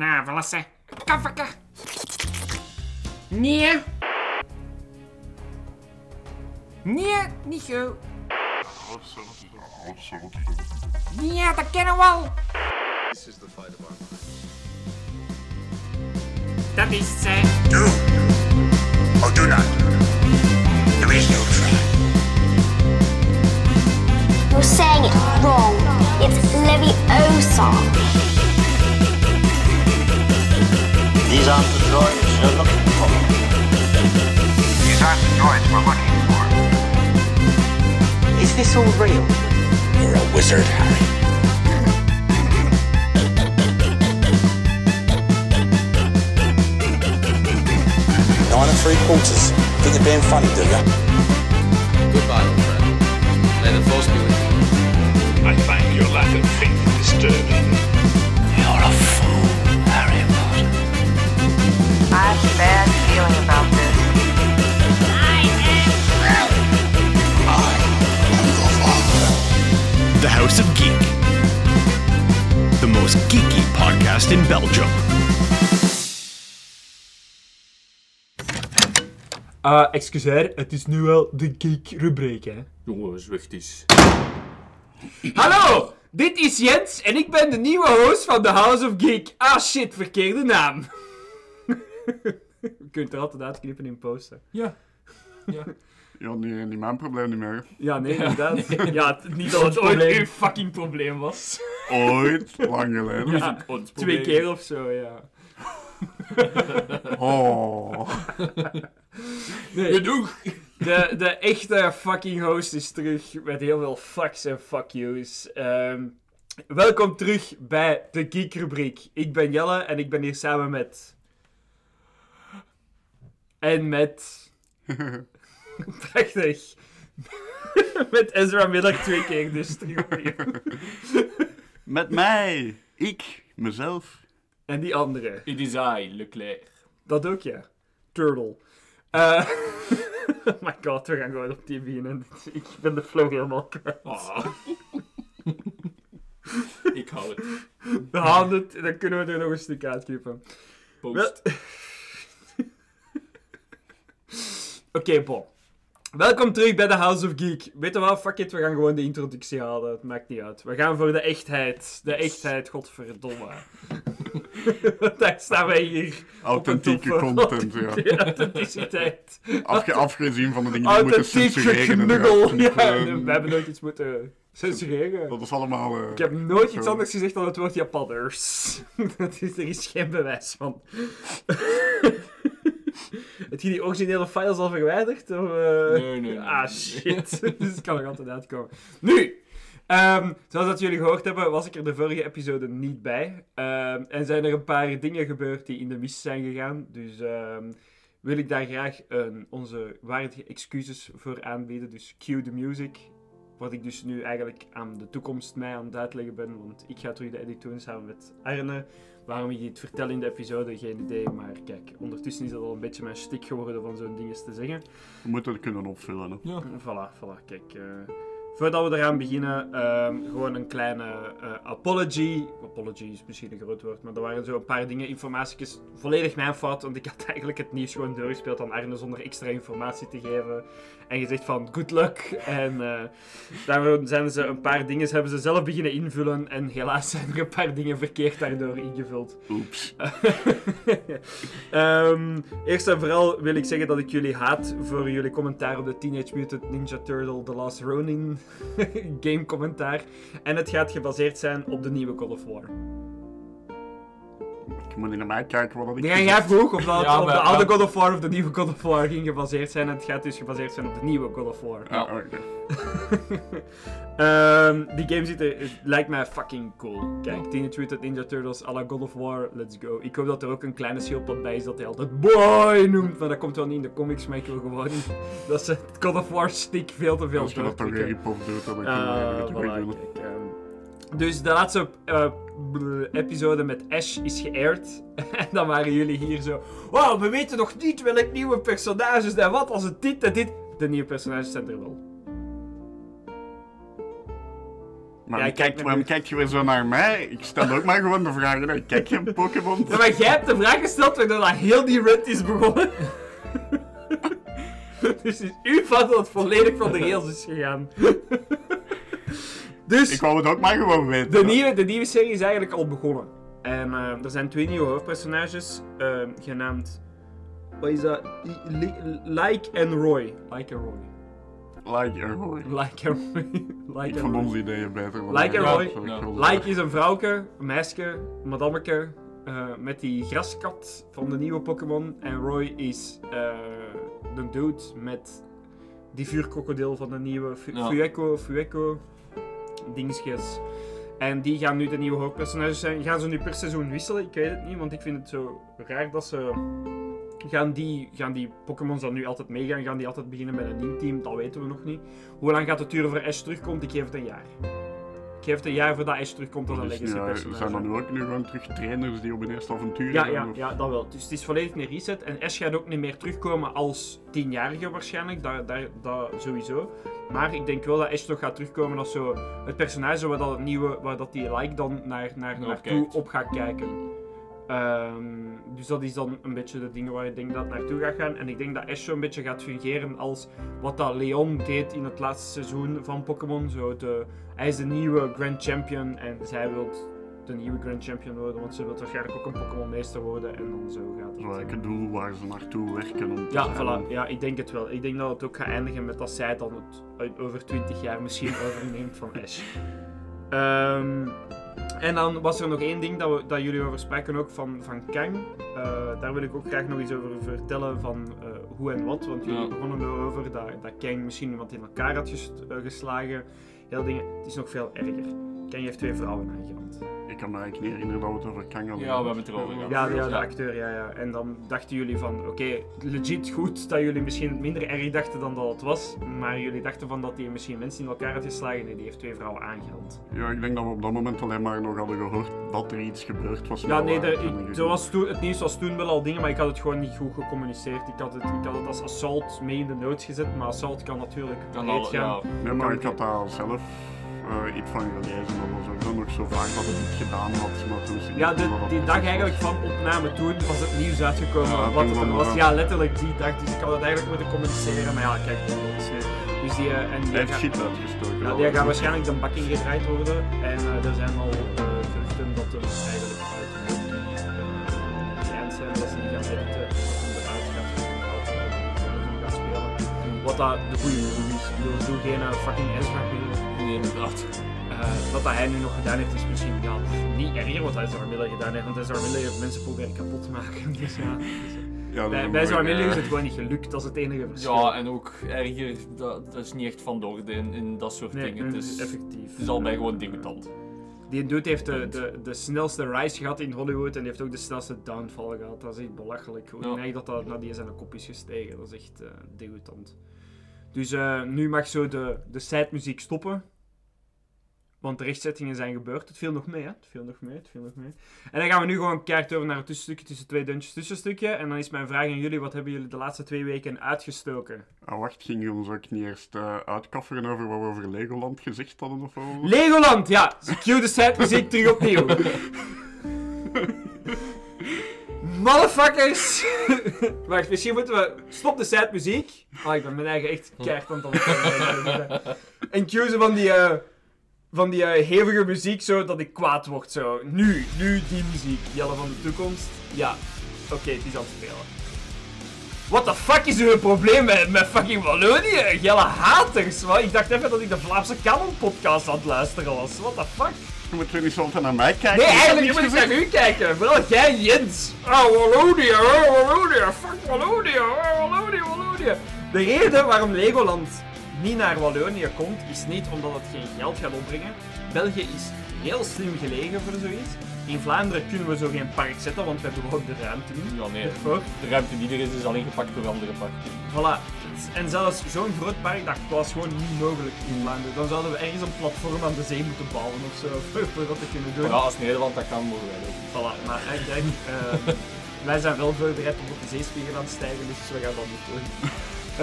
Nou, verlassen. Kafferke. Nee. Nee, niet zo. Nee, dat kennen we al. This is the fight of our. Dat is het, hè. Do or do not. There is no try. You're saying it wrong. It's Leviosa. These aren't the droids you're looking for. These aren't the droids we're looking for. Is this all real? You're a wizard, Harry. Nine and three quarters. Think you're being funny, do you? Goodbye, old friend. May the force be with you. I find your lack of faith disturbing. I have a bad feeling about this. The House of Geek. The most geeky podcast in Belgium. Ah, excuseer, het is nu wel de geek-rubriek, hè. Jongen, zwicht eens. Hallo, dit is Jens en ik ben de nieuwe host van The House of Geek. Ah shit, verkeerde naam. Je kunt er altijd uitknippen in posten. Ja. Ja. Ja, nee, niet mijn probleem niet meer. Ja, nee, inderdaad. Ja, het- niet dat het ooit uw fucking probleem was. Ooit, lang geleden. Ja, twee keer of zo, ja. Oh. Nee, Genoeg. de, de echte fucking host is terug met heel veel fucks en fuck yous. Ehm, welkom terug bij de Geek rubriek. Ik ben Jelle en ik ben hier samen met... En met... Prachtig. met Ezra Miller twee keer dus. Met mij. Ik, mezelf. En die andere. It is I, Leclerc. Dat ook, ja. Turtle. Eh oh my god, we gaan gewoon op die beginnen. Ik ben de flow helemaal kwijt. Ah. Ik hou het. We halen het, dan kunnen we er nog een stuk uitknippen. Post. Wel- Oké, bon. Welkom terug bij de House of Geek. Weet je wat? Fuck it, we gaan gewoon de introductie halen. Het maakt niet uit. We gaan voor de echtheid. De echtheid, godverdomme. Daar staan wij hier. Authentieke content, ja. Authenticiteit. Afge afgezien van de dingen die moeten censureren. inderdaad. Ja, Eh, nee, we hebben nooit iets moeten censureren. Dat is allemaal... eh, Ik heb nooit iets anders gezegd dan het woord Japanners. Dat is, er is geen bewijs van. Heb je die originele files al verwijderd? Of, eh? Nee, nee, nee. Ah, shit. dus het kan er altijd uitkomen. Nu, ehm, zoals dat jullie gehoord hebben, was ik er de vorige episode niet bij. Ehm, en zijn er een paar dingen gebeurd die in de mis zijn gegaan. Dus ehm, wil ik daar graag een, onze waardige excuses voor aanbieden. Dus cue the music. Wat ik dus nu eigenlijk aan de toekomst mij aan het uitleggen ben. Want ik ga terug de edit doen samen met Arne. Waarom ik dit vertel in de episode, geen idee. Maar kijk, ondertussen is dat al een beetje mijn stik geworden van zo'n dinges te zeggen. We moeten het kunnen opvullen. Hè. Voilà, voilà. Kijk, eh, voordat we eraan beginnen, ehm, gewoon een kleine eh, apology. Apology is misschien een groot woord, maar er waren zo een paar dingen, informatiekjes, volledig mijn fout, want ik had eigenlijk het nieuws gewoon doorgespeeld aan Arne zonder extra informatie te geven. En gezegd van, good luck. En eh daarom zijn ze een paar dingen, hebben ze zelf beginnen invullen en helaas zijn er een paar dingen verkeerd daardoor ingevuld. Oeps. Ehm, eerst en vooral wil ik zeggen dat ik jullie haat voor jullie commentaar op de Teenage Mutant Ninja Turtle The Last Ronin game commentaar. En het gaat gebaseerd zijn op de nieuwe God of War. Je moet niet naar mij kijken wat ik Nee, jij vroeg of dat Ja, op de oude ja. God of War of de nieuwe God of War ging gebaseerd zijn. En het gaat dus gebaseerd zijn op de nieuwe God of War. Ah, oké. Ehm, die game ziet er, lijkt mij fucking cool. Kijk, Teenage Mutant Ninja Turtles à la God of War, let's go. Ik hoop dat er ook een kleine schildpad bij is dat hij altijd boy noemt. Maar dat komt wel niet in de comics, maar ik wil gewoon dat ze het God of War stick veel te veel Als je dat toch rip-off doet, dan kan Ah, je dus de laatste eh, episode met Ash is geaired. en dan waren jullie hier zo... Wow, we weten nog niet welk nieuwe personages en wat als het dit en dit... De nieuwe personages zijn er wel. Maar Ja, kijk waarom kijk je weer zo naar mij? Ik stel ook maar gewoon de vragen. hè. Ik kijk geen Pokémon. Ja, maar jij hebt de vraag gesteld waardoor dat heel die rant is begonnen. dus is uw fout dat het volledig van de rails is gegaan. Dus... Ik wou het ook maar gewoon weten. De nieuwe, de nieuwe serie is eigenlijk al begonnen. En eh, er zijn twee nieuwe hoofdpersonages, eh, genaamd... Wat is dat? Li- Like en Roy. Like en Roy. Like a Roy. Like en Roy. Like Ik en vond Roy. onze ideeën beter. Like en. Roy. Like is een vrouwke, een meisje, een madammeke, eh, met die graskat van de nieuwe Pokémon. En Roy is eh, de dude met die vuurkrokodil van de nieuwe Fu Ja. Fueco, Fueco dingetjes. En die gaan nu de nieuwe hoofdpersonages zijn. Gaan ze nu per seizoen wisselen? Ik weet het niet, want ik vind het zo raar dat ze... Gaan die, gaan die Pokémons dan nu altijd meegaan? Gaan die altijd beginnen met een nieuw team? Dat weten we nog niet. Hoe lang gaat het duren voor Ash terugkomt? Ik geef het een jaar. Ik geef het een jaar voordat Ash terugkomt als een Dus legacy ja, personage. zijn nu ook nu gewoon terug trainers die op hun eerste avontuur Ja, gaan, ja, of- ja, dat wel. Dus het is volledig een reset. En Ash gaat ook niet meer terugkomen als tienjarige waarschijnlijk. Dat, dat, dat sowieso. Maar ik denk wel dat Ash toch gaat terugkomen als zo het personage waar dat het nieuwe, waar dat die like dan naar, naar, naartoe op gaat kijken. Ehm, dus dat is dan een beetje de dingen waar ik denk dat het naartoe gaat gaan. En ik denk dat Ash zo een beetje gaat fungeren als wat dat Leon deed in het laatste seizoen van Pokémon. Zo de, hij is de nieuwe Grand Champion en zij wil de nieuwe Grand Champion worden, want ze wil waarschijnlijk ook een Pokémon meester worden en dan zo gaat het. Het doel waar ze naartoe werken. Om Ja, voilà. Ja, ik denk het wel. Ik denk dat het ook gaat eindigen met dat zij dan het over 20 jaar misschien overneemt van Ash. Ehm, en dan was er nog één ding dat, we, dat jullie over spraken ook van, van Kang. Eh, daar wil ik ook graag nog iets over vertellen van eh, hoe en wat. Want jullie Ja. begonnen erover dat, dat Kang misschien iemand in elkaar had ges- eh, geslagen. Heel dingen. Het is nog veel erger. Kang heeft twee vrouwen aangerand. Ik kan me eigenlijk niet herinneren dat we het over Kang hadden. Ja, we hebben het erover gehad. Ja, ja, de acteur, ja, ja. En dan dachten jullie van, oké, legit goed dat jullie misschien minder erg dachten dan dat het was. Maar jullie dachten van dat hij misschien mensen in elkaar had geslagen. Nee, die heeft twee vrouwen aangerand. Ja, ik denk dat we op dat moment alleen maar nog hadden gehoord dat er iets gebeurd was. Ja, nee, de, ik, was toen, het nieuws was toen wel al dingen, maar ik had het gewoon niet goed gecommuniceerd. Ik had het, ik had het als assault mee in de notes gezet, maar assault kan natuurlijk Kan al, gaan. ja, Nee, maar ik had daar zelf eh, iets van gelezen. Dat was ook dan nog zo vaak dat het niet gedaan had. Maar toen Ja, de, die dag was. eigenlijk van opname toen was het nieuws uitgekomen. Ja, wat het was. eh, Ja, letterlijk die dag. Dus ik had het eigenlijk moeten communiceren. Maar ja, kijk, nu. Dus die, eh, en die heeft gaat- shit uitgestoken. Ja, die gaat waarschijnlijk de bak ingedraaid worden. En eh, er zijn al eh, geruchten dat er eigenlijk uit zijn dat ze niet gaan editen. Eruit gaat gaan gaat spelen. Wat dat de goede move is. Ik bedoel, doe geen eh, fucking Ezra inderdaad. Eh, wat dat hij nu nog gedaan heeft is misschien ja, niet erger wat hij Ezra Miller gedaan heeft. Want Miller heeft mensen proberen kapot te maken. Dus ja. Ja, dat Bij, is bij eh, is het gewoon niet gelukt. Dat is het enige verschil. Ja, en ook erger, dat, dat is niet echt van de orde in, in dat soort nee, dingen. Het is, effectief. het is al bij gewoon debutant. Die dude heeft de, de, de snelste rise gehad in Hollywood en die heeft ook de snelste downfall gehad. Dat is echt belachelijk. Ja. neig dat dat naar die zijn kop is gestegen. Dat is echt eh degoutant. Dus eh, nu mag zo de, de side-muziek stoppen. Want de rechtzettingen zijn gebeurd. Het viel nog mee, hè? Het viel nog mee, het viel nog mee. En dan gaan we nu gewoon keihard over naar het tussenstukje tussen twee dungeons tussenstukje. En dan is mijn vraag aan jullie, wat hebben jullie de laatste twee weken uitgestoken? Ah, wacht, ging je ons ook niet eerst eh uitkafferen over wat we over Legoland gezegd hadden of wat? Legoland, ja! Cue de side-muziek terug opnieuw. Motherfuckers! Wacht, misschien moeten we... Stop de sad muziek. Oh, ik ben mijn eigen echt keihard aan het. En cue ze van die... eh, van die eh, hevige muziek, zo dat ik kwaad word, zo. Nu, nu die muziek. Jelle van de toekomst. Ja. Oké, het is aan het spelen. What the fuck is uw probleem met, met fucking Wallonië? Jelle haters, man. Ik dacht even dat ik de Vlaamse Canon podcast aan het luisteren was. What the fuck? Je moet niet zo naar mij kijken. Nee, eigenlijk moet ik naar u kijken. Vooral jij, Jens. Oh, Wallonië, oh, Wallonië. Fuck Wallonië, oh, Wallonië, Wallonië. De reden waarom Legoland niet naar Wallonië komt, is niet omdat het geen geld gaat opbrengen. België is heel slim gelegen voor zoiets. In Vlaanderen kunnen we zo geen park zetten, want we hebben gewoon de ruimte niet. Ja, nee. ervoor. De ruimte die er is, is al ingepakt door andere parken. Voilà. En zelfs zo'n groot park, dat was gewoon niet mogelijk in Vlaanderen. Dan zouden we ergens een platform aan de zee moeten bouwen of zo, voor dat te kunnen doen. Ja, als Nederland dat kan, mogen wij dat ook. Voilà, maar ik denk, eh, wij zijn wel voorbereid op de zeespiegel aan het stijgen, dus we gaan dat niet doen.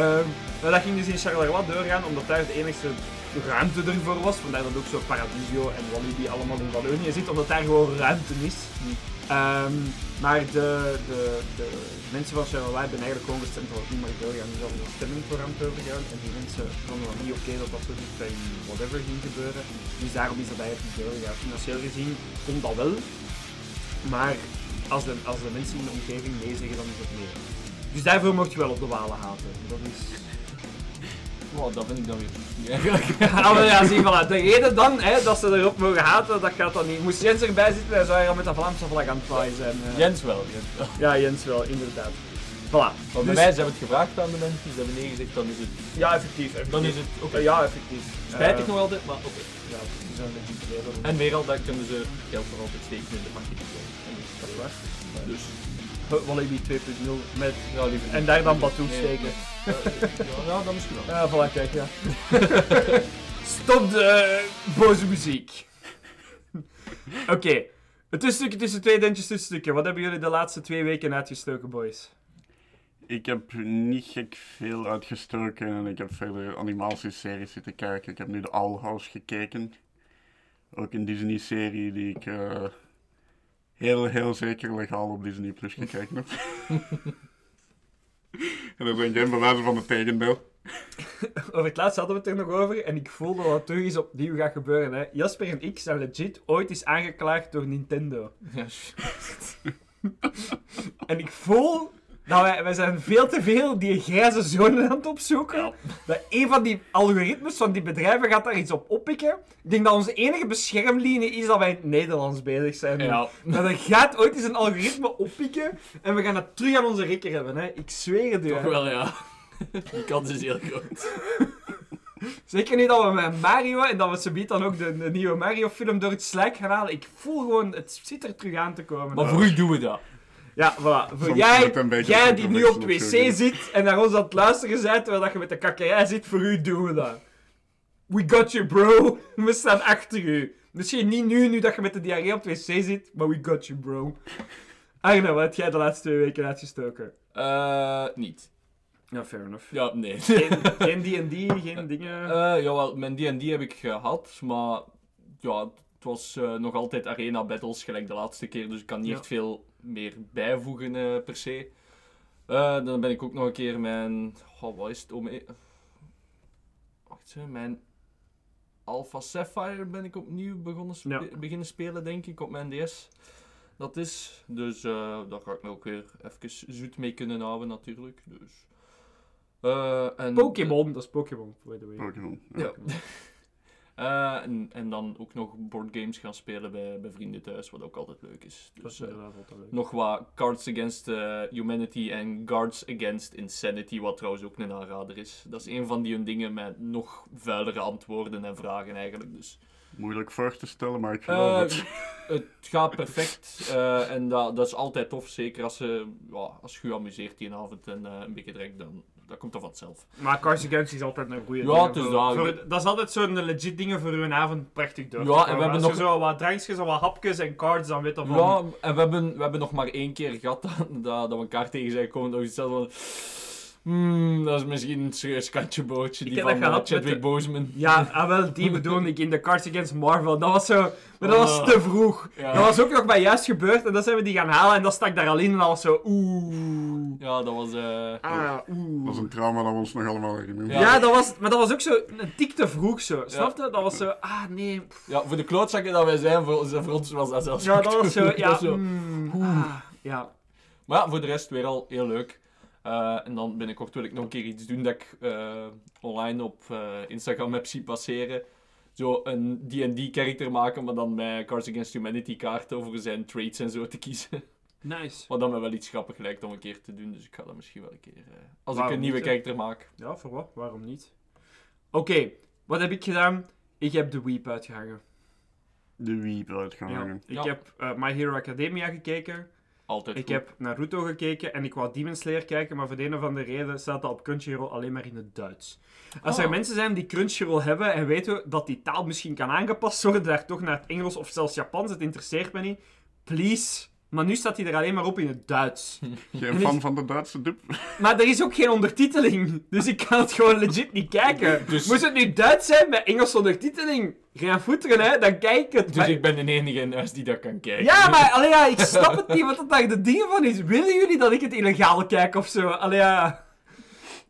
Ehm, maar dat ging dus in Charleroi doorgaan, omdat daar de enige ruimte ervoor was. Vandaar dat ook zo Paradiso en Walibi allemaal in Wallonië zit, omdat daar gewoon ruimte is. Ehm, maar de, de, de mensen van Y hebben eigenlijk gewoon gestemd dat het niet mag doorgaan. Dus hadden een stemming voor hem overgaan. En die mensen vonden dat niet oké dat dat zo dicht bij whatever ging gebeuren. Dus daarom is dat eigenlijk niet doorgegaan. Financieel gezien komt dat wel. Maar als de, als de mensen in de omgeving nee zeggen, dan is het nee. Dus daarvoor mocht je wel op de walen haten. Dat is... Oh, dat vind ik dan weer niet eigenlijk. Ja, maar ja, zie, voilà. De reden dan hè, dat ze erop mogen haten, dat gaat dan niet. Moest Jens erbij zitten, dan zou hij al met de Vlaamse vlag aan het flyen zijn. eh. Jens wel, Jens wel. Ja, Jens wel, inderdaad. Voilà. Maar bij Dus- mij, ze hebben het gevraagd aan de mensen, ze hebben nee gezegd, dan is het... Ja, effectief. effectief. Dan is het oké. Eh, Ja, effectief. Spijtig Eh, nog altijd, maar oké. Ja, die zijn legit leden. En meer al, dan kunnen ze geld voor altijd steken in de marketing. Dat is waar. Dus, Walibi 2.0 met... ja, liever En daar dan Batoen Nee. steken. Ja, ja, dat misschien wel. Ja, voilà, kijk, ja. Stop de eh, boze muziek. Oké. Het tussenstukje tussen twee dentjes tussenstukken. Wat hebben jullie de laatste twee weken uitgestoken, boys? Ik heb niet gek veel uitgestoken en ik heb verder animatieseries zitten kijken. Ik heb nu de Owl House gekeken. Ook een Disney-serie die ik eh, heel, heel zeker legaal op Disney Plus gekeken heb. en dat zijn geen bewijzen van het tegendeel. Over het laatst hadden we het er nog over en ik voelde dat het terug eens opnieuw gaat gebeuren. Hè. Jasper en ik zijn legit ooit eens aangeklaagd door Nintendo. Ja, En ik voel dat wij, wij zijn veel te veel die grijze zone aan het opzoeken. Dat een van die algoritmes van die bedrijven gaat daar iets op oppikken. Ik denk dat onze enige beschermlinie is dat wij in het Nederlands bezig zijn. Ja. Maar er gaat ooit eens een algoritme oppikken en we gaan het terug aan onze rekker hebben. Hè. Ik zweer het u. Toch wel, ja. Die kans is heel groot. Zeker niet dat we met Mario en dat we subiet dan ook de, de nieuwe Mario film door het slijk gaan halen. Ik voel gewoon, het zit er terug aan te komen. Maar voor u doen we dat. Ja, voilà. Voor jij, jij die nu op wc zit en naar ons aan het luisteren bent terwijl dat je met de kakkerij zit, voor u doen we dat. We got you, bro. We staan achter u. Misschien niet nu, nu dat je met de diarree op het wc zit, maar we got you, bro. Arno, wat heb jij de laatste twee weken uitgestoken? Eh, niet. Ja, fair enough. Ja, nee. Geen geen D&D, geen dingen... Eh, jawel, mijn D&D heb ik gehad, maar ja, was eh, nog altijd arena battles gelijk de laatste keer, dus ik kan niet Ja. echt veel meer bijvoegen eh, per se. Eh, dan ben ik ook nog een keer mijn, oh, wat is het om, wacht eens, mijn Alpha Sapphire ben ik opnieuw begonnen spe- Ja. beginnen spelen denk ik op mijn DS. Dat is, dus eh, daar ga ik me ook weer even zoet mee kunnen houden natuurlijk. Dus. Eh, en, Pokémon, dat is Pokémon, by the way. Pokémon. ja. Eh, en, en dan ook nog boardgames gaan spelen bij, bij vrienden thuis, wat ook altijd leuk is. Dat Dus, is eh, leuk. nog wat Cards Against eh, Humanity en Guards Against Insanity, wat trouwens ook een aanrader is. Dat is een van die hun dingen met nog vuilere antwoorden en vragen eigenlijk. Dus Moeilijk voor te stellen, maar ik geloof eh, het. het gaat perfect eh, en dat, dat is altijd tof, zeker als, je ja, als je je amuseert die avond en eh, een beetje drinkt, dan dat komt er vanzelf. Maar Cards Against is altijd een goede Ja, het is dat. dat is altijd zo'n legit dingen voor uw avond prachtig door. Ja, en we komen. hebben je nog- zo wat drankjes, zo wat hapjes en cards, dan weet dat van... Ja, en we hebben, we hebben nog maar één keer gehad dat, dat, dat we elkaar tegen zijn gekomen. Dat we hadden van... Hmm, dat is misschien een katje bootje. Ik Die heb van dat eh, gehad met Chadwick de- Boseman. Ja, ah, wel, die bedoel ik in de Cards Against Marvel. Dat was zo... Maar dat was Ah. te vroeg. Ja. Dat was ook nog bij juist gebeurd en dan zijn we die gaan halen en dat stak daar al in en dat was zo... Oeh... Ja, dat was... eh, Ah, oeh... Dat is een trauma dat we ons nog allemaal herinneren. Ja. Ja, dat was, maar dat was ook zo een tik te vroeg zo. Snap je? Dat was zo, ah nee. ja, voor de klootzakken dat wij zijn, voor, voor ons was dat zelfs Ja, dat was zo, ja. dat zo. mm, ah, ja. Maar ja, voor de rest weer al heel leuk. Eh, en dan binnenkort wil ik nog een keer iets doen dat ik eh, online op eh, Instagram heb zien passeren. Zo een D&D-character maken, maar dan met Cards Against Humanity kaarten over zijn traits en zo te kiezen. Nice. Wat dan me wel iets grappig lijkt om een keer te doen. Dus ik ga dat misschien wel een keer... eh, als ik een nieuwe niet, character maak. Ja, voor wat? Waarom niet? Oké, wat heb ik gedaan? Ik heb de Weep uitgehangen. De Weep uitgehangen. Ik Ja. heb eh, My Hero Academia gekeken. Altijd Ik goed. heb Naruto gekeken en ik wou Demon Slayer kijken, maar voor de een of andere reden staat dat op Crunchyroll alleen maar in het Duits. Als er Ah. mensen zijn die Crunchyroll hebben en weten dat die taal misschien kan aangepast worden, daar toch naar het Engels of zelfs Japans, het interesseert me niet. Please, Maar nu staat hij er alleen maar op in het Duits. Geen fan van de Duitse dub? Maar er is ook geen ondertiteling. Dus ik kan het gewoon legit niet kijken. Dus- Moest het nu Duits zijn met Engels ondertiteling? Geen voeteren, hè? Dan kijk ik het. Dus Maar- ik ben de enige in huis die dat kan kijken. Ja, maar allee, ja, ik snap het niet wat dat daar de dingen van is. Willen jullie dat ik het illegaal kijk of zo? Allee, ja...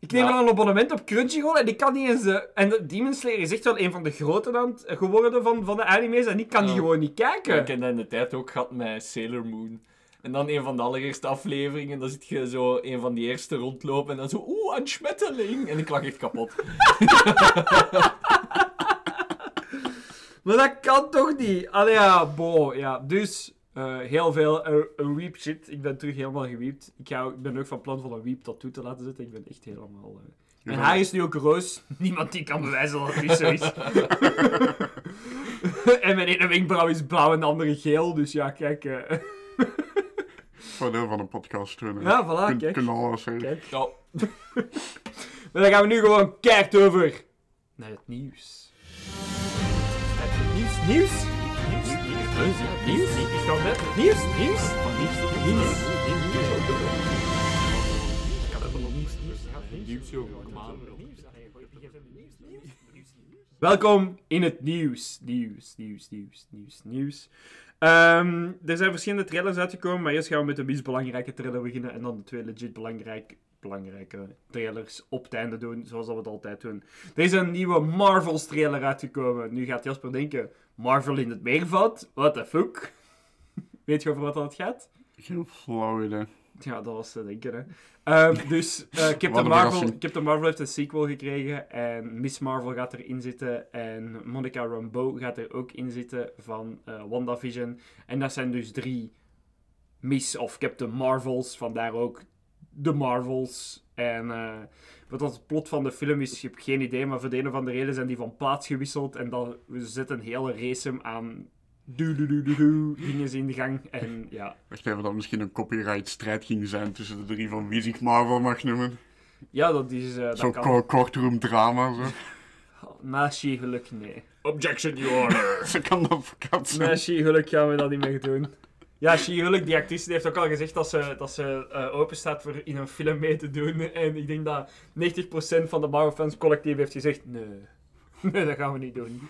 Ik neem Ja. een abonnement op Crunchyroll en ik kan niet eens... eh, en de Demon Slayer is echt wel een van de grote dan, eh, geworden van, van de anime's en ik kan die gewoon niet kijken. Ik heb dat in de tijd ook gehad met Sailor Moon. En dan een van de allereerste afleveringen, dan zit je zo een van die eerste rondlopen en dan zo, oeh, een schmetterling. En ik lag echt kapot. Maar dat kan toch niet? Allee, ja, bo, ja. Dus, eh, heel veel eh, eh, weep shit. Ik ben terug helemaal gewiept. Ik, ga, ik ben ook van plan van een weep tattoo te laten zetten. Ik ben echt helemaal... eh, Mijn Ja. haar is nu ook roos. Niemand die kan bewijzen dat het niet zo is. en mijn ene wenkbrauw is blauw en de andere geel. Dus ja, kijk. eh, Voordeel van een podcast hè. Ja, voilà, Kun- kijk. Kunnen alles zeggen. kijk. Ja, Maar dan gaan we nu gewoon keihard over naar het nieuws. Het nieuws, nieuws. Nieuws, nieuws, nieuws, nieuws. Ik net het nieuws, nieuws. Aan. Welkom in het nieuws. Nieuws, nieuws, nieuws, nieuws, nieuws. Ehm, er zijn verschillende trailers uitgekomen, maar eerst gaan we met de meest belangrijke trailer beginnen en dan de twee legit belangrijk, belangrijke trailers op het einde doen, zoals dat we het altijd doen. Er is een nieuwe Marvels trailer uitgekomen. Nu gaat Jasper denken, Marvel in het meervat? What the fuck? Weet je over wat dat gaat? Geen flauw idee. Ja, dat was te denken, hè. Ehm, dus eh, Captain, Marvel. Captain Marvel heeft een sequel gekregen en Miss Marvel gaat erin zitten en Monica Rambeau gaat er ook in zitten van eh WandaVision. En dat zijn dus drie Miss of Captain Marvels, vandaar ook de Marvels. En eh, wat dat het plot van de film is, ik heb geen idee, maar voor de een of andere reden zijn die van plaats gewisseld en dan we zetten een hele race aan dingen in de gang. En ja, Wacht even, dat misschien een copyright strijd ging zijn tussen de drie van wie zich Marvel mag noemen. ja dat is... dat Zo'n kan. ko- courtroom drama, zo. Na She-Hulk, nee. objection, your honor. Ze kan advocaat zijn. Na She-Hulk gaan we dat niet meer doen. Ja, She-Hulk, die actrice, heeft ook al gezegd dat ze, dat ze eh, open staat voor in een film mee te doen. En ik denk dat 90% van de Marvel fans collectief heeft gezegd, nee. Nee, dat gaan we niet doen.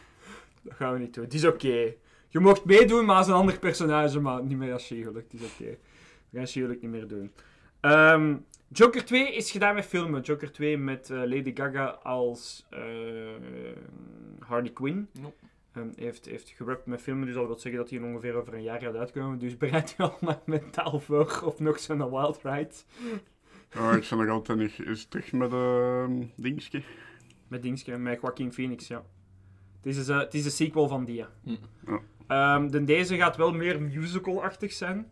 Dat gaan we niet doen. Het is oké. Je mocht meedoen, maar als een ander personage, maar niet meer als She-Hulk. Het is oké. We gaan She-Hulk niet meer doen. Ehm, Joker 2 is gedaan met filmen. Joker 2 met eh, Lady Gaga als eh, Harley Quinn. Ehm, heeft, heeft gerapt met filmen, dus dat wil zeggen dat hij ongeveer over een jaar gaat uitkomen. Dus bereid je al maar mentaal voor op nog zo'n wild ride. Oh, ik ben nog altijd niet... Is het terug met een dingetje? Met Dingske, met Joaquin Phoenix, ja. Het is, dus, eh, het is de sequel van die. Hm. Ja. Ehm, de deze gaat wel meer musical-achtig zijn.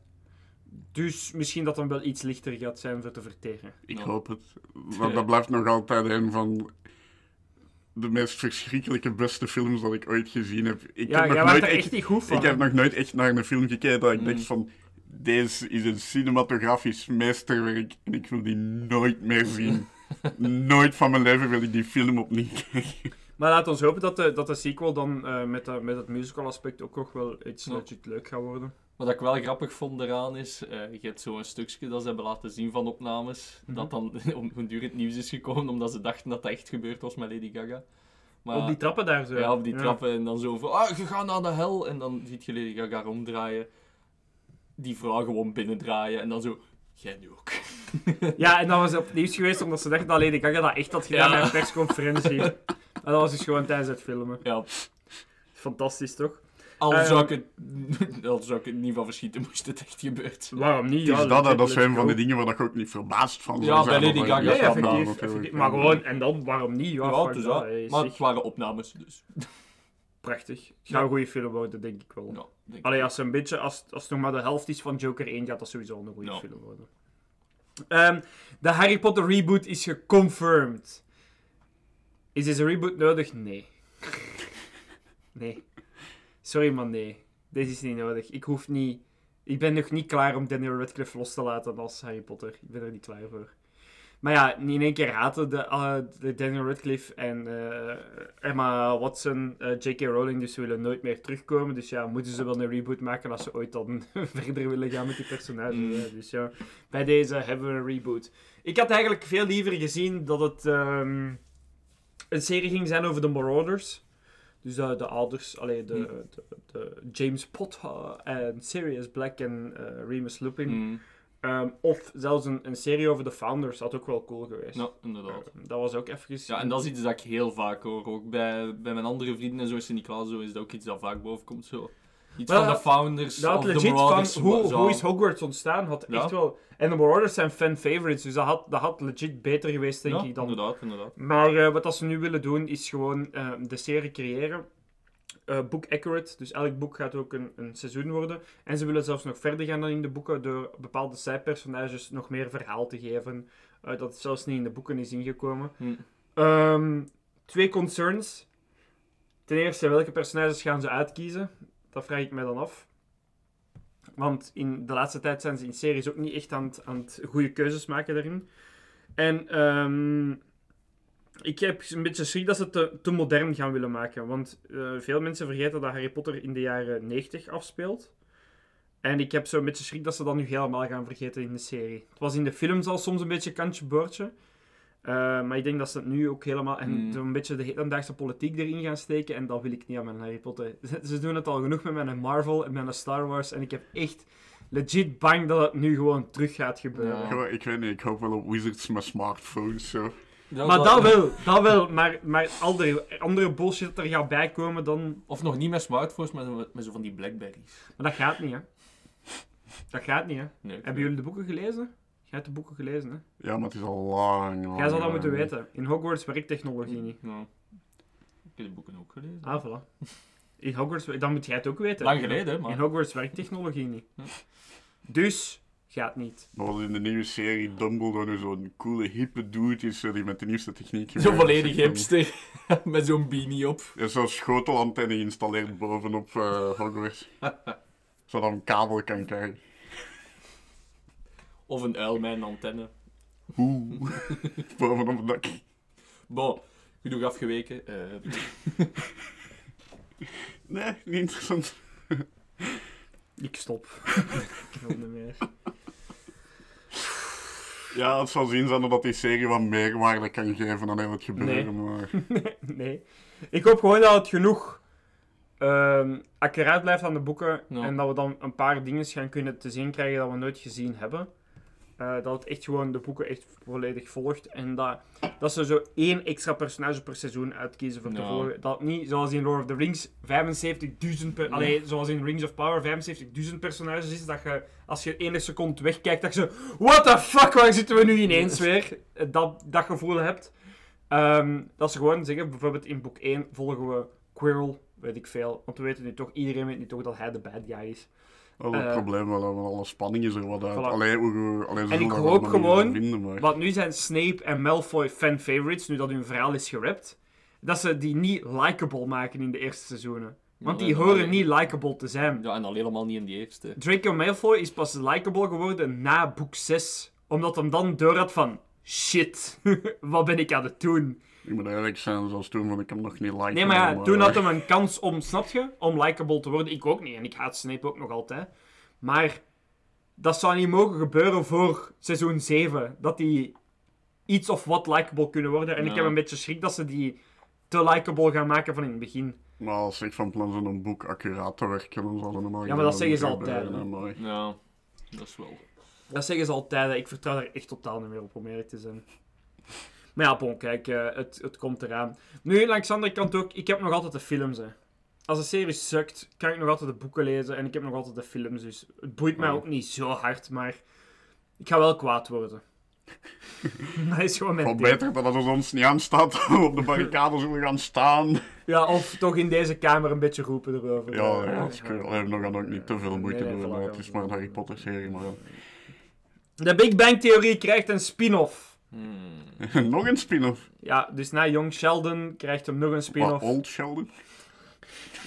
Dus misschien dat hem wel iets lichter gaat zijn voor te verteren. Ik Ja. hoop het. Want dat blijft nog altijd een van de meest verschrikkelijke beste films dat ik ooit gezien heb. Ik ja, heb nog nooit echt echt niet goed van. Ik heb nog nooit echt naar een film gekeken dat ik Mm. denk van... Deze is een cinematografisch meesterwerk en ik wil die nooit meer zien. nooit van mijn leven wil ik die film opnieuw kijken. Maar laat ons hopen dat de, dat de sequel dan eh, met, de, met het musical aspect ook nog wel iets Ja. legit leuk gaat worden. Wat ik wel grappig vond eraan is, eh, je hebt zo'n stukje dat ze hebben laten zien van opnames, Mhm. dat dan om hoe duur het nieuws is gekomen, omdat ze dachten dat dat echt gebeurd was met Lady Gaga. Maar, Op die trappen daar zo. Ja, op die trappen en dan zo van, ah, je gaat naar de hel. En dan ziet je Lady Gaga ronddraaien, die vrouw gewoon binnendraaien en dan zo, jij nu ook. Ja, en dat was op het nieuws geweest omdat ze dachten dat Lady Gaga dat echt had gedaan Ja. bij een persconferentie. en dat was dus gewoon tijdens het filmen. Ja, Fantastisch, toch? Al, Eh, zou ik het, al zou ik het niet van verschieten, moest het echt gebeurd. Waarom niet? Is Ja, dat, dat let's een van die dingen waar ik ook niet verbaasd van Ja, zijn. Lady of Gaga ik- Ja, ja, Ja, effectief. Maar gewoon, en dan, waarom niet? Ja, Ja, fuck het is dat, dat. hey, Maar het waren opnames, dus. Prachtig. Het gaat Ja. een goede film worden, denk ik wel. Ja, denk ik. Allee, als, een beetje, als, als het nog maar de helft is van Joker 1, gaat dat sowieso een goede Ja. film worden. Ehm, de Harry Potter reboot is geconfirmed. Is deze reboot nodig? Nee. Nee. Sorry, maar nee. Deze is niet nodig. Ik hoef niet... Ik ben nog niet klaar om Daniel Radcliffe los te laten als Harry Potter. Ik ben er niet klaar voor. Maar ja, in één keer haten de, eh, de Daniel Radcliffe en eh, Emma Watson, eh, J.K. Rowling, dus ze willen nooit meer terugkomen. Dus ja, moeten ze wel een reboot maken als ze ooit dan verder willen gaan met die personages. Mm. Dus ja, bij deze hebben we een reboot. Ik had eigenlijk veel liever gezien dat het ehm, een serie ging zijn over de Marauders. Dus de, de ouders, allee, de, Mm. de, de James Potter en Sirius Black en eh, Remus Lupin. Mm. Ehm, of zelfs een, een serie over de Founders had ook wel cool geweest. Ja, inderdaad. Ehm, dat was ook even... Ja, en dat is iets dat ik heel vaak hoor. Ook bij, bij mijn andere vrienden en zo, Sint-Niklaas, zo is dat ook iets dat vaak boven komt. Zo. Iets Maar van de dat- founders Dat had of de legit van, Marauders. hoe, zo. hoe is Hogwarts ontstaan, had Ja. echt wel... En de Marauders zijn fan-favorites, dus dat had, dat had legit beter geweest, denk ja, ik, dan... inderdaad, inderdaad. Maar eh, wat dat ze nu willen doen, is gewoon eh, de serie creëren. Eh, book accurate, dus elk boek gaat ook een, een seizoen worden. En ze willen zelfs nog verder gaan dan in de boeken door bepaalde zijpersonages nog meer verhaal te geven. eh, dat het zelfs niet in de boeken is ingekomen. Hm. Ehm, twee concerns. Ten eerste, welke personages gaan ze uitkiezen? Dat vraag ik mij dan af. Want in de laatste tijd zijn ze in series ook niet echt aan het, aan het goede keuzes maken daarin. En ehm, ik heb een beetje schrik dat ze het te, te modern gaan willen maken. Want eh, veel mensen vergeten dat Harry Potter in de jaren 90 afspeelt. En ik heb zo'n beetje schrik dat ze dat nu helemaal gaan vergeten in de serie. Het was in de films al soms een beetje kantje boordje. Eh, maar ik denk dat ze het nu ook helemaal... En Hmm. zo'n beetje de hedendaagse politiek erin gaan steken. En dat wil ik niet aan mijn Harry Potter. Ze, ze doen het al genoeg met mijn Marvel en mijn Star Wars. En ik heb echt legit bang dat het nu gewoon terug gaat gebeuren. Ja. Ik weet niet, ik hoop wel op Wizards met smartphones. Zo. Maar dat wel, dat wel. Maar, maar andere, andere bullshit dat er gaat bijkomen, dan... Of nog niet met smartphones, maar met, met zo van die Blackberries. Maar dat gaat niet, hè. Dat gaat niet, hè. Nee, Hebben jullie de boeken gelezen? Jij hebt de boeken gelezen, hè. Ja, maar het is al lang, lang Jij zou dat moeten weten. In Hogwarts werkt technologie niet. Ja. Ik heb de boeken ook gelezen. Ah, voilà. In Hogwarts... Dan moet jij het ook weten. Lang geleden, hè, maar- In Hogwarts werkt technologie niet. Dus, gaat niet. Maar in de nieuwe serie Dumbledore nu zo'n coole, hippe dude is, eh, die met de nieuwste techniek Zo volledig hipster. met zo'n beanie op. Ja, zo'n schotelantenne geïnstalleerd bovenop eh Hogwarts. Zodat een kabel kan krijgen. Of een uil met een antenne. Oeh. bovenop het dak. Bon, genoeg afgeweken. Eh, Nee, niet interessant. Ik stop. ik wil niet meer. Ja, het zal zien zijn dat die serie wat meerwaarde kan geven aan heel het gebeuren. Maar... nee. Ik hoop gewoon dat het genoeg ehm accuraat blijft aan de boeken. Ja. En dat we dan een paar dingen gaan kunnen te zien krijgen dat we nooit gezien hebben. Eh, dat het echt gewoon de boeken echt volledig volgt. En dat, dat ze zo één extra personage per seizoen uitkiezen voor te volgen. Dat niet, zoals in Lord of the Rings, 75.000 per... Allee, zoals in Rings of Power, 75.000 personages is. Dat je, als je één seconde wegkijkt, dat je zo... What the fuck, waar zitten we nu ineens weer? Eh, Dat, dat gevoel hebt. Ehm, dat ze gewoon zeggen, bijvoorbeeld in boek 1 volgen we Quirrell, weet ik veel. Want we weten nu toch, iedereen weet nu toch dat hij de bad guy is. Dat is het Eh, probleem wel, want alle spanning is er wat uit. Voilà. Allee, hoe, allee, ze En ik hoop wel gewoon, Vinden, maar... want nu zijn Snape en Malfoy fan-favorites, nu dat hun verhaal is gerapt, dat ze die niet likable maken in de eerste seizoenen. Want Ja, die en horen alleen- niet likable te zijn. ja, en al helemaal niet in die eerste. Draco Malfoy is pas likable geworden na boek 6. Omdat hem dan door had van... Shit, wat ben ik aan het doen? Ik moet eerlijk zijn, zoals toen vond ik hem nog niet like. Nee, maar ja, toen had hem een kans om, snap je? Om likable te worden. Ik ook niet. En ik haat Snape ook nog altijd. Maar dat zou niet mogen gebeuren voor seizoen 7. Dat die iets of wat likable kunnen worden. En ik heb een beetje schrik dat ze die te likable gaan maken van in het begin. Maar als ik van plan ben om een boek accuraat te werken, dan zal er normaal Ja, maar dat zeggen ze altijd, Ja, dat is wel. Dat zeggen ze altijd. Ik vertrouw daar echt totaal niet meer op, om eerlijk te zijn. Maar ja, bon, kijk, eh, het, het komt eraan. Nu, langs de andere kant ook, ik heb nog altijd de films, hè. Als de serie sukt, kan ik nog altijd de boeken lezen en ik heb nog altijd de films, dus het boeit mij Ja. ook niet zo hard, maar ik ga wel kwaad worden. dat is gewoon mijn ding. beter dat het ons niet aanstaat, op de barricade zullen gaan staan. Ja, of toch in deze kamer een beetje roepen erover. Ja, ja, dat is cool. Nog dan ook niet te veel moeite Nee, nee, doen, het is maar een Harry Potter serie, maar De Big Bang Theorie krijgt een spin-off. Hmm. nog een spin-off. Ja, dus na Young Sheldon krijgt hem nog een Wat, spin-off. Old Sheldon?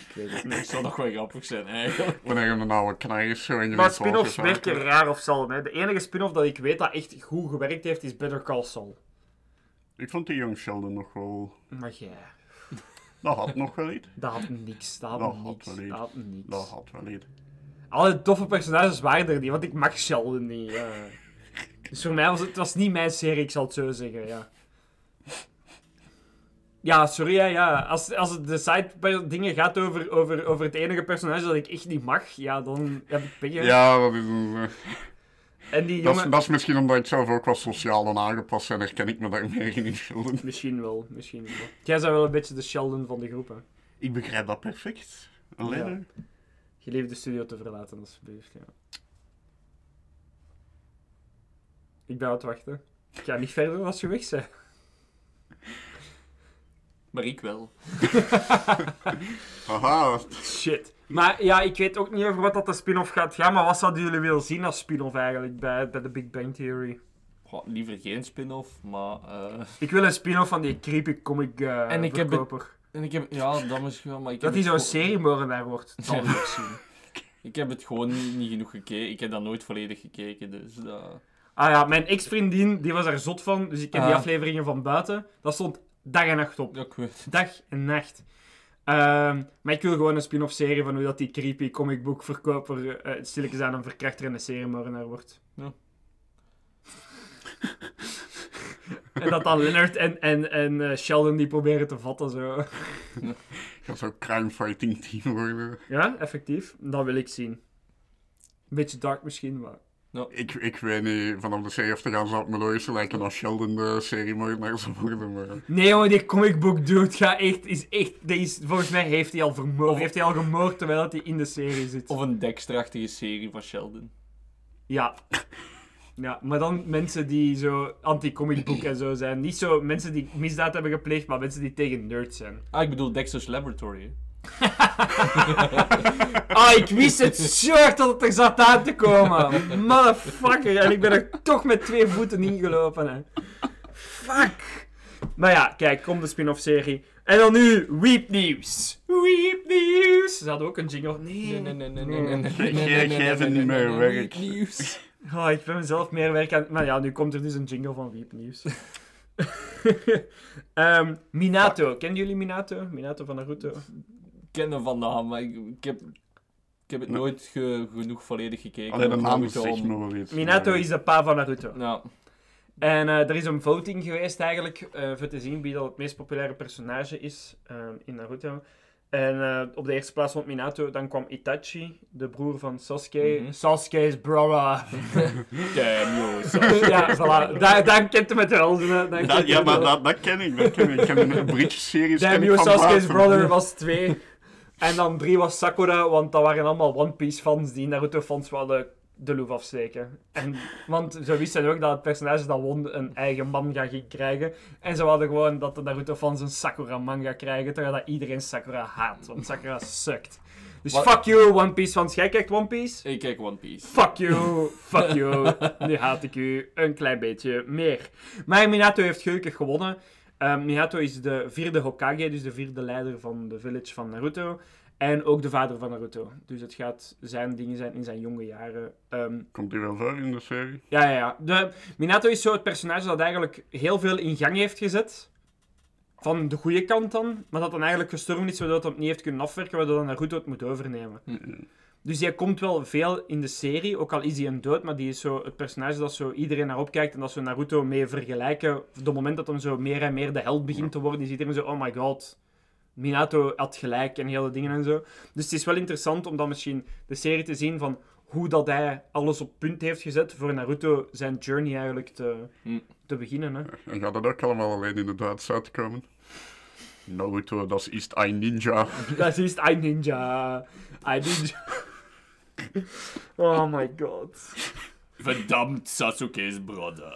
Ik weet het Dat niet. zou nog wel grappig zijn, eigenlijk. Wanneer je een oude knij is, zo in je Maar spin-offs werken raar of zal. Hè. De enige spin-off dat ik weet dat echt goed gewerkt heeft, is Better Call Saul. Ik vond die Young Sheldon nog wel... Maar jij, Dat had nog wel iets. dat had niks. Dat had Dat had niks. wel Dat iets. had niks. Dat had wel iets. Alle toffe personages waren er niet, want ik mag Sheldon niet. ja. Dus voor mij was het, was niet mijn serie, ik zal het zo zeggen, ja. Ja, sorry, hè, ja. Als, als het de side dingen gaat over, over, over het enige personage dat ik echt niet mag, ja, dan heb ik pech. hè. Ja, dat is... een, eh, En die dat, is, jongen... dat is misschien omdat ik zelf ook wat sociaal en aangepast ben, herken ik me daar meer in. Misschien wel, misschien wel. Jij bent wel een beetje de Sheldon van de groep, hè. Ik begrijp dat perfect. Alleen, Ja. hè. Je leeft de studio te verlaten, alsjeblieft, ja. Ik ben aan het wachten. Ik ga niet verder als je weg bent. Maar ik wel. Haha, Shit. Maar ja, ik weet ook niet over wat dat de spin-off gaat gaan, maar wat zouden jullie willen zien als spin-off eigenlijk bij, bij de Big Bang Theory? Goh, liever geen spin-off, maar... eh, Ik wil een spin-off van die creepy comic eh En ik heb het-. En ik heb... Ja, dat misschien wel, maar ik Dat hij zo'n seriemoordenaar wordt, dat wil Ja. ik zien. Ik heb het gewoon niet, niet genoeg gekeken. Ik heb dat nooit volledig gekeken, dus... dat- Ah ja, mijn ex-vriendin, die was daar zot van, dus ik heb die Ah. afleveringen van buiten. Dat stond dag en nacht op. Ja, ik weet. Dag en nacht. Ehm, maar ik wil gewoon een spin-off serie van hoe dat die creepy comic book verkoper uh, stilletjes aan een verkrachter en een seriemoordenaar wordt. Ja. en dat dan Leonard en, en, en eh, Sheldon die proberen te vatten. Zo. gaat zo'n crime fighting team worden. Ja, effectief. Dat wil ik zien. Een beetje dark misschien, maar... Ik, ik weet niet, vanaf de serie af te gaan zou het me logischer lijken als Sheldon de serie moordenaar zou worden, maar... Nee jongen, die comic book dude gaat echt, is echt, die is, volgens mij heeft hij al vermoord, heeft hij al gemoord terwijl dat hij in de serie zit. Of een Dexter-achtige serie van Sheldon. Ja. Ja, maar dan mensen die zo anti-comic book en zo zijn. Niet zo mensen die misdaad hebben gepleegd, maar mensen die tegen nerds zijn. Ah, ik bedoel Dexter's Laboratory. hè. Ah, ik wist het zo erg dat het er zat aan te komen. Motherfucker. En ik ben er toch met twee voeten ingelopen. Hè. Fuck. Maar ja, kijk, komt de spin-off serie. En dan nu, Weep News. Weep News. Ze hadden ook een jingle. Nee, Nee, nee, nee, nee, nee, nee, nee, Ge- nee, ge- nee, nee, geef het niet meer werk. Nieuws. Oh, ik ben mezelf meer werk aan... Maar ja, nu komt er dus een jingle van Weep News. Ehm, Minato. Kennen jullie Minato? Minato van Naruto? Ik ken hem van naam, maar ik, ik, heb, ik heb het nooit ge- genoeg volledig gekeken. Alleen de naam iets. Minato is de pa van Naruto. Ja, En eh, er is een voting geweest eigenlijk, eh voor te zien wie dat het meest populaire personage is eh, in Naruto. En eh, op de eerste plaats stond Minato, dan kwam Itachi, de broer van Sasuke. Mhm. Sasuke's brother. damn yo. ja, voilà. Daar, daar kent hem het wel. Ja, maar dat, dat ken ik. Dat ken ik. Ik ken een Bridge-series ken Damn ik you, van Sasuke's brother was twee. En dan drie was Sakura, want dat waren allemaal One Piece fans die Naruto fans wilden de loef afsteken. En, want ze wisten ook dat het personage dat won een eigen manga ging krijgen. En ze hadden gewoon dat de Naruto fans een Sakura manga krijgen, terwijl dat iedereen Sakura haat, want Sakura sukt. Dus fuck you, One Piece fans. Jij kijkt One Piece? Ik kijk One Piece. Fuck you, fuck you. Nu haat ik u een klein beetje meer. Maar Minato heeft gelukkig gewonnen. Ehm, Minato is de vierde Hokage, dus de vierde leider van de village van Naruto. En ook de vader van Naruto. Dus het gaat zijn dingen zijn in zijn jonge jaren. Ehm, Komt hij wel voor in de serie? ja, ja, ja. De, Minato is zo het personage dat eigenlijk heel veel in gang heeft gezet. Van de goede kant dan. Maar dat dan eigenlijk gestorven is, waardoor het hem niet heeft kunnen afwerken, waardoor dan Naruto het moet overnemen. Dus hij komt wel veel in de serie, ook al is hij een dood, maar die is zo het personage dat zo iedereen naar opkijkt en dat zo Naruto mee vergelijken. Op het moment dat hem zo meer en meer de held begint te worden, is iedereen zo, oh my god, Minato had gelijk en hele dingen en zo. Dus het is wel interessant om dan misschien de serie te zien van hoe dat hij alles op punt heeft gezet voor Naruto zijn journey eigenlijk te, Hm. te beginnen. Hè. En gaat dat ook allemaal alleen in de Duits uitkomen? Naruto, dat is ein Ninja. Dat is ein Ninja. Ein Ninja. Oh my god. Verdammt Sasuke's brother.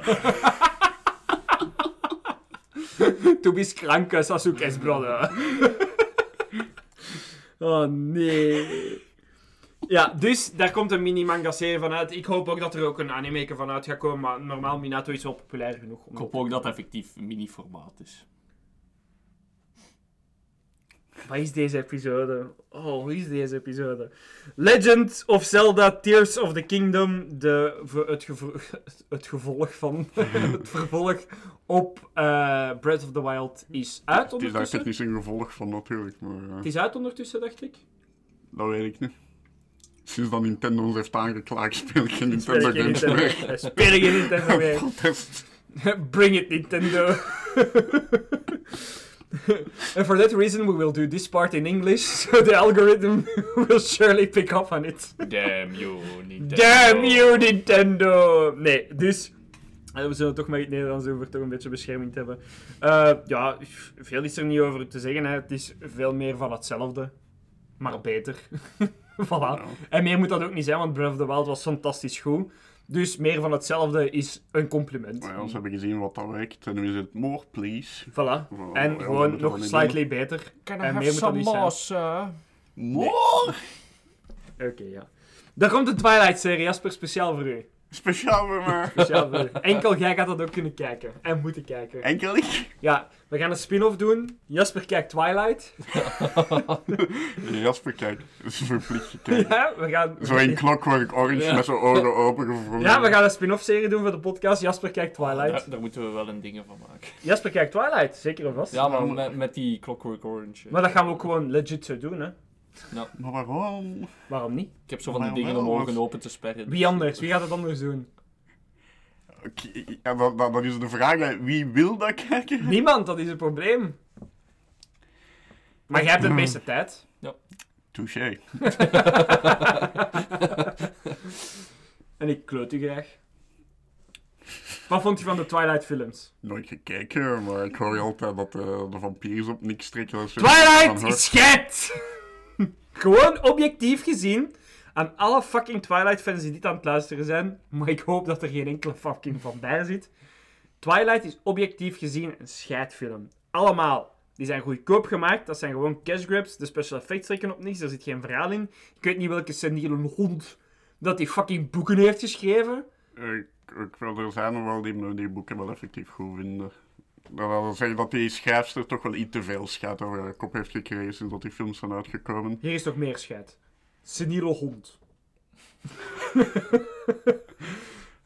Du bist kranke Sasuke's brother. oh nee. Ja, dus daar komt een mini-manga-serie van uit. Ik hoop ook dat er ook een anime van uit gaat komen, maar normaal Minato is wel populair genoeg. Om Ik hoop ook dat het effectief mini-formaat is. Wat is deze episode? Oh, hoe is deze episode? Legend of Zelda Tears of the Kingdom. De, het, gevo- het gevolg van... het vervolg op eh, Breath of the Wild is uit Het is daar ondertussen. technisch een gevolg van natuurlijk, maar Het is uit ondertussen, dacht ik. dat weet ik niet. Sinds dat Nintendo ons heeft aangeklaagd, speel ik geen Nintendo games meer. speel ik geen Nintendo meer. Bring it, Nintendo. and for that reason, we will do this part in English, so the algorithm will surely pick up on it. Damn you, Nintendo. Damn you, Nintendo! Nee, dus... eh, We zullen het toch maar in het Nederlands doen, voor toch een beetje bescherming te hebben. Eh, ja, veel is er niet over te zeggen. Hè. Het is veel meer van hetzelfde. Maar beter. voilà. En meer moet dat ook niet zijn, want Breath of the Wild was fantastisch goed. Dus meer van hetzelfde is een compliment. Maar ja, ze hebben gezien wat dat werkt en nu is het more, please. Voilà. En ja, we gewoon nog slightly beter. Can en meer moet dat niet zijn. sir? More? Oké, ja. Daar komt de Twilight-serie, Jasper, speciaal voor u. Speciaal voor mij. Speciaal voor u. Enkel jij gaat dat ook kunnen kijken. En moeten kijken. Enkel ik? Ja, we gaan een spin-off doen. Jasper kijkt Twilight. Jasper, kijk. Dat is verplicht gekeken. Ja, we gaan... Zo in Clockwork Orange Ja. met zijn ogen open. Ja, we gaan een spin-off-serie doen voor de podcast. Jasper kijkt Twilight. Daar, daar moeten we wel een dingen van maken. Jasper kijkt Twilight, zeker of vast. Ja, maar met, met die Clockwork Orange. Maar dat gaan we ook gewoon legit zo doen, hè. Maar waarom? Waarom niet? Ik heb zo van die dingen om ogen open te sperren. Wie anders? Wie gaat het anders doen? Oké, ja, dat is de vraag. Wie wil dat kijken? Niemand, dat is het probleem. Maar jij hebt de meeste tijd. Touché. En ik kloot u graag. Wat vond je van de Twilight films? Nooit gekeken, maar ik hoor je altijd dat de, de vampiers op niks trekken. Twilight is scheid! Gewoon objectief gezien, aan alle fucking Twilight-fans die dit aan het luisteren zijn, maar ik hoop dat er geen enkele fucking van bij zit. Twilight is objectief gezien een scheidfilm. Allemaal. Die zijn goedkoop gemaakt, dat zijn gewoon cash grabs. De special effects trekken op niks, er zit geen verhaal in. Ik weet niet welke seniele hond dat die fucking boeken heeft geschreven. Ik, ik wil er zijn wel die die boeken wel effectief goed vinden. Dat wil zeggen dat die schrijfster toch wel iets te veel schat over haar kop heeft gekregen sinds dat die films zijn uitgekomen. Hier is nog meer scheid. Seniele hond.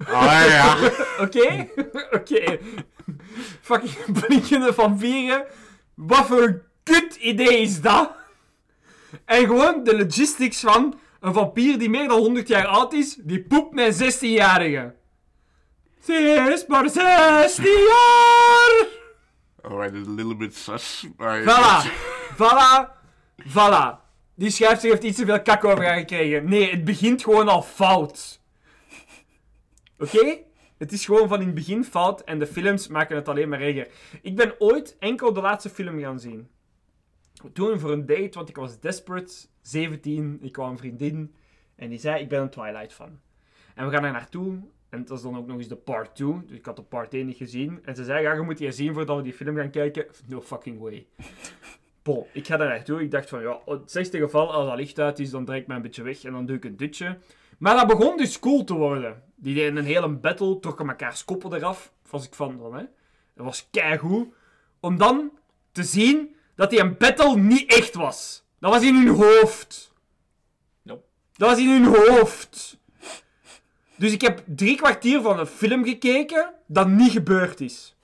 Ah ja. Oké? Oké. Fucking blinkende vampieren. Wat voor een kut idee is dat? En gewoon de logistics van een vampier die meer dan 100 jaar oud is, die poept met een 16-jarige. Ze is maar 16 jaar! Alright, it's a little bit sus. Voilà. Voilà. Voilà. Die schrijfster heeft iets te veel kak over haar gekregen. Nee, het begint gewoon al fout. Oké? Het is gewoon van in het begin fout en de films maken het alleen maar erger. Ik ben ooit enkel de laatste film gaan zien. Toen voor een date, want ik was desperate, 17, ik kwam een vriendin en die zei, ik ben een Twilight fan. En we gaan daar naartoe en dat was dan ook nog eens de part 2, dus ik had de part 1 niet gezien. En ze zei, ja, je moet die zien voordat we die film gaan kijken. No fucking way. Ik ga daar naartoe. Ik dacht van, ja, in het slechtste geval, als dat licht uit is, dan draai ik mij een beetje weg en dan doe ik een dutje. Maar dat begon dus cool te worden. Die deden een hele battle, trokken elkaar koppen eraf. Was ik van dan, hè. Dat was keigoed. Om dan te zien dat die een battle niet echt was. Dat was in hun hoofd. Nope. Dat was in hun hoofd. Dus ik heb drie kwartier van een film gekeken dat niet gebeurd is.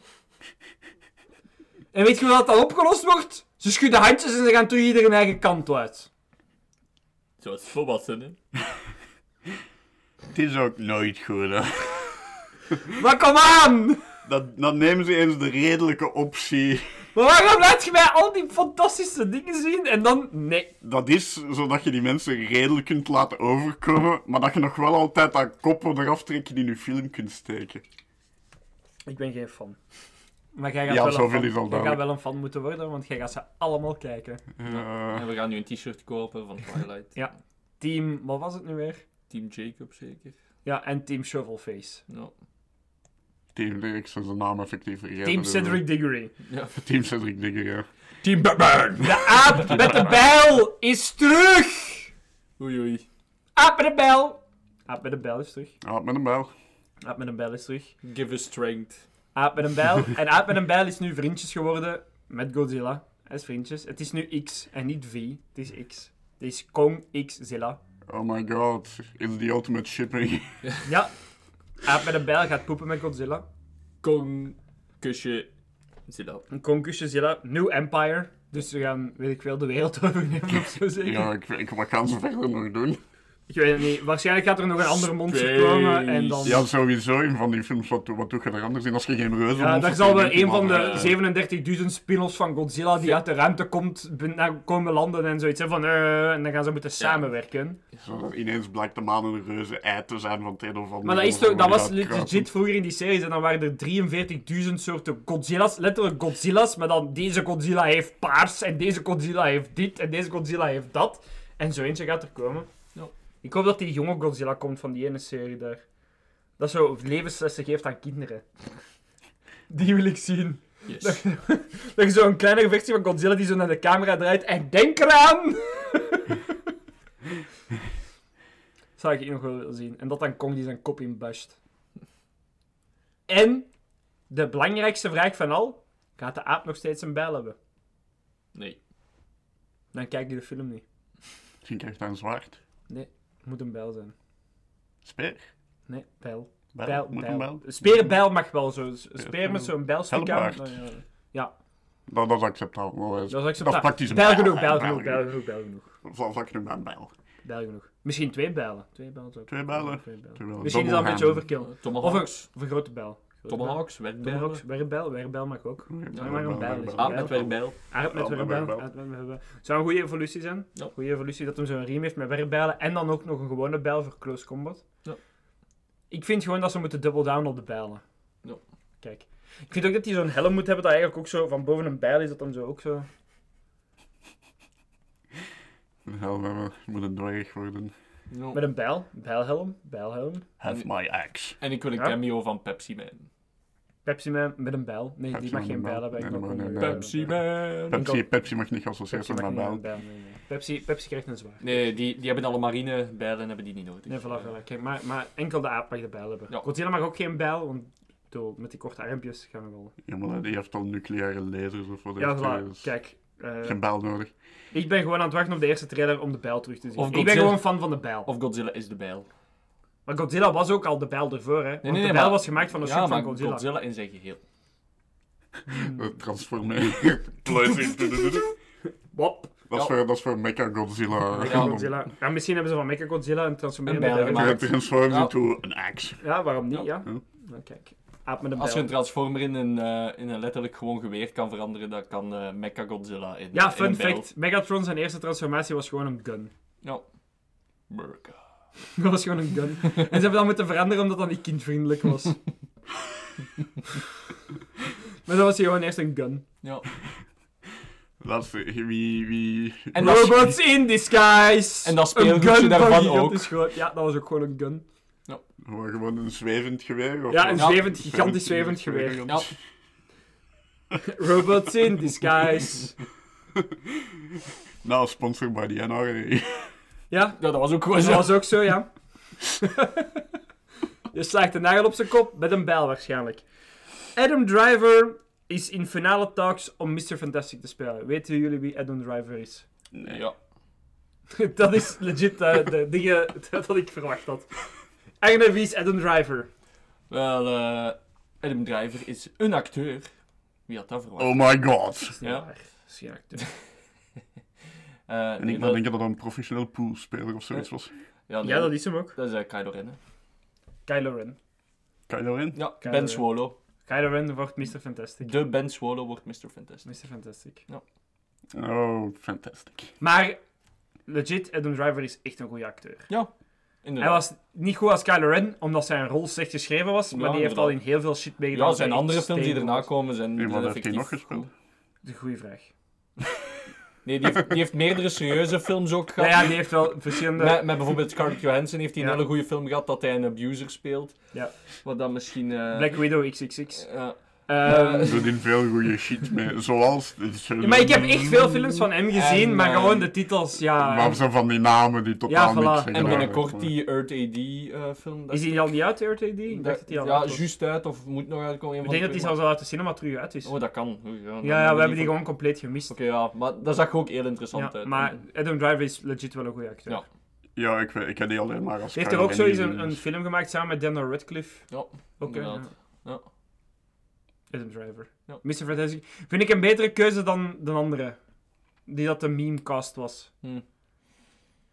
En weet je hoe dat dan opgelost wordt? Ze schudden handjes en ze gaan terug ieder hun eigen kant uit. Zoals volwassenen. Het is ook nooit goed, hè. Maar kom aan! Dat, dan nemen ze eens de redelijke optie. Maar waarom laat je mij al die fantastische dingen zien en dan... Nee. Dat is zodat je die mensen redelijk kunt laten overkomen, maar dat je nog wel altijd dat koppen eraf trekken in je film kunt steken. Ik ben geen fan. Maar jij gaat, Ja, wel, een fan. is al jij gaat duidelijk. wel een fan moeten worden, want jij gaat ze allemaal kijken. En we gaan nu een t-shirt kopen van Twilight. Ja. Team... Wat was het nu weer? Team Jacob zeker. Ja, en Team Shovelface. Ja. Team Lyrics is de naam effectief vergeten. Team Cedric Diggory. ja. Team Cedric Digger, ja. Team Batman! De aap met de bijl is terug! Oei oei. Aap met een bijl! Aap met een bijl is terug. Ah, met een bel. Aap met een bijl is terug. Give us strength. Aap met een bijl. En Aap met een bijl is nu vriendjes geworden met Godzilla. Als vriendjes. Het is nu X en niet V. Het is X. Het is Kong X Zilla. Oh my god, it's the ultimate shipping. Ja. Aap met een bijl gaat poepen met Godzilla. Kong, kusje, Zilla. Een Kong kusje Zilla. New Empire. Dus we gaan, weet ik veel, de wereld overnemen of zo zeker. ja, ik, ik, wat gaan ze verder nog doen? Ik weet het niet. Waarschijnlijk gaat er nog een andere monster Space. komen en dan... Ja, sowieso in van die films, wat, wat doe je er anders in als je geen reuzen Ja, daar zal wel een van de 37.000 spin-offs van Godzilla die uit de ruimte komt, naar komen landen en zoiets. Hè, van, eh, en dan gaan ze moeten samenwerken. Ineens blijkt de maan een reuze ei te zijn van het een of ander. Maar dat, is toch, dat was legit vroeger in die series en dan waren er 43.000 soorten Godzilla's, letterlijk Godzilla's, maar dan deze Godzilla heeft paars en deze Godzilla heeft dit en deze Godzilla heeft dat. En zo eentje gaat er komen. Ik hoop dat die jonge Godzilla komt van die ene serie daar. Dat zo levenslessen geeft aan kinderen. Die wil ik zien. Yes. Dat, dat je zo'n kleinere versie van Godzilla die zo naar de camera draait en denk eraan! Zou ik nog wel willen zien. En dat dan Kong die zijn kop in basht. En de belangrijkste vraag van al: gaat de aap nog steeds een bijl hebben? Nee. Dan kijk je de film niet. Misschien krijgt hij een zwaard. Nee, moet een bijl zijn. Speer? Nee, bijl. Bijl? Bijl, Moet bijl. een bijl? Sperenbijl mag wel zo. Een Speer met zo'n bijlstuk aan. Ja. Dat, dat is acceptabel. Dat is, dat is acceptabel. Dat is praktisch een bijl genoeg, bijl genoeg, bijl genoeg. bijl genoeg. Vlak genoeg bij een bijl. Bijl genoeg. Misschien twee bijlen. Twee bijlen Twee bijlen? Twee bijlen. Twee bijlen. Misschien is dat een beetje overkill. Of een, Tomahawks. of een grote bijl. Tomahawks, bijl. werkbijlen. Tomahawks, werkbijl. Werkbijl mag ook. Ja, maar een bijl is Ah, bijl. met werkbijl. Aard met met werkbijl. werkbijl. Aard met werkbijl. Zou een goede evolutie zijn. Ja. Goede evolutie dat hem zo'n riem heeft met werkbijlen. En dan ook nog een gewone bijl voor close combat. Ja. Ik vind gewoon dat ze moeten double down op de bijlen. Ja. Kijk. Ik vind ook dat hij zo'n helm moet hebben dat eigenlijk ook zo van boven een bijl is. Dat dan zo ook zo... Hel, we moeten een dwerg worden. Met een bijl. Bijlhelm. Bijlhelm. Have my axe. En ik wil een Ja? cameo van Pepsi Man. Pepsi Man met een bijl. Nee, Pepsi die mag geen een bijl hebben. Ik Nee, mag nee, gewoon nee, een nee. Pepsi. Man. Pepsi, Pepsi mag niet geassocieerd Pepsi mag met niet een bijl. Nee, nee. Pepsi, Pepsi krijgt een zwaar. Nee, die, die hebben alle marine bijlen en hebben die niet nodig. Nee, voilà, voilà. Kijk, maar, maar enkel de aap mag de bijl hebben. Ja. Godzilla mag ook geen bijl, want bedoel, met die korte armpjes gaan we wel. Ja, maar die heeft al nucleaire lasers of wat. Ja, heeft hij, voilà. dus Kijk, eh, Geen bijl nodig. Ik ben gewoon aan het wachten op de eerste trailer om de bijl terug te zien. Of ik ben Godzilla. gewoon fan van de bijl. Of Godzilla is de bijl. Maar Godzilla was ook al de bijl ervoor, hè? Want nee, de nee, bijl maar- was gemaakt van een ja, stuk maar van Godzilla. Godzilla in zijn geheel. Het transformeren. dat, Wop. is Ja. voor, dat is voor Mecha Godzilla. Ja, misschien hebben ze van Mecha Godzilla een transformerende Een bijl bijl gemaakt. Transforms Ja. into an axe. Ja, waarom niet, ja? Ja. Nou, kijk. Aap met een Als je een transformer in een, eh, in een letterlijk gewoon geweer kan veranderen, dan kan eh Mecha Godzilla in Ja, in fun een fact. Megatron zijn eerste transformatie was gewoon een gun. Ja. America. Dat was gewoon een gun. En ze hebben dat moeten veranderen omdat dat niet kindvriendelijk was. maar dat was gewoon eerst een gun. Ja. Dat wie. wie En dat, Robots in disguise! En dat speelgoedje daarvan van ook. Ja, dat was ook gewoon een gun. Gewoon gewoon een zwevend geweer? Of Ja, een zwevend, gigantisch zwevend geweer. ja. Robots in disguise. Nou, sponsored by the NRA. Ja, ja, dat was ook gewoon dat zo. was ook zo, ja. Je slaagt een nagel op zijn kop met een bijl waarschijnlijk. Adam Driver is in finale talks om Mr. Fantastic te spelen. Weten jullie wie Adam Driver is? Nee. Ja. dat is legit eh, de dingen dat ik verwacht had. Agne, wie is Adam Driver? Wel, eh Adam Driver is een acteur. Wie had dat verwacht? Oh my god. Ja. is geen acteur. Eh, En nee, ik dat- denk dat dat een professioneel poolspeler of zoiets was. ja, nee, Ja, dat is hem ook. dat is eh, Kylo Ren. hè. Kylo Ren. Kylo Ren? Ja, Kylo Ben Ren. Swallow. Kylo Ren wordt Mr. Fantastic. De Ben Swallow wordt Mr. Fantastic. Mr. Fantastic. Oh, fantastic. Maar, legit, Adam Driver is echt een goede acteur. Ja, Hij was niet goed als Kylo Ren, omdat zijn rol slecht geschreven was, maar Ja, die heeft al in heel veel shit meegedaan. Ja, zijn andere films die erna komen zijn En wat heeft hij nog gespeeld? goed. Dat is een goede vraag. Nee, die heeft, die heeft meerdere serieuze films ook Ja, gehad. ja, die heeft wel verschillende... Met, met bijvoorbeeld Scarlett Johansson heeft hij een Ja. hele goede film gehad dat hij een abuser speelt. Ja. Wat dan misschien... eh, Black Widow XXX. ja. Ehm, Zo in veel goede shit mee. Zoals... ja, maar ik heb echt veel films van hem gezien, En, maar eh, gewoon de titels, ja. Maar zo van die namen die totaal Ja, voilà. niks zeggen. En binnenkort die Earth AD eh, film. Is die al niet uit, de RTD? Ik dacht dat die al Ja, juist uit of moet nog uitkomen. Ik van denk dat die zelfs al uit de cinema terug uit is. Oh, dat kan. Ja, ja, ja, we hebben die gewoon compleet gemist. Oké, ja, maar dat zag ook heel interessant Ja, uit. maar Adam Driver is legit wel een goede acteur. Ja. Ja, ik, weet- ik heb die alleen maar als Hij heeft er ook zoiets een, film gemaakt samen met Daniel Radcliffe. Ja, inderdaad. ja. Adam Driver. Ja. Mr. Fantastic. Vind ik een betere keuze dan de andere. Die dat de memecast was. Hm.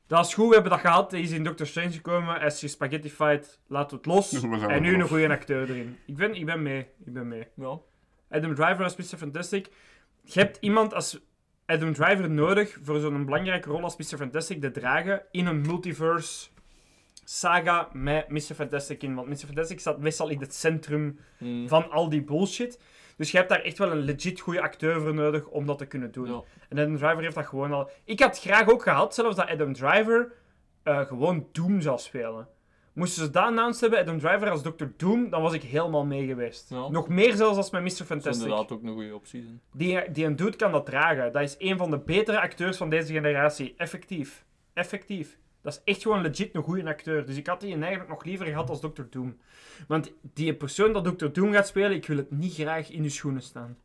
Dat is goed, we hebben dat gehad. Hij is in Doctor Strange gekomen. Hij is gespaghettified. Laten we het los. En nu een goede acteur erin. Ik ben, ik ben mee. Ik ben mee. Ja. Adam Driver als Mr. Fantastic. Je hebt iemand als Adam Driver nodig voor zo'n belangrijke rol als Mr. Fantastic te dragen in een multiverse saga met Mr. Fantastic in. Want Mr. Fantastic staat meestal in het centrum Hm. van al die bullshit. Dus je hebt daar echt wel een legit goede acteur voor nodig om dat te kunnen doen. Ja. En Adam Driver heeft dat gewoon al... Ik had graag ook gehad, zelfs dat Adam Driver eh, gewoon Doom zou spelen. Moesten ze dat announced hebben, Adam Driver als Dr. Doom, dan was ik helemaal mee geweest. Ja. Nog meer zelfs als met Mr. Dat is Fantastic. inderdaad ook een goede optie. zijn. Die, die een dude kan dat dragen. Dat is een van de betere acteurs van deze generatie. Effectief. Effectief. Dat is echt gewoon legit een goede acteur. Dus ik had die eigenlijk nog liever gehad als Dr. Doom. Want die persoon dat Dr. Doom gaat spelen, ik wil het niet graag in uw schoenen staan.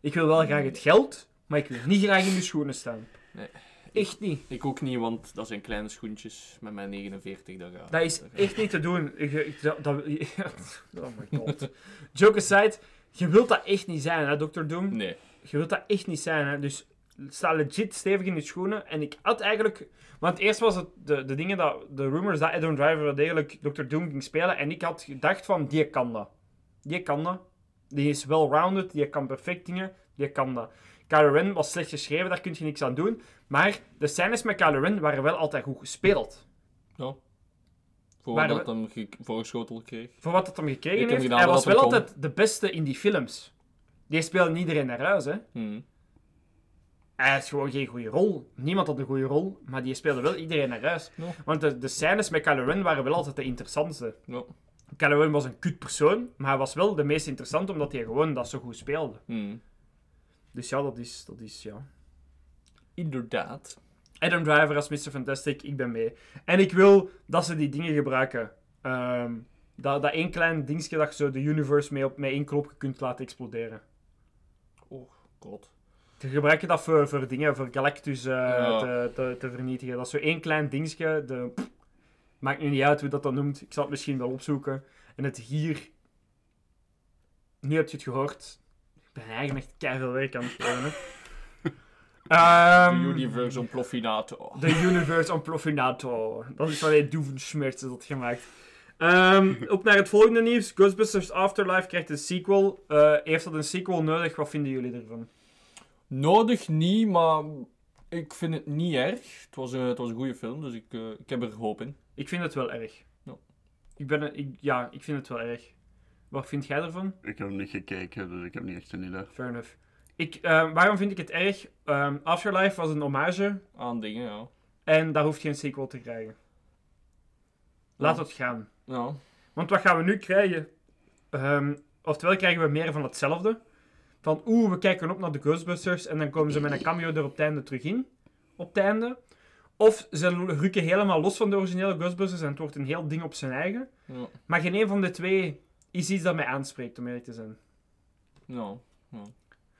Ik wil wel graag het geld, maar ik wil niet graag in uw schoenen staan. Nee. Echt niet. Ik ook niet, want dat zijn kleine schoentjes met mijn 49. Dat, gaat, Dat is echt niet te doen. Je- dat, dat- oh my god. Joke aside, je wilt dat echt niet zijn, hè, Dr. Doom? Nee. Je wilt dat echt niet zijn, hè. Dus sta legit stevig in je schoenen. En ik had eigenlijk... Want eerst was het de, de dingen dat... De rumors dat Adam Driver wel degelijk Dr. Doom ging spelen. En ik had gedacht van, die kan dat. Die kan dat. Die is well-rounded, die kan perfect dingen. Die kan dat. Kylo Ren was slecht geschreven, daar kun je niks aan doen. Maar de scènes met Kylo Ren waren wel altijd goed gespeeld. Ja. Voor Maar dat hem ge- voorgeschoteld kreeg. Voor wat het hem gekregen heeft. Hij wat was wel altijd de beste in die films. Die speelde iedereen naar huis, hè. Hm. Hij had gewoon geen goede rol. Niemand had een goede rol, maar die speelde wel iedereen naar huis. Want de, de scènes met Kylo Ren waren wel altijd de interessantste. Ja. Kylo Ren was een kut persoon, maar hij was wel de meest interessant omdat hij gewoon dat zo goed speelde. Hm. Dus ja, dat is, dat is ja. Inderdaad. Adam Driver als Mr. Fantastic, ik ben mee. En ik wil dat ze die dingen gebruiken. Ehm, dat, dat één klein dingetje dat je zo de universe mee op met één klopje kunt laten exploderen. Oh, god. Te gebruiken dat voor, voor dingen, voor Galactus eh, Ja. te, te, te vernietigen. Dat is zo één klein dingetje. De, pff, maakt nu niet uit hoe dat dan noemt. Ik zal het misschien wel opzoeken. En het hier... Nu heb je het gehoord. Ik ben eigenlijk echt keihard werk aan het hè. Ehm, De Universe Ontploffinator. de Universe Amplofinator. Dat is hij Doevenschmerz had gemaakt. Ehm, op naar het volgende nieuws. Ghostbusters Afterlife krijgt een sequel. Eh, heeft dat een sequel nodig? Wat vinden jullie ervan? Nodig niet, maar ik vind het niet erg. Het was een, het was een goede film, dus ik, eh, ik heb er hoop in. Ik vind het wel erg. Ja. Ik ben, een- ik, ja, ik vind het wel erg. Wat vind jij ervan? Ik heb hem niet gekeken, dus ik heb niet echt een idee. Fair enough. Ik, eh, waarom vind ik het erg? Ehm, Afterlife was een hommage Aan dingen, ja. en daar hoeft geen sequel te krijgen. Laat Ja. het gaan. Ja. Want wat gaan we nu krijgen? Ehm, oftewel krijgen we meer van hetzelfde. Van oeh, we kijken op naar de Ghostbusters en dan komen ze met een cameo er op het einde terug in. Op het einde. Of ze rukken helemaal los van de originele Ghostbusters en het wordt een heel ding op zijn eigen. Ja. Maar geen een van de twee is iets dat mij aanspreekt, om eerlijk te zijn. Ja. ja.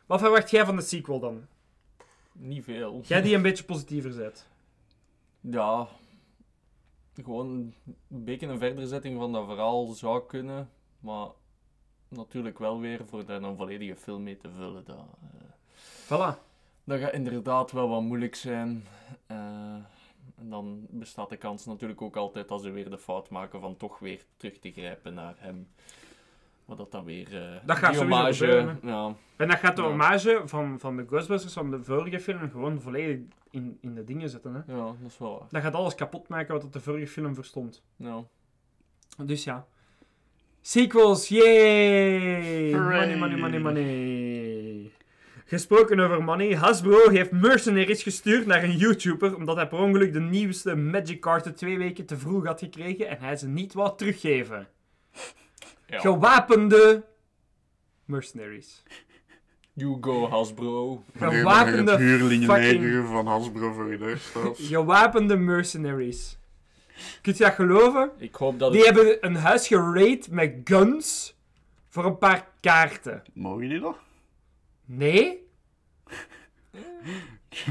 Wat verwacht jij van de sequel dan? Niet veel. Jij die een beetje positiever bent. Ja. Gewoon een beetje een verderzetting van dat verhaal zou kunnen. Maar natuurlijk wel weer voor daar een volledige film mee te vullen. Dat, eh, Voilà. dat gaat inderdaad wel wat moeilijk zijn. Eh, en dan bestaat de kans natuurlijk ook altijd als ze weer de fout maken van toch weer terug te grijpen naar hem. Maar dat dan weer... eh, Dat gaat hommage, gebeuren. Ja, En dat gaat de Ja. hommage van, van de Ghostbusters van de vorige film gewoon volledig in, in de dingen zetten. Hè? ja, dat is wel waar. Dat gaat alles kapot maken wat de vorige film verstond. Ja. Dus ja. Sequels, yay! Hooray. Money, money, money, money. Gesproken over money, Hasbro heeft mercenaries gestuurd naar een YouTuber omdat hij per ongeluk de nieuwste Magic kaarten twee weken te vroeg had gekregen en hij ze niet wou teruggeven. Ja. Gewapende Mercenaries. You go, Hasbro. Gewapende huurlingenleger fucking... van Hasbro voor je deur staat. Gewapende mercenaries. Kun je dat geloven? Ik hoop dat Die het... hebben een huis geraid met guns voor een paar kaarten. Mogen die dat? Nee?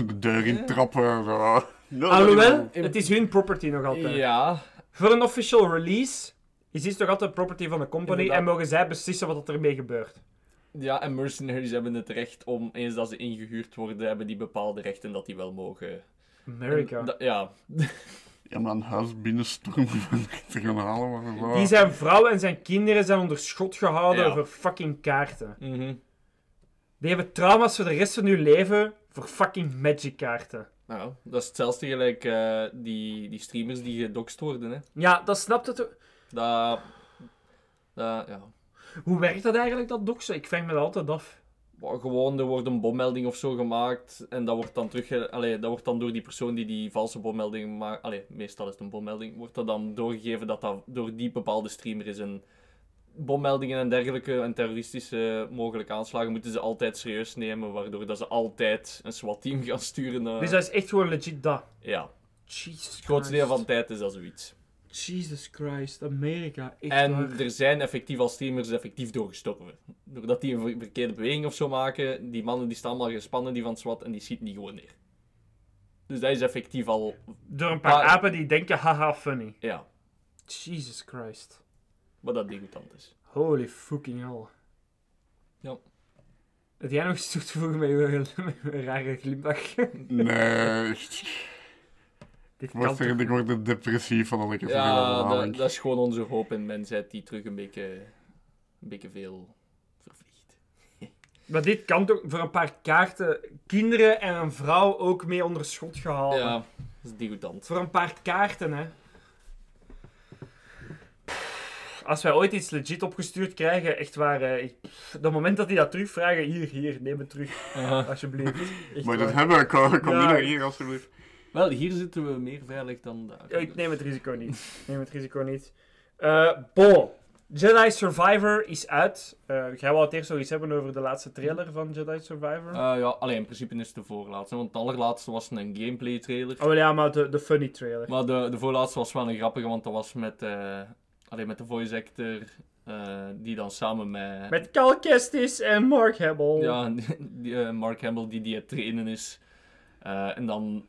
De deur in trappen. Zo. No, Alhoewel, het is hun property nog altijd. Ja, Voor een official release is dit toch altijd property van de company Inderdaad. en mogen zij beslissen wat er ermee gebeurt. ja, en mercenaries hebben het recht om, eens dat ze ingehuurd worden, hebben die bepaalde rechten dat die wel mogen. America. En da- ja, Ja, maar een huis binnenstormen van te gaan halen. Maar. Die zijn vrouw en zijn kinderen zijn onder schot gehouden Ja. voor fucking kaarten. mhm. Die hebben trauma's voor de rest van hun leven voor fucking magic kaarten. Nou, dat is hetzelfde gelijk eh, die, die streamers die gedoxt worden. Hè. Ja, dat snapt het. ook. Dat, dat, ja. Hoe werkt dat eigenlijk, dat doxen? Ik vraag me dat altijd af. Gewoon, er wordt een bommelding of zo gemaakt en dat wordt dan terug, allee, dat wordt dan door die persoon die die valse bommelding maakt, allee, meestal is het een bommelding, wordt dat dan doorgegeven dat dat door die bepaalde streamer is. En bommeldingen en dergelijke en terroristische mogelijke aanslagen moeten ze altijd serieus nemen, waardoor dat ze altijd een SWAT-team gaan sturen. naar- Dus dat is echt gewoon legit dat. Ja, Jesus het grootste deel van de tijd is dat zoiets. Jesus Christ, Amerika. Echt En waar. er zijn effectief als streamers effectief doorgestorven. Doordat die een ver- verkeerde beweging of zo maken, die mannen die staan allemaal gespannen, die van SWAT, en die schieten die gewoon neer. Dus dat is effectief al, Door een paar Maar- apen die denken, haha, funny. ja, Jesus Christ. wat dat degoutant is. Holy fucking hell. Ja. Heb jij nog iets toe te voegen met je, met je rare glimlach? Nee, Ik word, er, ik word er depressief van als ik Ja, dat, dat is gewoon onze hoop in mensheid die terug een beetje, een beetje veel vervliegt. Maar dit kan toch voor een paar kaarten kinderen en een vrouw ook mee onder schot gehaald. Ja, dat is degoutant. Voor een paar kaarten, hè. Als wij ooit iets legit opgestuurd krijgen, echt waar... eh, ik, dat moment dat die dat terugvragen, hier, hier, neem het terug, alsjeblieft. Echt Maar dat hebben we, kom, kom Ja. nu naar hier alsjeblieft. Wel, hier zitten we meer veilig dan daar. Ja, ik neem het risico niet. Neem het risico niet. Bon. Jedi Survivor is uit. Eh jij wou het eerst nog iets hebben over de laatste trailer van Jedi Survivor? Eh, ja, alleen in principe is het de voorlaatste, want het allerlaatste was een gameplay trailer. oh ja, maar de, de funny trailer. Maar de, de voorlaatste was wel een grappige, want dat was met, eh alleen met de voice actor, eh, die dan samen met... Met Cal Kestis en Mark Hamill. Ja, die, Mark Hamill die die het trainen is. En dan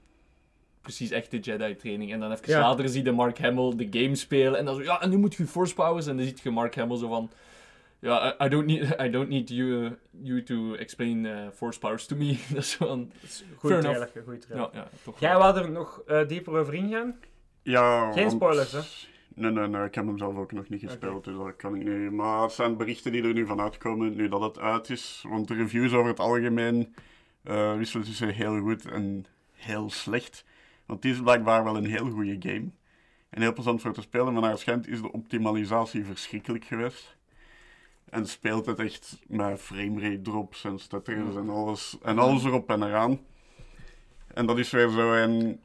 precies echt de Jedi training. En dan even Ja. later zie je Mark Hamill de game spelen. En dan zo, ja, en nu moet je force powers. En dan ziet je Mark Hamill zo van... Ja, I, I don't need, I don't need you, you to explain eh, force powers to me. dat is. Goeie Fair trailer, goeie trailer. Ja, ja, toch Jij wou er nog eh, dieper over ingaan? Ja, Geen want- spoilers, hè? Nee, nee, nee, ik heb hem zelf ook nog niet gespeeld, dus dat kan ik nu. Maar het zijn berichten die er nu van uitkomen, nu dat het uit is. Want de reviews over het algemeen eh, wisselen tussen heel goed en heel slecht. Want het is blijkbaar wel een heel goede game. En heel plezant voor te spelen, maar naar het schijnt is de optimalisatie verschrikkelijk geweest. En speelt het echt met framerate drops en stutters en alles, en alles erop en eraan. En dat is weer zo een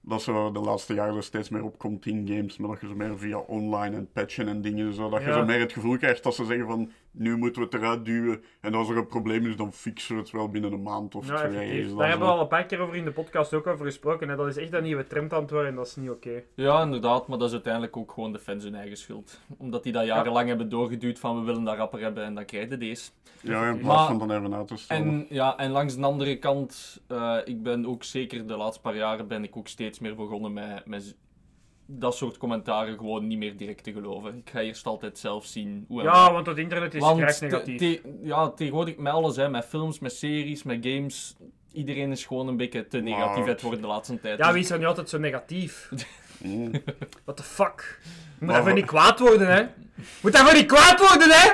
dat zo de laatste jaren steeds meer opkomt in games, maar dat je zo meer via online en patchen en dingen, zo, dat je zo meer het gevoel krijgt dat ze zeggen van, nu moeten we het eruit duwen, en als er een probleem is, dan fixen we het wel binnen een maand of Ja, twee. effectief. Daar hebben we al een paar keer over in de podcast ook over gesproken. Hè. Dat is echt een nieuwe trend aan het worden en dat is niet oké. Ja, inderdaad, maar dat is uiteindelijk ook gewoon de fans hun eigen schuld. Omdat die dat jarenlang hebben doorgeduwd van we willen dat rapper hebben en dan krijg je deze. Ja, in plaats Maar- van dan even uit te stellen. En, ja, en langs de andere kant, eh, ik ben ook zeker de laatste paar jaren ben ik ook steeds meer begonnen met, met dat soort commentaren gewoon niet meer direct te geloven. Ik ga eerst altijd zelf zien hoe Ja, want het internet is te- negatief. te- ja, tegenwoordig met alles, hè, met films, met series, met games. Iedereen is gewoon een beetje te negatief het worden de laatste tijd. Ja, Dus- wie is er nu altijd zo negatief? Mm. What the fuck? Je moet Maar- even niet kwaad worden, hè? Moet even niet kwaad worden, hè?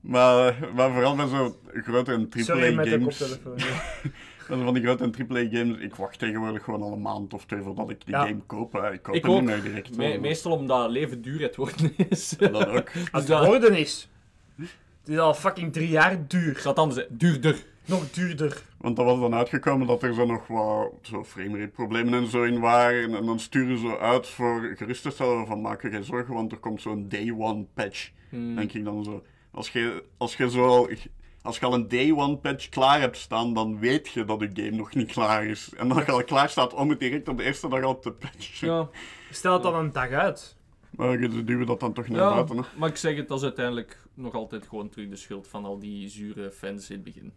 Maar, maar vooral met zo'n grote en Sorry, AAA met de games, koptelefoon. ja. zo van die grote en AAA games, ik wacht tegenwoordig gewoon al een maand of twee voordat ik die Ja. game koop. hè. Ik koop Ik het niet meer direct. Me- meestal omdat leven duur het worden is. Dat ook. Als Dus het dat, worden is. Het is al fucking drie jaar duur. het anders duurder. Nog duurder. Want dat was dan uitgekomen dat er zo nog wat zo framerate problemen en zo in waren. En dan sturen ze uit voor gerust te stellen van maak je geen zorgen, want er komt zo'n day one patch. Hmm. Denk ik dan zo. Als je, als je zo al, als je al een day one patch klaar hebt staan, dan weet je dat je game nog niet klaar is. En dat je al klaar staat om het direct op de eerste dag al te patchen. Ja, Stel het dan een dag uit. Maar je duwen dat dan toch naar ja buiten. hè. maar ik zeg het, dat is uiteindelijk nog altijd gewoon terug de schuld van al die zure fans in het begin.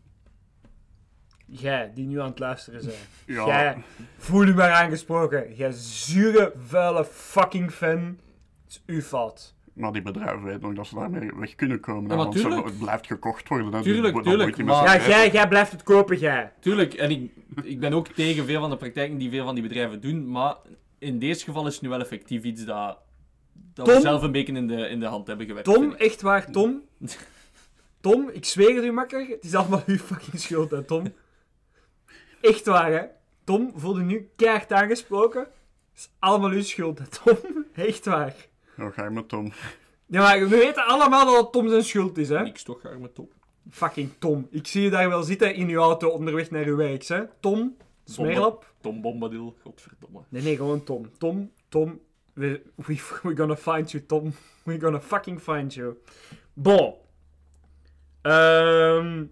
Jij, die nu aan het luisteren bent. Ja. Jij, voel je maar aangesproken. Jij zure, vuile fucking fan. Het is uw fout. Maar die bedrijven weten nog dat ze daarmee weg kunnen komen. Ja, want ze- tuurlijk. het blijft gekocht worden. hè, Tuurlijk, dus tuurlijk, maar- z'n Ja, jij, jij blijft het kopen, jij. Tuurlijk, en ik, ik ben ook tegen veel van de praktijken die veel van die bedrijven doen, maar in deze geval is het nu wel effectief iets dat, dat we zelf een beetje in de, in de hand hebben gewerkt. Tom, echt waar, Tom. Tom, ik zweer het u makker. Het is allemaal uw fucking schuld, hè, Tom. Echt waar, hè. Tom, voel je nu keihard aangesproken. Het is allemaal uw schuld, hè, Tom. Echt waar. Ja, ga je met Tom. Ja, maar we weten allemaal dat het Tom zijn schuld is, hè. Niks toch, ga met Tom. Fucking Tom. Ik zie je daar wel zitten in uw auto onderweg naar uw werk, hè. Tom, smeerlap. Tom Bombadil, godverdomme. Nee, nee, gewoon Tom. Tom, Tom. We, we, we're gonna find you, Tom. We're gonna fucking find you. Bon. Ehm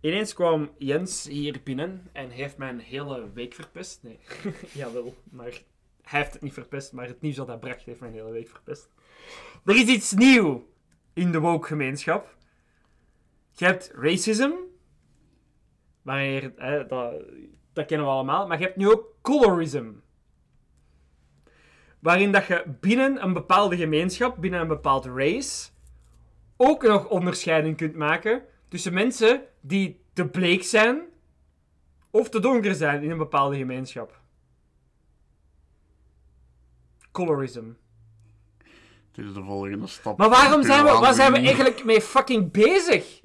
ineens kwam Jens hier binnen en heeft mijn hele week verpest. Nee, jawel, maar hij heeft het niet verpest, maar het nieuws dat hij bracht heeft mijn hele week verpest. Er is iets nieuw in de woke-gemeenschap. Je hebt racism. Wanneer, hè, dat, dat kennen we allemaal. Maar je hebt nu ook colorism. Waarin dat je binnen een bepaalde gemeenschap, binnen een bepaald race, ook nog onderscheiding kunt maken tussen mensen die te bleek zijn of te donker zijn in een bepaalde gemeenschap. Colorism. Dit is de volgende stap. Maar waarom zijn we, waar zijn we eigenlijk mee fucking bezig?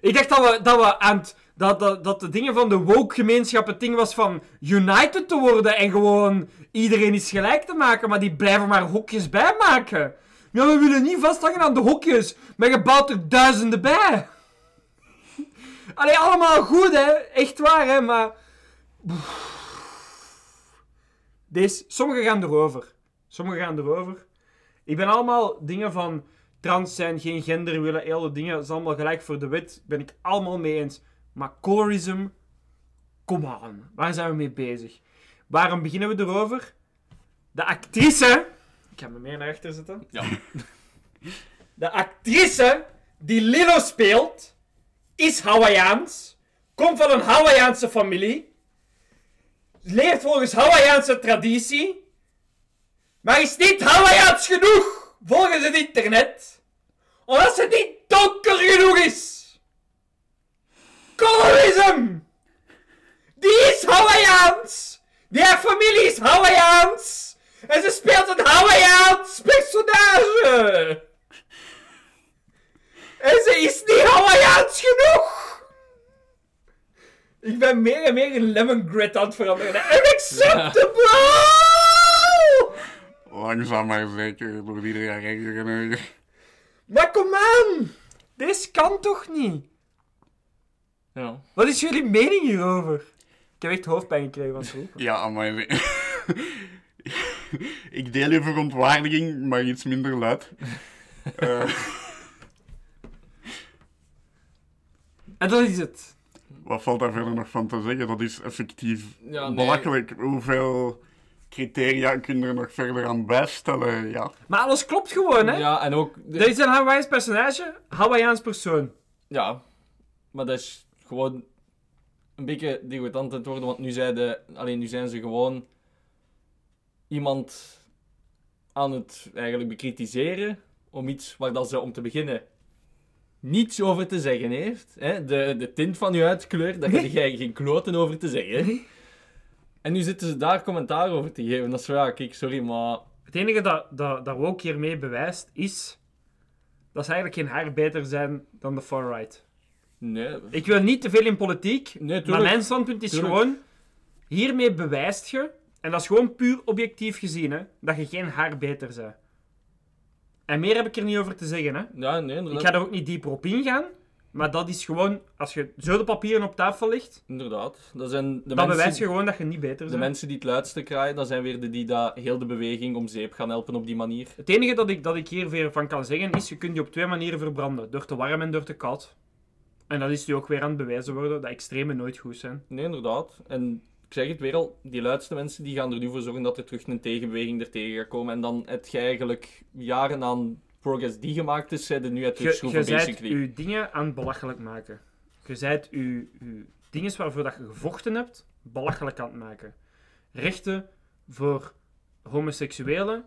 Ik dacht dat we, dat we aan het, dat, dat, dat de dingen van de woke-gemeenschap het ding was van united te worden en gewoon iedereen is gelijk te maken, maar die blijven maar hokjes bijmaken. Ja, we willen niet vasthangen aan de hokjes, maar je bouwt er duizenden bij. Allee, allemaal goed, hè. Echt waar, hè, maar... Deze, sommigen gaan erover. Sommigen gaan erover. Ik ben allemaal dingen van trans zijn, geen gender willen, hele dingen, dat is allemaal gelijk voor de wet. Ben ik allemaal mee eens. Maar colorism, kom aan. Waar zijn we mee bezig? Waarom beginnen we erover? De actrice... Ik ga me meer naar achter zetten. Ja. De actrice die Lilo speelt, is Hawaiiaans, komt van een Hawaiiaanse familie, leeft volgens Hawaiiaanse traditie, maar is niet Hawaiiaans genoeg volgens het internet, omdat ze niet donker genoeg is. Colorism! Die is Hawaiiaans! Die haar familie is Hawaiiaans! En ze speelt een Hawaiiaans personage! En ze is niet Hawaiiaans genoeg! Ik ben meer en meer in lemon grit aan het veranderen. Unacceptable! Langzaam maar zeker, door ieder jaar erger en erger. Maar kom aan! Dit kan toch niet? Ja. Wat is jullie mening hierover? Ik heb echt hoofdpijn gekregen van het roepen. Ja, maar... ik deel je verontwaardiging, maar iets minder luid. Eh, En dat is het. wat valt daar verder nog van te zeggen? Dat is effectief Ja, nee. belachelijk. Hoeveel criteria kun je er nog verder aan bijstellen? Ja. Maar alles klopt gewoon, hè? ja, en ook... Er is een Hawaiians personage, Hawaiiaans persoon. Ja, maar dat is gewoon een beetje degoutant aan het worden, want nu, zeiden, alleen nu zijn ze gewoon iemand aan het eigenlijk bekritiseren om iets waar dat ze om te beginnen niets over te zeggen heeft. Hè? De, de tint van je huidskleur, daar heb jij geen kloten over te zeggen. En nu zitten ze daar commentaar over te geven. Dat is ja, kijk, sorry, maar... Het enige dat, dat, dat we ook hiermee bewijst, is dat ze eigenlijk geen haar beter zijn dan de far-right. Nee, Ik wil niet te veel in politiek, nee maar mijn standpunt is Tuurlijk. gewoon... Hiermee bewijst je, en dat is gewoon puur objectief gezien, hè, dat je geen haar beter bent. En meer heb ik er niet over te zeggen, hè. Ja, nee, Ik inderdaad. ga er ook niet dieper op ingaan, Maar dat is gewoon, als je zo de papieren op tafel legt, Inderdaad. Dat zijn de dan mensen, bewijs je gewoon dat je niet beter de bent. mensen die het luidste kraaien, dat zijn weer de die dat heel de beweging om zeep gaan helpen op die manier. Het enige dat ik, dat ik hier weer van kan zeggen is, je kunt die op twee manieren verbranden. Door te warm en door te koud. En dat is nu ook weer aan het bewijzen worden, dat extreme nooit goed zijn. Nee, inderdaad. En ik zeg het weer al, die luidste mensen die gaan er nu voor zorgen dat er terug een tegenbeweging er tegen gaat komen. En dan heb je eigenlijk jaren aan progress die gemaakt is, zijn er nu je terugschroeven, basically. je dingen aan het belachelijk maken. Je zijt je, je dingen waarvoor dat je gevochten hebt, belachelijk aan het maken. Rechten voor homoseksuelen,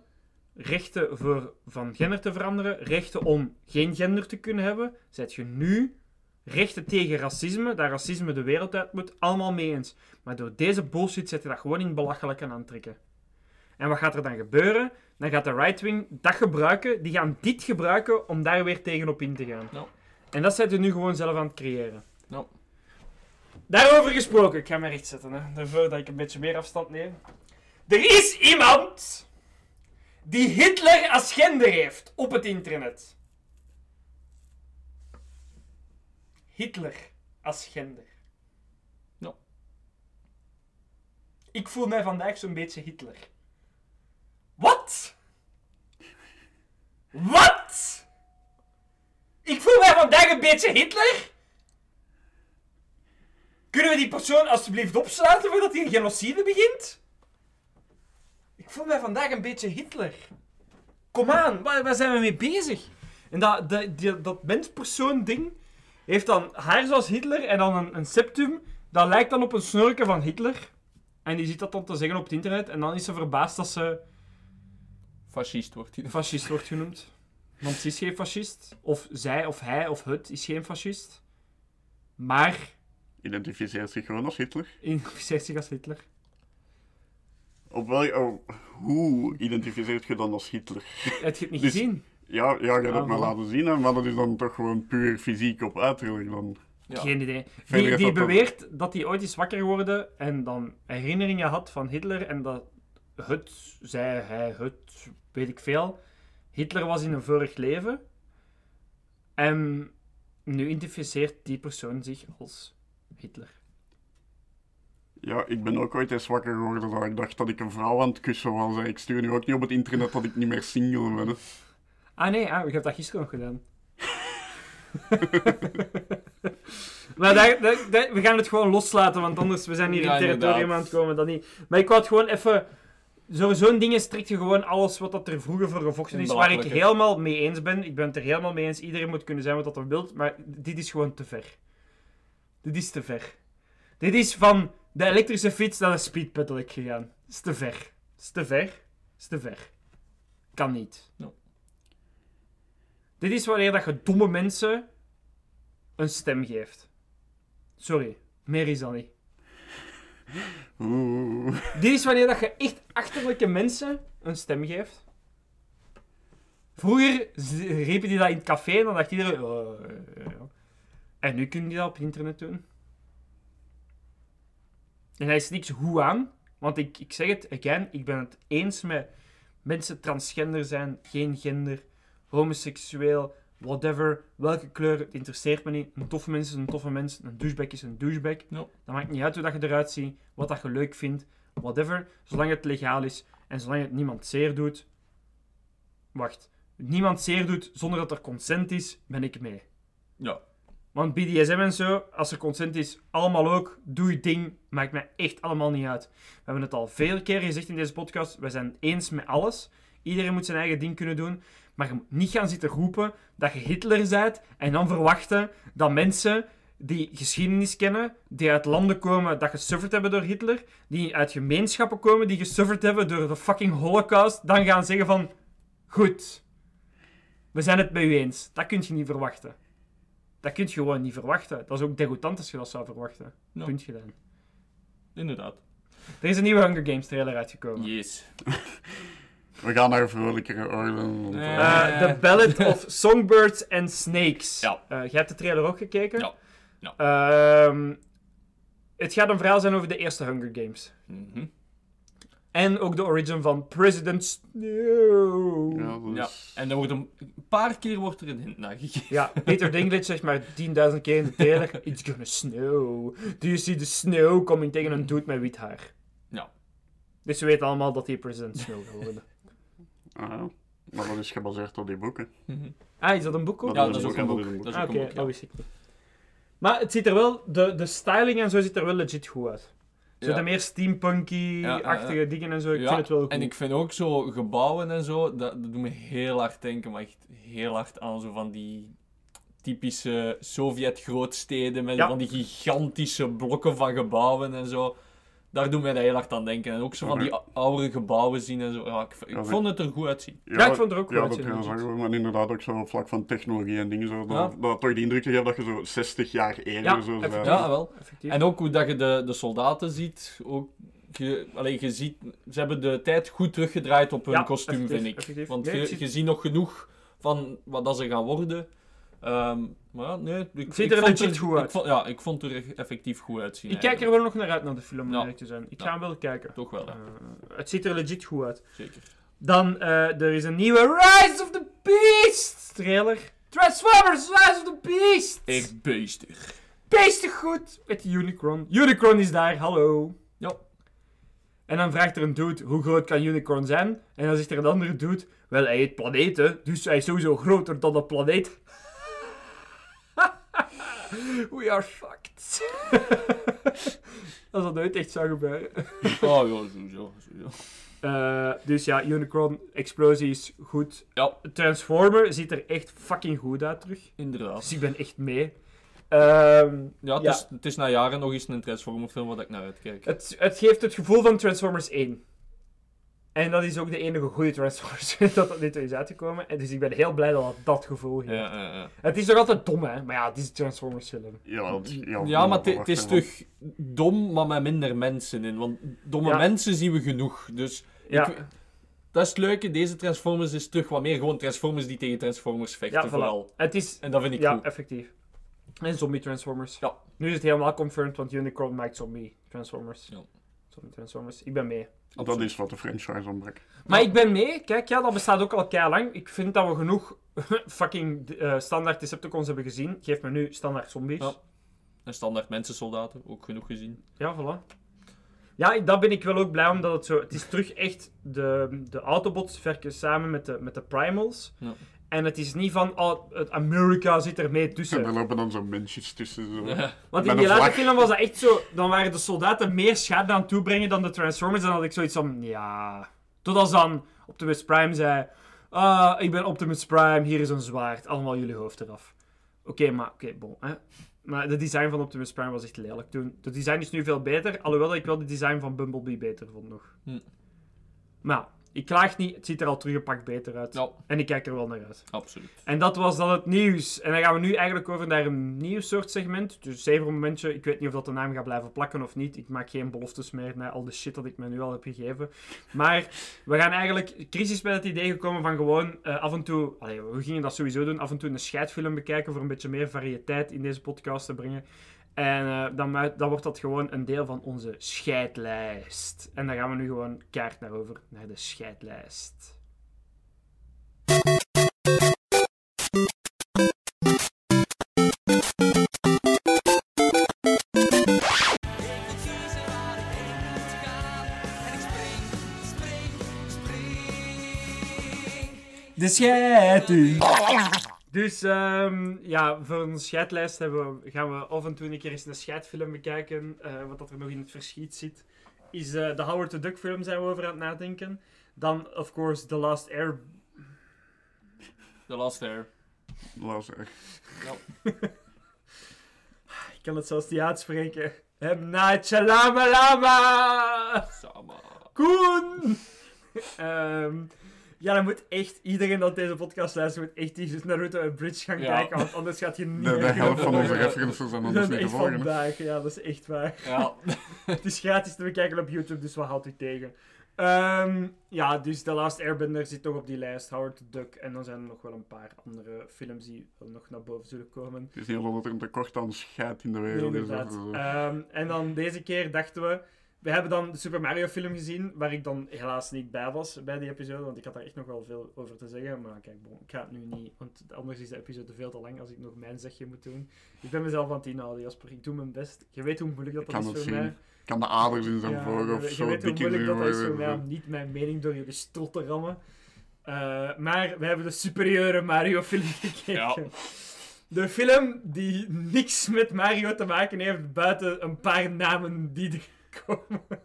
rechten voor van gender te veranderen, rechten om geen gender te kunnen hebben, zijt je nu rechten tegen racisme, dat racisme de wereld uit moet, allemaal mee eens. Maar door deze bullshit zet je dat gewoon in belachelijk aan aantrekken. En wat gaat er dan gebeuren? Dan gaat de right-wing dat gebruiken, die gaan dit gebruiken om daar weer tegenop in te gaan. Ja. En dat zijn ze nu gewoon zelf aan het creëren. Ja. Daarover gesproken, ik ga me recht zetten, hè, daarvoor dat ik een beetje meer afstand neem. Er is iemand die Hitler als gender heeft op het internet. Hitler als gender. Ja. Ik voel mij vandaag zo'n beetje Hitler. Wat? Wat? Ik voel mij vandaag een beetje Hitler? Kunnen we die persoon alsjeblieft opsluiten voordat hij een genocide begint? Ik voel mij vandaag een beetje Hitler. Kom aan, waar, zijn we mee bezig? En dat, dat, die- dat menspersoon ding heeft dan haar zoals Hitler en dan een, een septum. Dat lijkt dan op een snorken van Hitler. En die ziet dat dan te zeggen op het internet. En dan is ze verbaasd dat ze Fascist wordt hij. fascist wordt genoemd. Want ze is geen fascist. Of zij, of hij, of het is geen fascist. Maar Identificeert zich gewoon als Hitler. identificeert zich als Hitler. Op wel, oh, hoe identificeert je dan als Hitler? Heb je het niet Dus- gezien? Ja, ja je hebt het Ah, me voilà. laten zien, hè, maar dat is dan toch gewoon puur fysiek op uiterlijk dan. Ja. Geen idee. Die, die dat dan- beweert dat hij ooit is wakker geworden en dan herinneringen had van Hitler en dat het, zij, hij, het, weet ik veel, Hitler was in een vorig leven. En nu identificeert die persoon zich als Hitler. Ja, ik ben ook ooit eens wakker geworden dat ik dacht dat ik een vrouw aan het kussen was. Ik stuur nu ook niet op het internet dat ik niet meer single ben. hè. Ah nee, ah, ik heb dat gisteren nog gedaan. maar daar, daar- daar- we gaan het gewoon loslaten, want anders we zijn hier Ja, in territorium inderdaad. aan het komen. Dat niet. Maar ik wou het gewoon even... Zo, zo'n dingen strikt je gewoon alles wat dat er vroeger voor gevochten is, waar ik helemaal mee eens ben. Ik ben het er helemaal mee eens. Iedereen moet kunnen zijn wat dat hij wil, maar dit is gewoon te ver. Dit is te ver. Dit is van de elektrische fiets naar de speedpedelec gegaan. Dat is te ver. Dat is te ver. Dat is te ver. Kan niet. Dit is wanneer dat je domme mensen een stem geeft. Sorry, meer is dat niet. Dit is wanneer dat je echt achterlijke mensen een stem geeft. Vroeger riepen die dat in het café en dan dacht iedereen... "Oh, ja, ja." En nu kunnen die dat op internet doen. En daar is niks hoe aan. Want ik, ik zeg het, again, ik ben het eens met mensen transgender zijn, geen gender, homoseksueel, whatever, welke kleur, het interesseert me niet. Een toffe mens is een toffe mens, een douchebag is een douchebag. Ja. Dat maakt niet uit hoe dat je eruit ziet, wat dat je leuk vindt, whatever. Zolang het legaal is en zolang het niemand zeer doet. Wacht, niemand zeer doet zonder dat er consent is, ben ik mee. Ja. Want BDSM en zo, als er consent is, allemaal ook, doe je ding, maakt mij echt allemaal niet uit. We hebben het al veel keer gezegd in deze podcast, we zijn het eens met alles. Iedereen moet zijn eigen ding kunnen doen, maar je moet niet gaan zitten roepen dat je Hitler bent en dan verwachten dat mensen die geschiedenis kennen, die uit landen komen dat gesufferd hebben door Hitler, die uit gemeenschappen komen die gesufferd hebben door de fucking holocaust, dan gaan zeggen van, goed, we zijn het met u eens. Dat kun je niet verwachten. Dat kun je gewoon niet verwachten. Dat is ook degoutant als je dat zou verwachten. Ja. Punt gedaan. Inderdaad. Er is een nieuwe Hunger Games trailer uitgekomen. Yes. We gaan naar vrolijkere oorden. want, Eh. eh, The Ballad of Songbirds and Snakes. Ja. Eh, jij hebt de trailer ook gekeken? Ja. Ja. Ehm, het gaat een verhaal zijn over de eerste Hunger Games. Mhm. En ook de origin van President Snow. Ja, Ja, en er wordt een, een paar keer wordt er een hint naar gegeven. Ja, Peter Dinklage zegt maar 10.000 keer in de trailer: It's gonna snow. Do you see the snow coming tegen een dude met wit haar? Ja. Dus we weten allemaal dat hij President Snow gaat worden. Ah, maar dat is gebaseerd op die boeken. Ah, is dat een boek ook? Ja, dat is ook een boek. boek. Dat is Ah, ook oké, een boek, ja. dat wist ik niet. Maar het ziet er wel, de, de styling en zo ziet er wel legit goed uit. Zo Ja. de meer steampunky-achtige Ja, ja, ja. dingen en zo. Ik Ja, vind het wel goed. En ik vind ook zo gebouwen en zo, dat, dat doet me heel hard denken, maar echt heel hard aan zo van die typische Sovjet-grootsteden met Ja. van die gigantische blokken van gebouwen en zo. Daar doet mij dat heel hard aan denken. En ook zo van die oude gebouwen zien en zo. Ja, ik, Ja, vond het er goed uitzien. Ja, ik vond het er ook goed Ja, uitzien, dat maar inderdaad ook zo op vlak van technologie en dingen. Zo, dat, Ja. dat toch de indruk geeft dat je zo 60 jaar eerder Ja, zo effectief. bent. Ja, wel. Effectief. En ook hoe dat je de, de soldaten ziet. Ook, je, allee, je ziet, ze hebben de tijd goed teruggedraaid op hun Ja, kostuum, effectief, vind ik. effectief. Want Nee, je, ik zie- je ziet nog genoeg van wat dat ze gaan worden. Ehm, maar nee, ik, ziet ik er vond legit goed ik uit. vond- ja, ik vond het er effectief goed uitzien. ik kijk er wel nog naar uit naar de film, om Ja. te zijn. Ik ga hem wel kijken. Toch wel, hè. Eh, het ziet er legit goed uit. zeker. Dan, eh, er is een nieuwe Rise of the Beast trailer. Transformers Rise of the Beast! Echt beestig. Beestig goed! Met Unicron. Unicron is daar, hallo. Ja. En dan vraagt er een dude, hoe groot kan Unicron zijn? En dan zegt er een andere dude, wel, hij eet planeten, dus hij is sowieso groter dan een planeet. We are fucked. Als dat nooit echt zou gebeuren. Oh ja, sowieso. sowieso. Eh, dus ja, Unicron, explosie is goed. Ja, Transformer ziet er echt fucking goed uit terug. Dus inderdaad. ik ben echt mee. Ehm, Ja, het, Ja. Is, het is na jaren nog eens een Transformer film wat ik naar uitkijk. het, het geeft het gevoel van Transformers 1. En dat is ook de enige goede Transformers dat tot nu toe is uitgekomen. En dus ik ben heel blij dat het dat gevoel geeft. Ja, ja, ja. Het is nog altijd dom, hè? Maar ja, het is een Transformers film. Ja, ja, Ja, maar het- is wacht, terug dom, maar met minder mensen in. Want domme Ja. mensen zien we genoeg. Dus Ja. ik, dat is het leuke. Deze Transformers is terug wat meer gewoon Transformers die tegen Transformers vechten, Ja, voilà. vooral. Het is... En dat vind ik Ja, goed. effectief. En zombie Transformers. Ja. Nu is het helemaal confirmed, want Unicron maakt zombie Transformers. Ja. Transformers. Ik ben mee. Dat is wat de franchise ontbreekt. Maar ik ben mee. Kijk, ja, dat bestaat ook al kei lang. Ik vind dat we genoeg fucking eh, standaard Decepticons hebben gezien. Geef me nu standaard zombies. Ja. En standaard mensensoldaten, ook genoeg gezien. Ja, voilà. Ja, daar ben ik wel ook blij om dat het zo... Het is terug echt... De, de Autobots werken samen met de, met de Primals. Ja. En het is niet van... Oh, het Amerika zit er mee En tussen. er lopen dan zo mensjes tussen. Zo. Ja. Want in die laatste film was dat echt zo... Dan waren de soldaten meer schade aan toebrengen dan de Transformers. En dan had ik zoiets van... Ja... Tot als dan Optimus Prime zei... Ah, ik ben Optimus Prime, hier is een zwaard. Allemaal jullie hoofd eraf. Oké, maar... Oké, bon. Hè. Maar de design van Optimus Prime was echt lelijk toen. De design is nu veel beter. Alhoewel dat ik wel de design van Bumblebee beter vond nog. Hm. Maar ja, ik klaag niet. Het ziet er al teruggepakt beter uit. Ja, En ik kijk er wel naar uit. absoluut. En dat was dan het nieuws. En dan gaan we nu eigenlijk over naar een nieuw soort segment. Dus even een momentje. Ik weet niet of dat de naam gaat blijven plakken of niet. Ik maak geen beloftes meer na al de shit dat ik me nu al heb gegeven. Maar we gaan eigenlijk... Chris is met het idee gekomen van gewoon eh, af en toe... Allee, we gingen dat sowieso doen. Af en toe een scheidfilm bekijken voor een beetje meer variëteit in deze podcast te brengen. En eh, dan, dan wordt dat gewoon een deel van onze scheidlijst. En daar gaan we nu gewoon kaart naar over. Naar de scheidlijst. De scheiding. Dus ehm, ja, voor een scheidlijst hebben we, gaan we af en toe een keer eens een scheidfilm bekijken. eh, wat dat er nog in het verschiet zit. Is eh, de Howard the Duck film zijn we over aan het nadenken. Dan, of course, The Last Air... The Last Air. Laat zeggen. Ik kan het zelfs niet uitspreken. M. Night Shyamalan! Sama. Koen! Ehm, ja, dan moet echt iedereen dat deze podcast luistert, moet echt die Naruto en Bridge gaan Ja. kijken, want anders gaat je niet De, de helft van onze references zijn Dat anders niet te volgen. vandaag, ja, dat is echt waar. Ja. Het is gratis te bekijken op YouTube, dus wat houdt u tegen? Ehm, ja, dus The Last Airbender zit toch op die lijst, Howard the Duck. En dan zijn er nog wel een paar andere films die wel nog naar boven zullen komen. Het is niet omdat er een tekort aan scheid in de Nee, wereld is. dat Ehm, en dan deze keer dachten we, we hebben dan de Super Mario film gezien, waar ik dan helaas niet bij was bij die episode, want ik had daar echt nog wel veel over te zeggen. Maar kijk, bon, ik ga het nu niet, want anders is de episode veel te lang als ik nog mijn zegje moet doen. Ik ben mezelf aan het inhouden, Jasper. Ik doe mijn best. Je weet hoe moeilijk dat, Ik dat kan is het voor mij. zien. Ik kan de aders in zijn Ja, voor of weet- je zo weet hoe moeilijk dat is voor mij om niet mijn mening door jullie strot te rammen. Eh, maar we hebben de superieure Mario film gekeken. De film die niks met Mario te maken heeft, buiten een paar namen die er komen.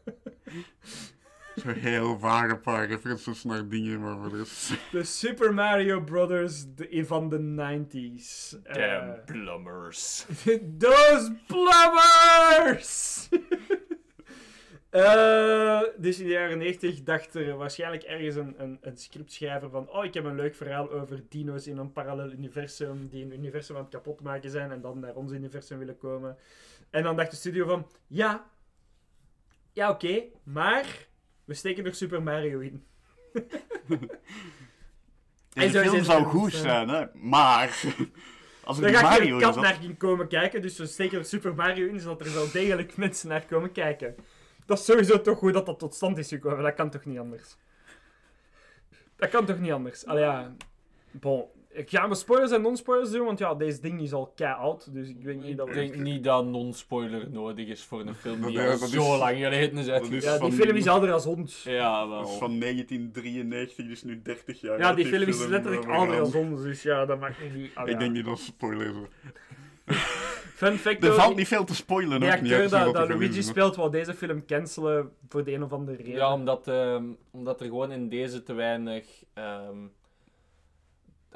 Zo heel vage paar references naar dingen, maar voor de rest... De Super Mario Brothers de, van de 90s. Eh, Damn plumbers. Those plumbers! Eh, dus in de jaren 90 dacht er waarschijnlijk ergens een, een, een scriptschrijver van oh, ik heb een leuk verhaal over dino's in een parallel universum die een universum aan het kapot maken zijn en dan naar ons universum willen komen. En dan dacht de studio van ja, ja oké, maar we steken er Super Mario in. Ja, En de zo is film zou goed zijn, hè. Maar... Als er die ga in kat naar in komen kijken, dus we steken er Super Mario in, zodat er wel degelijk mensen naar komen kijken. Dat is sowieso toch goed dat dat tot stand is gekomen, dat kan toch niet anders? Dat kan toch niet anders? Allee, ja. Bon. Ik ga mijn spoilers en non-spoilers doen, want ja, deze ding is al kei oud, dus ik weet niet dat Ik denk niet dat non-spoiler nodig is voor een film die Dat- al dat is- zo lang geleden is dat uitgekomen. Ja, die van- film is ouder als hond. Ja, Dat is wel. van 1993, dus nu 30 jaar Ja, die film is letterlijk ouder als hond, dus ja, dat maakt niet... Ah, Ik ja. denk niet dat spoilers. Fun fact Er valt niet veel te spoilen, niet. dat, dat de film Luigi speelt, wil deze film cancelen voor de een of andere reden. Ja, omdat, ehm, omdat er gewoon in deze te weinig... ehm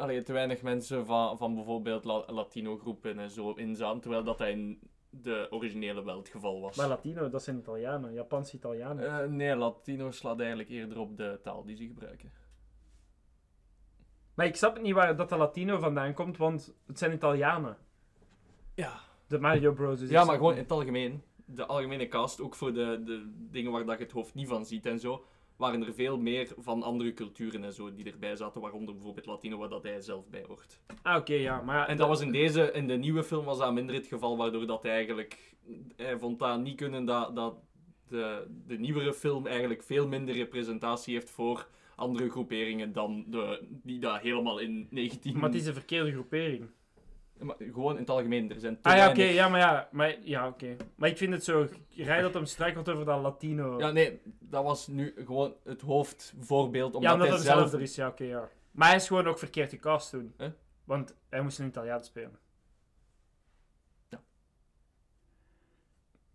allee, te weinig mensen van, van bijvoorbeeld La- Latino-groepen en zo in zaten, terwijl dat in de originele wel het geval was. Maar Latino, dat zijn Italianen, Japanse Italianen. Eh, nee, Latino slaat eigenlijk eerder op de taal die ze gebruiken. Maar ik snap niet waar dat de Latino vandaan komt, want het zijn Italianen. Ja. De Mario Bros. Dus ik Ja, maar gewoon in het algemeen. De algemene cast, ook voor de, de dingen waar dat je het hoofd niet van ziet en zo, waren er veel meer van andere culturen en zo die erbij zaten, waaronder bijvoorbeeld Latino, waar dat hij zelf bij hoort. Ah, oké, ja. Maar En dat was in deze, in de nieuwe film was dat minder het geval, waardoor dat hij eigenlijk, hij vond dat niet kunnen dat, dat de, de nieuwere film eigenlijk veel minder representatie heeft voor andere groeperingen dan de, die dat helemaal in 19... Maar het is een verkeerde groepering. Maar gewoon in het algemeen, er zijn te Ah ja, oké, weinig- ja, maar ja. Maar, ja, oké. Maar ik vind het zo raar dat hem struikelt over dat Latino. Ja, nee, dat was nu gewoon het hoofdvoorbeeld, omdat, Ja, omdat hij het zelf... hetzelfde is, ja, oké, ja. Maar hij is gewoon ook verkeerd gecast toen. Huh? Want hij moest een Italiaan spelen.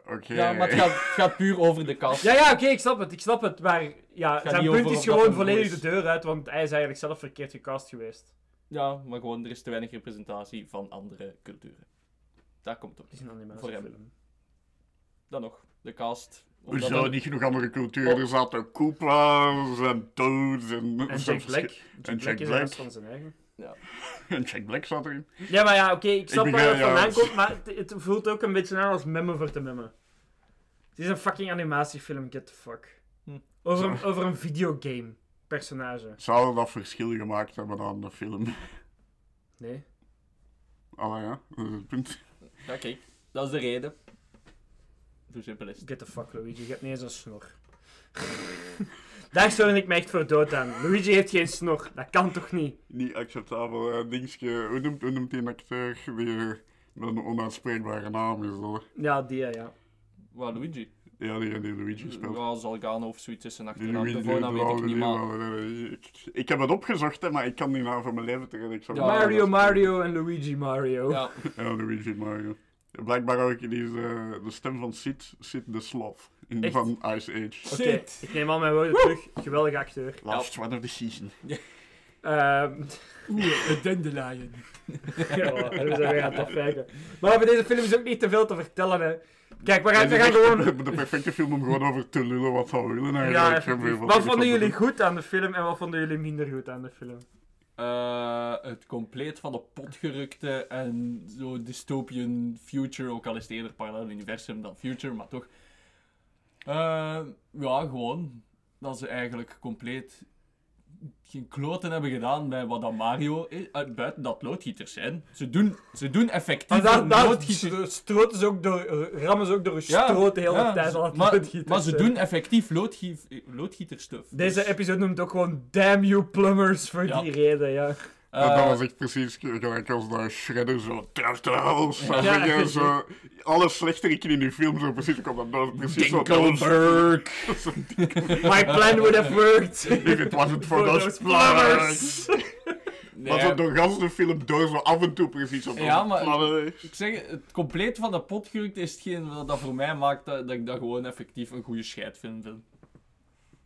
Oké. Ja, maar het gaat, het gaat puur over de cast. Ja, ja, oké, ik snap het, ik snap het. Maar ja, gaat zijn niet punt over is of dat gewoon hem volledig de deur uit, want hij is eigenlijk zelf verkeerd gecast geweest. Ja, maar gewoon, er is te weinig representatie van andere culturen. Daar komt het op. Het is een Voor hem. animatiefilm. Dan nog, de cast. Hoezo dat- niet genoeg andere culturen? Oh. Er zaten Koopa's en Toads en... En Jack Black. En Jack Black van zijn eigen. En Jack Black zat erin. Ja, maar ja, oké, ik snap Ik waar het ja. vandaan komt, maar het, het voelt ook een beetje aan als memmen voor te memmen. Het is een fucking animatiefilm, get the fuck. Hm. Over, een, over een videogame personage. Zou dat verschil gemaakt hebben aan de film? Nee. Ah ja, dat is het punt. Kijk, dat is de reden. Zo simpel is. Get the fuck, Luigi. Je hebt niet eens een snor. Daar steun ik me echt voor dood aan. Luigi heeft geen snor. Dat kan toch niet? Niet acceptabel. eh, dingetje, hoe noemt, hoe noemt die een acteur die met een onuitspreekbare naam is? Dat? Ja, die, ja. Waar, Luigi? Ja, die die Luigi speelt. Ja, Zalgano of zoiets is een Die achternaam. Luigi, De die voornaam weet ik niet, maar... blauwe, nee, nee, Ik, ik heb het opgezocht, hè, maar ik kan die naam voor mijn leven te redden. Ik zou Ja, Mario Mario en Luigi Mario. Ja, Ja, Luigi Mario. Blijkbaar ook, die is eh, de stem van Sid, Sid de Sloth in, Echt? van Ice Age. Oké, ik neem al mijn woorden terug. Geweldige acteur. Last one of the season. Ehm Oeh, een dandelion. ja, en we zijn weer aan het afwijken. Maar over deze film is ook niet te veel te vertellen, hè. Kijk, we gaan, Het we is gaan gewoon... de, de perfecte film om gewoon over te lullen wat we willen. Ja, eigenlijk. Weer Wat wat vonden jullie goed aan de film en wat vonden jullie minder goed aan de film? Eh, het compleet van de pot gerukte en zo dystopian future, ook al is het eerder parallel universum dan future, maar toch. Eh, ja, gewoon dat ze eigenlijk compleet geen kloten hebben gedaan bij wat dan Mario is, eh, buiten dat loodgieters zijn. Ze doen, ze doen effectief Maar daar, loodgieters... stroten ze ook door, rammen ze ook door hun stroot de hele ja, tijd. al het maar, maar ze doen effectief loodgief, loodgieterstuff. Deze Dus, episode noemt ook gewoon Damn You Plumbers voor Ja. die reden, ja. Eh, dat was echt precies gelijk als dat Shredder zo trust the house. Ja. Ja. Ja. zo, alle in die film zo precies komt dat door. Precies zo Dinkelberg. My plan would have worked. If it wasn't for those those plumbers. Nee, Maar zo door gans de film door zo af en toe precies op Ja, de maar-. Ik zeg, het compleet van de pot gerukt is hetgeen wat dat voor mij maakt dat, dat ik dat gewoon effectief een goede scheidfilm vind.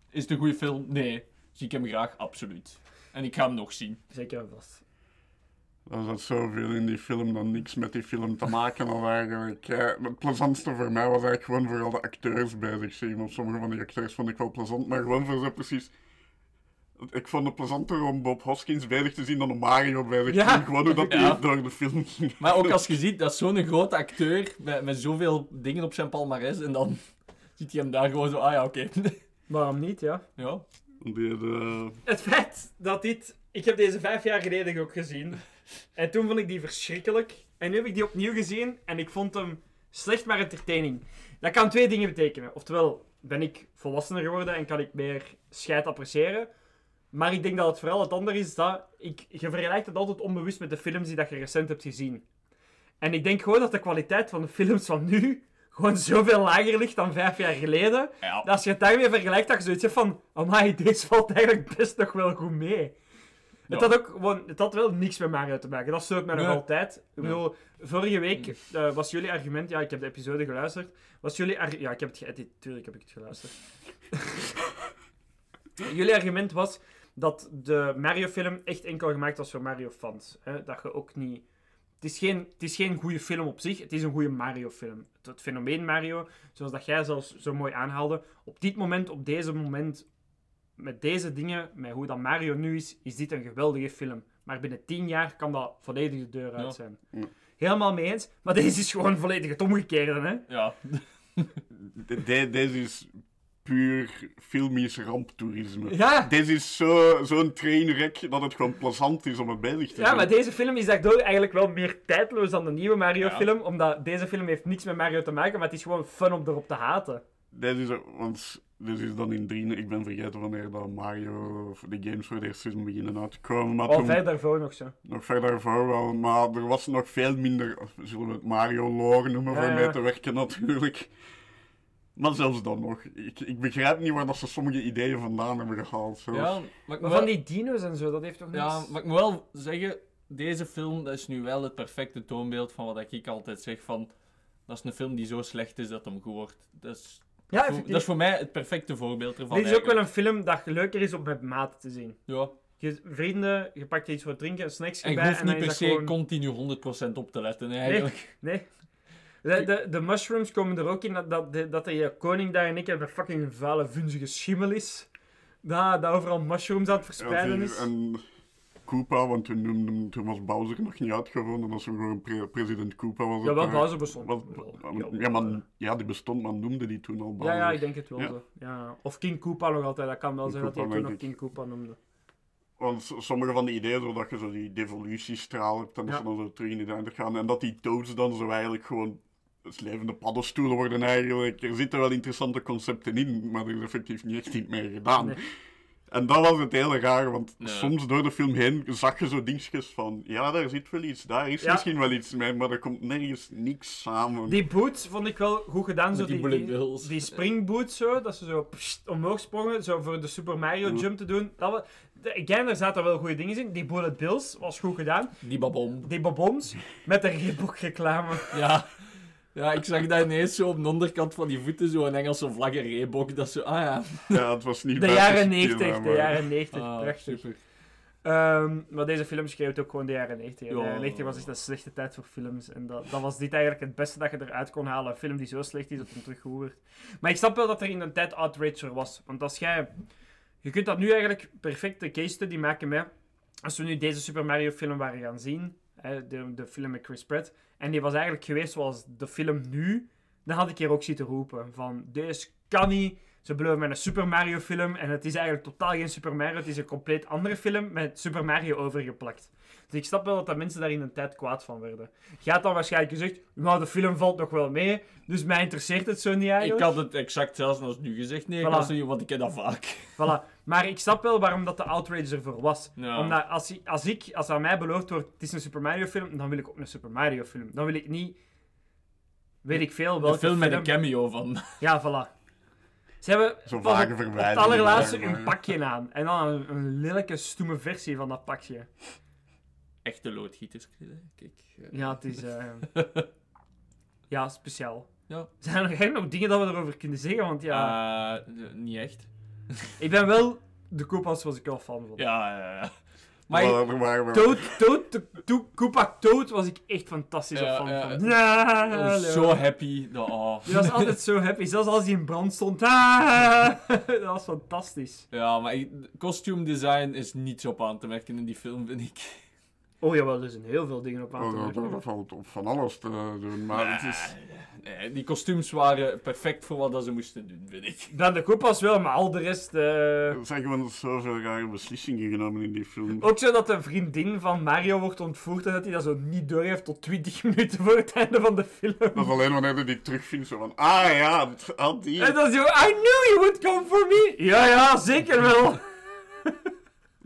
Is het een goede film? Nee. Zie ik hem graag? Absoluut. En ik ga hem nog zien. Zeker vast. Er zat zoveel in die film dat niks met die film te maken had eigenlijk. Ja, het plezantste voor mij was eigenlijk gewoon vooral de acteurs bezig zien. Want sommige van die acteurs vond ik wel plezant, maar gewoon voor zo precies... Ik vond het plezanter om Bob Hoskins bezig te zien dan om Mario bezig te Ja. zien. Gewoon hoe dat Ja. die door de film ging. Maar ook als je ziet, dat is zo'n grote acteur met, met zoveel dingen op zijn palmarès. En dan ziet hij hem daar gewoon zo, ah ja, oké. Waarom niet, ja? ja. De, Het feit dat dit... Ik heb deze vijf jaar geleden ook gezien. En toen vond ik die verschrikkelijk. En nu heb ik die opnieuw gezien en ik vond hem slecht maar entertaining. Dat kan twee dingen betekenen. Oftewel, ben ik volwassener geworden en kan ik meer scheid appreciëren. Maar ik denk dat het vooral het andere is dat... Ik, je vergelijkt het altijd onbewust met de films die dat je recent hebt gezien. En ik denk gewoon dat de kwaliteit van de films van nu gewoon zoveel lager ligt dan vijf jaar geleden. Ja. Dat als je het daarmee vergelijkt, dat je zoiets hebt van... Amai, deze valt eigenlijk best nog wel goed mee. Het Ja. had ook gewoon... Het had wel niks met Mario te maken. Dat stoort mij nog Nee. altijd. Ik bedoel, vorige week eh, was jullie argument... Ja, ik heb de episode geluisterd. Was jullie... Ja, ik heb het geëdit. Tuurlijk heb ik het geluisterd. jullie argument was dat de Mario-film echt enkel gemaakt was voor Mario-fans. Dat je ook niet... Het is, geen, het is geen goede film op zich, het is een goede Mario-film. Het, het fenomeen Mario, zoals dat jij zelfs zo mooi aanhaalde, op dit moment, op deze moment, met deze dingen, met hoe dat Mario nu is, is dit een geweldige film. Maar binnen tien jaar kan dat volledig de deur uit zijn. Ja. Helemaal mee eens, maar deze is gewoon volledig het omgekeerde, hè? Ja. de- de- deze is puur filmisch ramptoerisme. Ja. Deze is zo- zo'n trainwreck dat het gewoon plezant is om het bezig te Ja, zien. maar deze film is daardoor eigenlijk wel meer tijdloos dan de nieuwe Mario-film, omdat deze film heeft niks met Mario te maken, maar het is gewoon fun om erop te haten. Dit is, ook- want dit is dan in drie... Ik ben vergeten wanneer dat Mario of de games voor het eerst seizoen beginnen uit te komen. Maar Al toen, verder daarvoor nog zo. nog verder daarvoor wel. Maar er was nog veel minder... Zullen we het Mario-lore noemen Ja, voor ja. mee te werken natuurlijk. Maar zelfs dan nog. Ik, ik begrijp niet waar dat ze sommige ideeën vandaan hebben gehaald. Zo. ja maar ik Maar moet van die dino's en zo, dat heeft toch niks... Ja, maar ik moet wel zeggen, deze film dat is nu wel het perfecte toonbeeld van wat ik altijd zeg van... Dat is een film die zo slecht is dat hem goed wordt. Dat is, Ja, voor- effectief. dat is voor mij het perfecte voorbeeld ervan. Dit is ook wel een film dat leuker is om met maat te zien. Ja. Je vrienden, je pakt iets voor drinken, een snacks En je erbij hoeft en niet dan per se gewoon... continu 100% op te letten, eigenlijk. Nee. De, de, de mushrooms komen er ook in dat, dat, de- dat de koning daar één keer een fucking vuile, vunzige schimmel is. Dat, dat overal mushrooms aan het Ja, verspreiden is. En Koopa, want toen, noemden, toen was Bowser nog niet uitgevonden. Dat is gewoon pre- president Koopa. Was Ja, wel daar. Bowser bestond. Was- Ja, ja, maar, ja, die bestond, maar noemde die toen al Ja, Bowser. ja, ik denk het wel Ja. zo. Ja. Of King Koopa nog altijd. Dat kan wel zijn dat hij toen nog King Koopa noemde. Want sommige van die ideeën, zodat je zo die devolutiestraal hebt en dat Ja. ze dan zo terug in de gaan. En dat die toads dan zo eigenlijk gewoon dus levende paddenstoelen worden eigenlijk. Er zitten wel interessante concepten in, maar er is effectief niet echt iets mee gedaan. Nee. En dat was het hele raar, want soms door de film heen zag je zo dingetjes van, ja, daar zit wel iets, daar is Ja. misschien wel iets mee, maar er komt nergens niks samen. Die boots vond ik wel goed gedaan. Zo die die, bullet die, bills. die springboots zo, dat ze zo pssst, omhoog sprongen, zo voor de Super Mario jump te doen. Dat was, de, again, daar zaten wel goede dingen in. Die bullet bills was goed gedaan. Die babom. Die boboms met de Reebok reclame. Ja. Ja, ik zag daar ineens zo op de onderkant van die voeten zo een Engelse vlag en Reebok. Dat zo, ah ja. Ja, het was niet De jaren stijl, 90, de maar- jaren 90, Ah, prachtig. super. Ehm, maar deze film schreeuwt ook gewoon de jaren 90. hè. De Ja. jaren 90 was echt een slechte tijd voor films. En dat, dat was dit eigenlijk het beste dat je eruit kon halen. Een film die zo slecht is dat hem terug goed wordt. Maar ik snap wel dat er in een tijd outrage er was. Want als jij... Je kunt dat nu eigenlijk perfect de case study maken met... Als we nu deze Super Mario film waren gaan zien, de, de film met Chris Pratt, en die was eigenlijk geweest zoals de film nu, dan had ik hier ook zitten roepen van, deze kan niet. Ze beloven met een Super Mario film en het is eigenlijk totaal geen Super Mario, het is een compleet andere film met Super Mario overgeplakt. Dus ik snap wel dat de mensen daar in een tijd kwaad van werden. Je had dan waarschijnlijk gezegd, nou de film valt nog wel mee, dus mij interesseert het zo niet Ik eigenlijk. had het exact zelfs als nu gezegd. Nee, ik Voilà. niet, want ik ken dat vaak. Voilà. Maar ik snap wel waarom dat de outrage ervoor was. Ja. Omdat als, als ik, als aan mij beloofd wordt, het is een Super Mario film, dan wil ik ook een Super Mario film. Dan wil ik niet, weet ik veel, welke Een film met een cameo van. Ja, voilà. Ze hebben pas op, op het allerlaatste maar- een pakje aan. En dan een, een lelijke, stoeme versie van dat pakje. Echte loodgieters. Kijk. eh. Ja, het is... eh, ja, speciaal. Ja. Zijn er eigenlijk nog dingen dat we erover kunnen zeggen? Want ja, Eh, niet echt. ik ben wel... De Koopas was ik wel fan van. Ja, ja, ja. Maar Maar Koopa Toad was ik echt fantastisch op fan van. het- Ja, ik was hallo. zo happy. Dat, oh. Die was altijd zo happy, zelfs als hij in brand stond. Ah, dat was fantastisch. Ja, maar ik- costume design is niets op aan te merken in die film, vind ik. Oh jawel, er zijn heel veel dingen op aan te merken. dat valt op van alles te doen, maar het is... Nee, die kostuums waren perfect voor wat dat ze moesten doen, vind ik. Dan de Koopas wel, maar al de rest... eh, Er zijn gewoon zoveel rare beslissingen genomen in die film. Ook zo dat de vriendin van Mario wordt ontvoerd en dat hij dat zo niet doorheeft tot 20 minuten voor het einde van de film. Dat is alleen wanneer je die terugvindt, zo van... Ah ja, al die... En dan zo, I knew you would come for me! Ja, ja, zeker wel.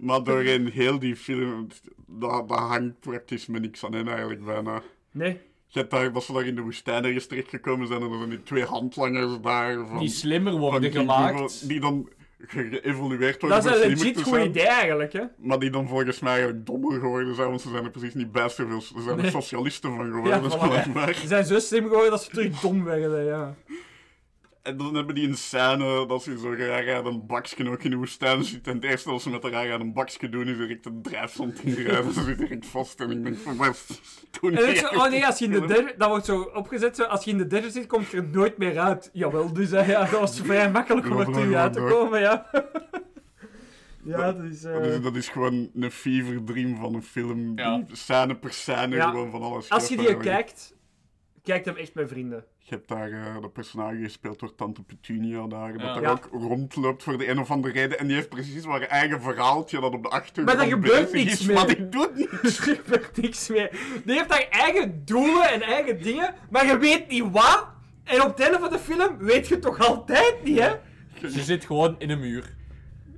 Maar doorheen heel die film, dat, dat hangt praktisch met niks aan in eigenlijk bijna. Nee. Je hebt daar, dat ze daar in de woestijn ergens terechtgekomen zijn en er zijn die twee handlangers daar van... Die slimmer van worden gemaakt. Die dan ge- geëvolueerd worden Dat is een legit goed idee eigenlijk, hè. Maar die dan volgens mij eigenlijk dommer geworden zijn, want ze zijn er precies niet best zoveel. Ze zijn er Nee. socialisten van Ja, geworden, voilà. blijkbaar. Ze zijn zo slim geworden dat ze terug dom werden, ja. En dan hebben die een scène dat ze zo raar aan een bakje ook in de woestijn zit. En het eerste dat ze met haar aan een bakje doen, is direct een drijfzand inrijden. Ze zit direct vast en ik denk van, maar doe En ook zo, oh nee, als je in de derde, dat wordt zo opgezet, zo, als je in de derde zit, komt je er nooit meer uit. Jawel, dus ja, dat was vrij makkelijk om er terug er uit te komen, ja. Ja, dus... eh, Dat is, dat is gewoon een fever dream van een film. Ja. Die scène per scène Ja. gewoon van alles Als je die kijkt, kijk hem echt met vrienden. Je hebt daar eh dat personage gespeeld door Tante Petunia daar, dat Ja. daar Ja. ook rondloopt voor de een of andere reden. En die heeft precies haar eigen verhaaltje dat op de achtergrond Maar daar gebeurt niks is, mee. Maar die doet niks. Er gebeurt niks mee. Die heeft haar eigen doelen en eigen dingen, maar je weet niet wat. En op het einde van de film weet je toch altijd niet, hè? Ze zit gewoon in een muur.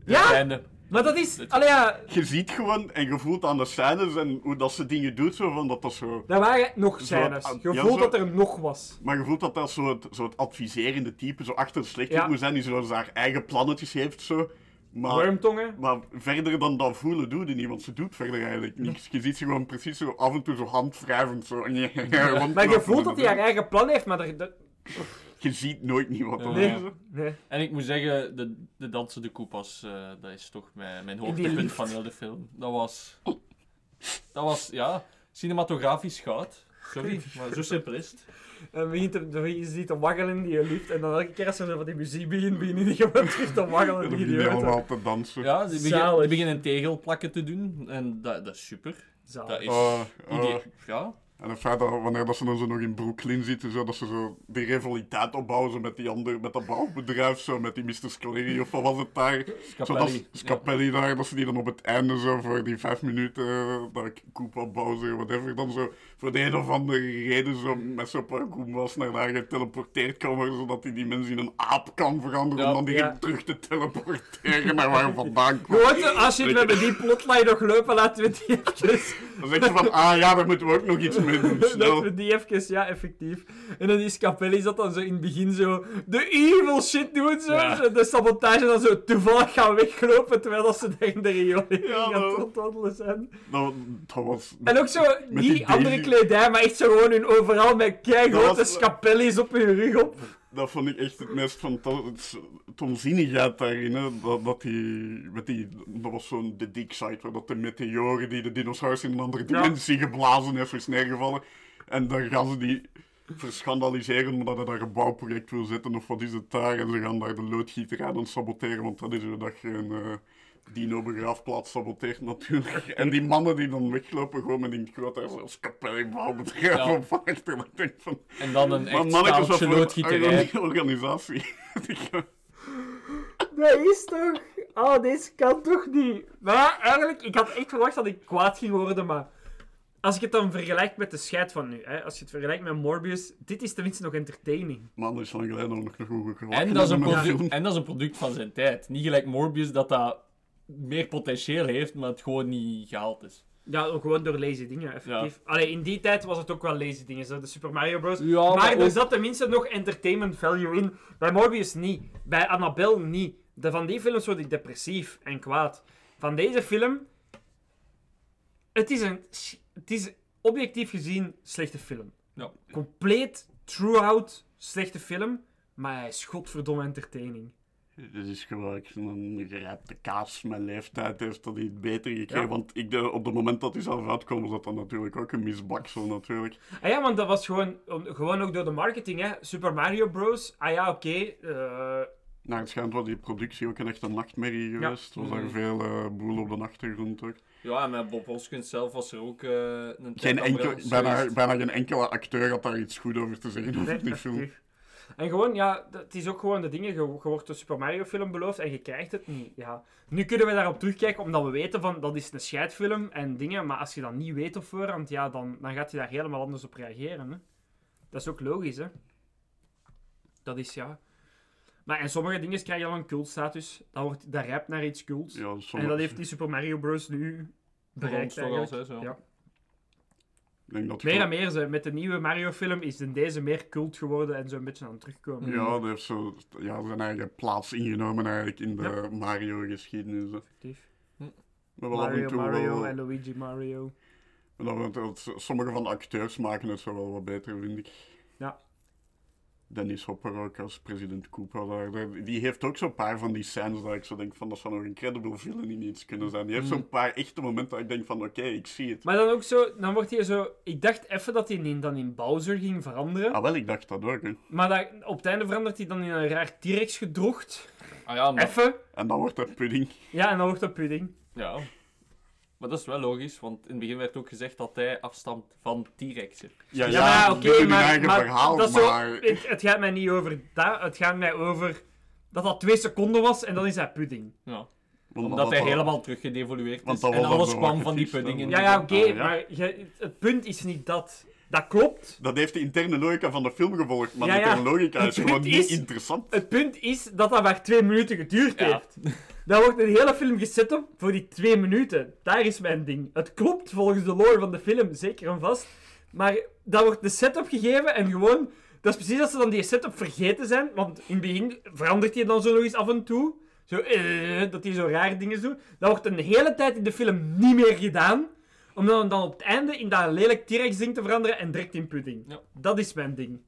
Ja, Einde. Maar dat is... Allee, ja, Je ziet gewoon en je voelt aan de scènes en hoe dat ze dingen doet, zo van dat dat zo... er waren nog scènes. ah, Je ja, voelt zo- dat er nog was. Maar je voelt dat dat zo het, zo het adviserende type, zo achter de slecht Ja. moet zijn, die zo haar eigen plannetjes heeft, zo. Maar, Wormtongen. maar verder dan dat voelen doet die niet, want ze doet verder eigenlijk niks. Je ziet ze gewoon precies zo af en toe zo handwrijvend, zo... Maar je voelt dat hij haar eigen plan heeft, maar er... Je ziet nooit niet wat dat Nee, is. nee. En ik moet zeggen, de, de dansende koepas, eh dat is toch mijn, mijn die hoogtepunt van heel de film. Dat was... Dat was, ja, cinematografisch goud. Sorry, maar zo simpel is het. En begint te, dan begint ze te waggelen die lift. En dan elke keer als er zo van die muziek begint, beginnen die gewoon terug te waggelen. Die begin je idioten. allemaal te dansen. Ja, die, begin, die beginnen tegelplakken te doen. En dat, dat is super. Zalig. Dat is... Oh, oh. idee- Ja, En het feit dat wanneer dat ze dan zo nog in Brooklyn zitten, zo, dat ze zo die rivaliteit opbouwen zo met die andere, met dat bouwbedrijf, zo, met die Mr. Scoleri of wat was het daar? Zo, dat, Scapelli. Scapelli daar, dat ze die dan op het einde zo voor die vijf minuten, eh, dat ik Koopa Bowser, whatever, dan zo voor de een of andere reden zo met zo'n paar Goombas naar daar geteleporteerd komen, zodat hij die mensen in een aap kan veranderen Ja, om dan die ja. terug te teleporteren naar waar vandaan. Gewoon zo, als je het met die plotline nog lopen, laten we die even... Dan zeg je van, ah ja, daar moeten we ook nog iets mee doen, snel. we die even, ja, effectief. En dan die Scapelli zat dan zo in het begin zo de evil shit doen, zo. Ja. Zo De sabotage dan zo toevallig gaan weglopen, terwijl dat ze daar in de riolering Ja, gaan zijn. Dat, dat was... En ook zo, die andere Maar echt zo gewoon hun overal met keigrote was- Scapelli's op hun rug op. Dat vond ik echt het meest fantastisch. Onzinnigheid daarin, hè. Dat, dat die, met die... Dat was zo'n de Dick site, waar dat de meteoren die de dinosaurus in een andere dimensie geblazen heeft, is neergevallen. En dan gaan ze die verschandaliseren omdat hij daar een bouwproject wil zetten, of wat is het daar. En ze gaan daar de loodgieterij aan saboteren, want dat is dat je een eh, dino-begraafplaats saboteert natuurlijk. En die mannen die dan weglopen, gewoon met die grote zoals kapelbouwbedrijf Ja. op achter. En ik denk van... En dan een echt staaltje loodgieterij. organi- organisatie. Dat is toch... Oh, deze kan toch niet? Maar ja, eigenlijk, ik had echt verwacht dat ik kwaad ging worden, maar... Als ik het dan vergelijk met de scheid van nu, hè, als je het vergelijkt met Morbius, dit is tenminste nog entertaining. Man, dat is lang geleden nog nog goed En dat, is een een product, en dat is een product van zijn tijd. Niet gelijk Morbius dat dat meer potentieel heeft, maar het gewoon niet gehaald is. Ja, ook gewoon door lazy dingen, effectief. Allee, in die tijd was het ook wel lazy dingen, zo de Super Mario Bros. Ja, maar maar er zat tenminste nog entertainment value in. Bij Morbius niet. Bij Annabelle niet. De, van die films word ik depressief en kwaad. Van deze film... Het is een... Het is objectief gezien slechte film. Ja. Compleet, throughout, slechte film. Maar hij is godverdomme entertaining. Het is gewoon een gerijpte kaas. Mijn leeftijd heeft dat niet beter gekregen. Ja. Want ik, de, op het moment dat hij zelf uitkwam, was dat dan natuurlijk ook een misbaksel natuurlijk. Ah ja, want dat was gewoon, gewoon ook door de marketing, hè. Super Mario Bros. Ah ja, oké. eh, Naar het schijnt was die productie ook een echte nachtmerrie geweest. Was daar Mhm. veel eh, boel op de achtergrond ook. Ja, en met Bob Hoskins zelf was er ook eh, een Geen enkel, bijna, bijna geen enkele acteur had daar iets goed over te zeggen over die film. En gewoon, ja, dat- het is ook gewoon de dingen. Je, je wordt een Super Mario film beloofd en je krijgt het niet. Ja. Nu kunnen we daarop terugkijken omdat we weten van dat is een scheidfilm en dingen. Maar als je dat niet weet op voorhand, ja, dan, dan gaat je daar helemaal anders op reageren. Hè. Dat is ook logisch, hè. Dat is ja. Maar en sommige dingen krijgen al een cultstatus. Dat, wordt, dat rijpt naar iets cults. Ja, En dat heeft die Super Mario Bros. nu bereikt eigenlijk. al, hè, zo. Ja. Ik denk dat Meer en meer, ze, met de nieuwe Mario-film is in deze meer cult geworden en zo een beetje aan het terugkomen. Ja, dat heeft zo ja, zijn eigen plaats ingenomen eigenlijk in de Mario-geschiedenis. Effectief. Maar wel af en Mario toe Mario wel- en Luigi Mario. maar dat, dat, sommige van de acteurs maken het zo wel wat beter, vind ik. Ja. Dennis Hopper ook als president Koopa. Daar, daar- die heeft ook zo'n paar van die scènes dat ik zo denk van dat zou nog een credible villain in iets kunnen zijn. Die heeft Mhm. zo'n paar echte momenten dat ik denk van oké, ik zie het. Maar dan ook zo, dan wordt hij zo... Ik dacht even dat hij in, dan in Bowser ging veranderen. Ah wel, ik dacht dat ook. Hè. Maar dat, op het einde verandert hij dan in een raar T-Rex gedrocht. Ah ja, maar, Even. En dan wordt dat pudding. Ja, en dan wordt dat pudding. ja. Maar dat is wel logisch, want in het begin werd ook gezegd dat hij afstamt van T-Rexen. Ja, Ja, maar oké, maar, verhaal, dat is zo, het, het gaat mij niet over dat. Het gaat mij over dat dat twee seconden was en dan is hij pudding. Ja. Omdat dat hij helemaal teruggedevolueerd Want is. En alles kwam van die pudding. Ja, ja, oké, Ah, ja. maar je- het punt is niet dat. Dat klopt. Dat heeft de interne logica van de film gevolgd, maar Ja, de ja. interne logica is gewoon niet is- interessant. Het punt is dat dat maar twee minuten geduurd Ja. heeft. Daar wordt een hele film gezet op voor die twee minuten. Daar is mijn ding. Het klopt volgens de lore van de film, zeker en vast. Maar daar wordt de setup gegeven en gewoon... Dat is precies als ze dan die setup vergeten zijn. Want in het begin verandert hij dan zo nog eens af en toe. Zo, eh, dat hij zo raar dingen doet. Dat wordt een hele tijd in de film niet meer gedaan. Om dan, dan op het einde in dat lelijk T-Rex-ding te veranderen en direct in pudding. Ja. Dat is mijn ding.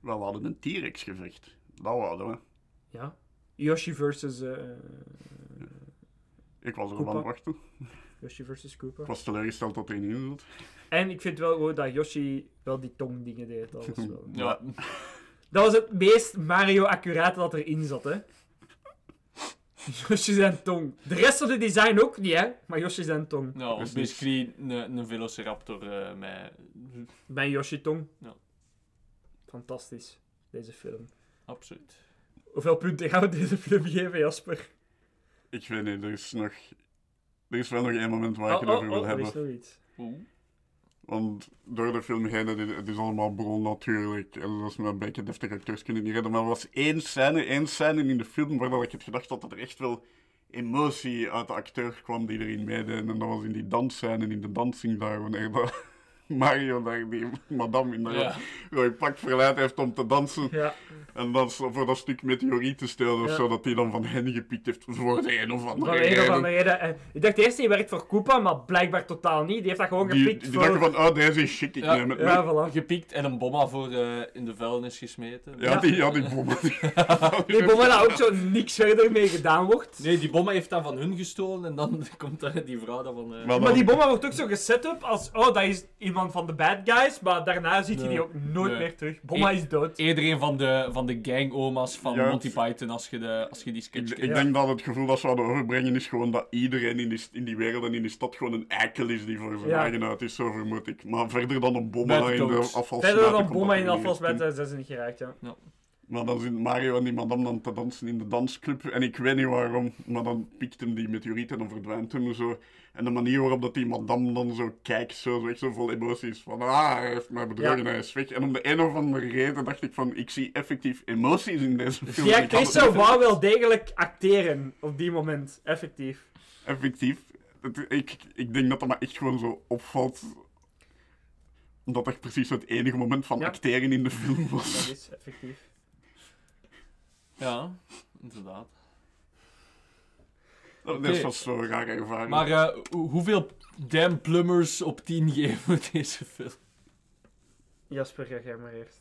We hadden een T-Rex gevecht. Dat hadden we. Ja. Yoshi versus... eh, Ik was Koopa. aan het wachten. Yoshi versus Koopa. Ik was teleurgesteld dat hij niet in zat. En ik vind wel gewoon dat Yoshi wel die tongdingen deed. Dat was, wel... Ja. dat was het meest Mario-accurate dat erin zat, hè. Yoshi zijn tong. De rest van de design ook niet, hè. Maar Yoshi zijn tong. Nou, Dus basically een, een velociraptor eh, met... Mijn Yoshi-tong. Ja. Fantastisch, deze film. Absoluut. Hoeveel punten gaan we deze film geven, Jasper? Ik weet niet, er is nog... Er is wel nog één moment waar ik het oh, over oh, wil er hebben. is nog iets. Oeh. Want door de film heen, het is, het allemaal bron natuurlijk. En dat is met een beetje deftige acteurs kunnen niet redden. Maar er was één scène, één scène in de film waar dat ik het gedacht had dat er echt wel emotie uit de acteur kwam die erin meedeed. En dat was in die dansscène, in de dansing daar, wanneer dat Mario daar die madame in dat Ja. pak verleid heeft om te dansen. Ja. En dan zo voor dat stuk meteoriet te stelen of Ja. zo, dat hij dan van hen gepikt heeft voor de een of andere Van een of reden. andere reden. En ik dacht eerst, hij werkt voor Koopa, maar blijkbaar totaal niet. Die heeft dat gewoon Die, gepikt die voor... dachten van, oh, deze is chic, ik Ja. neem het mee. Ja, voilà. Gepikt en een bomma voor eh, in de vuilnis gesmeten. Ja, die, ja, die bommen. Die bommen daar ook zo niks verder mee gedaan wordt. Nee, die bomma heeft dan van hun gestolen en dan komt daar die vrouw dan van... eh, Maar Maar die bomma wordt ook zo geset up als, oh, dat is iemand van de bad guys, maar daarna ziet je Nee. die ook nooit Nee. meer terug. Bomma Ik- is dood. Eerder een van de, van de gang-oma's van Ja, Monty Python als je, de, als je die sketch Ik, ik denk dat het gevoel dat ze hadden overbrengen is gewoon dat iedereen in die, in die wereld en in die stad gewoon een eikel is die voor zijn Ja. eigen uit is, zo vermoed ik. Maar verder dan een bomma in de dood. afval Verder dan komt bomma in er afval niet eens in. smijten, zijn ze niet geraakt, ja. Maar dan zit Mario en die madame dan te dansen in de dansclub. En ik weet niet waarom, maar dan pikt hem die meteoriet en dan verdwijnt hem zo. En de manier waarop dat die madame dan zo kijkt, zo, zo echt zo vol emoties. Van, ah, hij heeft mij bedrogen, Ja. hij is weg. En om de een of andere reden dacht ik van, ik zie effectief emoties in deze film. Ja, niet wou wel degelijk acteren op die moment, effectief. effectief. Het- ik, ik denk dat dat me echt gewoon zo opvalt. Omdat dat precies het enige moment van Ja. acteren in de film Dat was. is effectief. Ja, inderdaad. Dat is was zo'n rare ervaring. Maar eh, hoe- hoeveel damn plumbers op 10 geven we deze film? Jasper, ga jij maar eerst.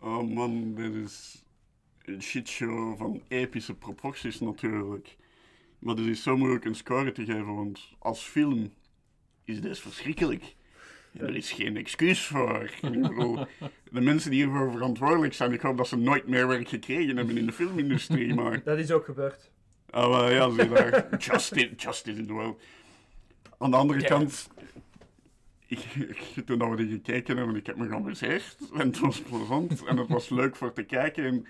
Oh man, dit is een shitshow van epische proporties natuurlijk. Maar het is zo moeilijk een score te geven, want als film is dit verschrikkelijk. En er is geen excuus voor. Ik bedoel, de mensen die hiervoor verantwoordelijk zijn, ik hoop dat ze nooit meer werk gekregen hebben in de filmindustrie, maar... Dat is ook gebeurd. Ah, wel, ja, zie daar. Justice, justice in the world. Aan de andere kant, ik, ik- toen dat we die gekeken hebben, ik heb me geamuseerd. En het was plezant en het was leuk voor te kijken. En,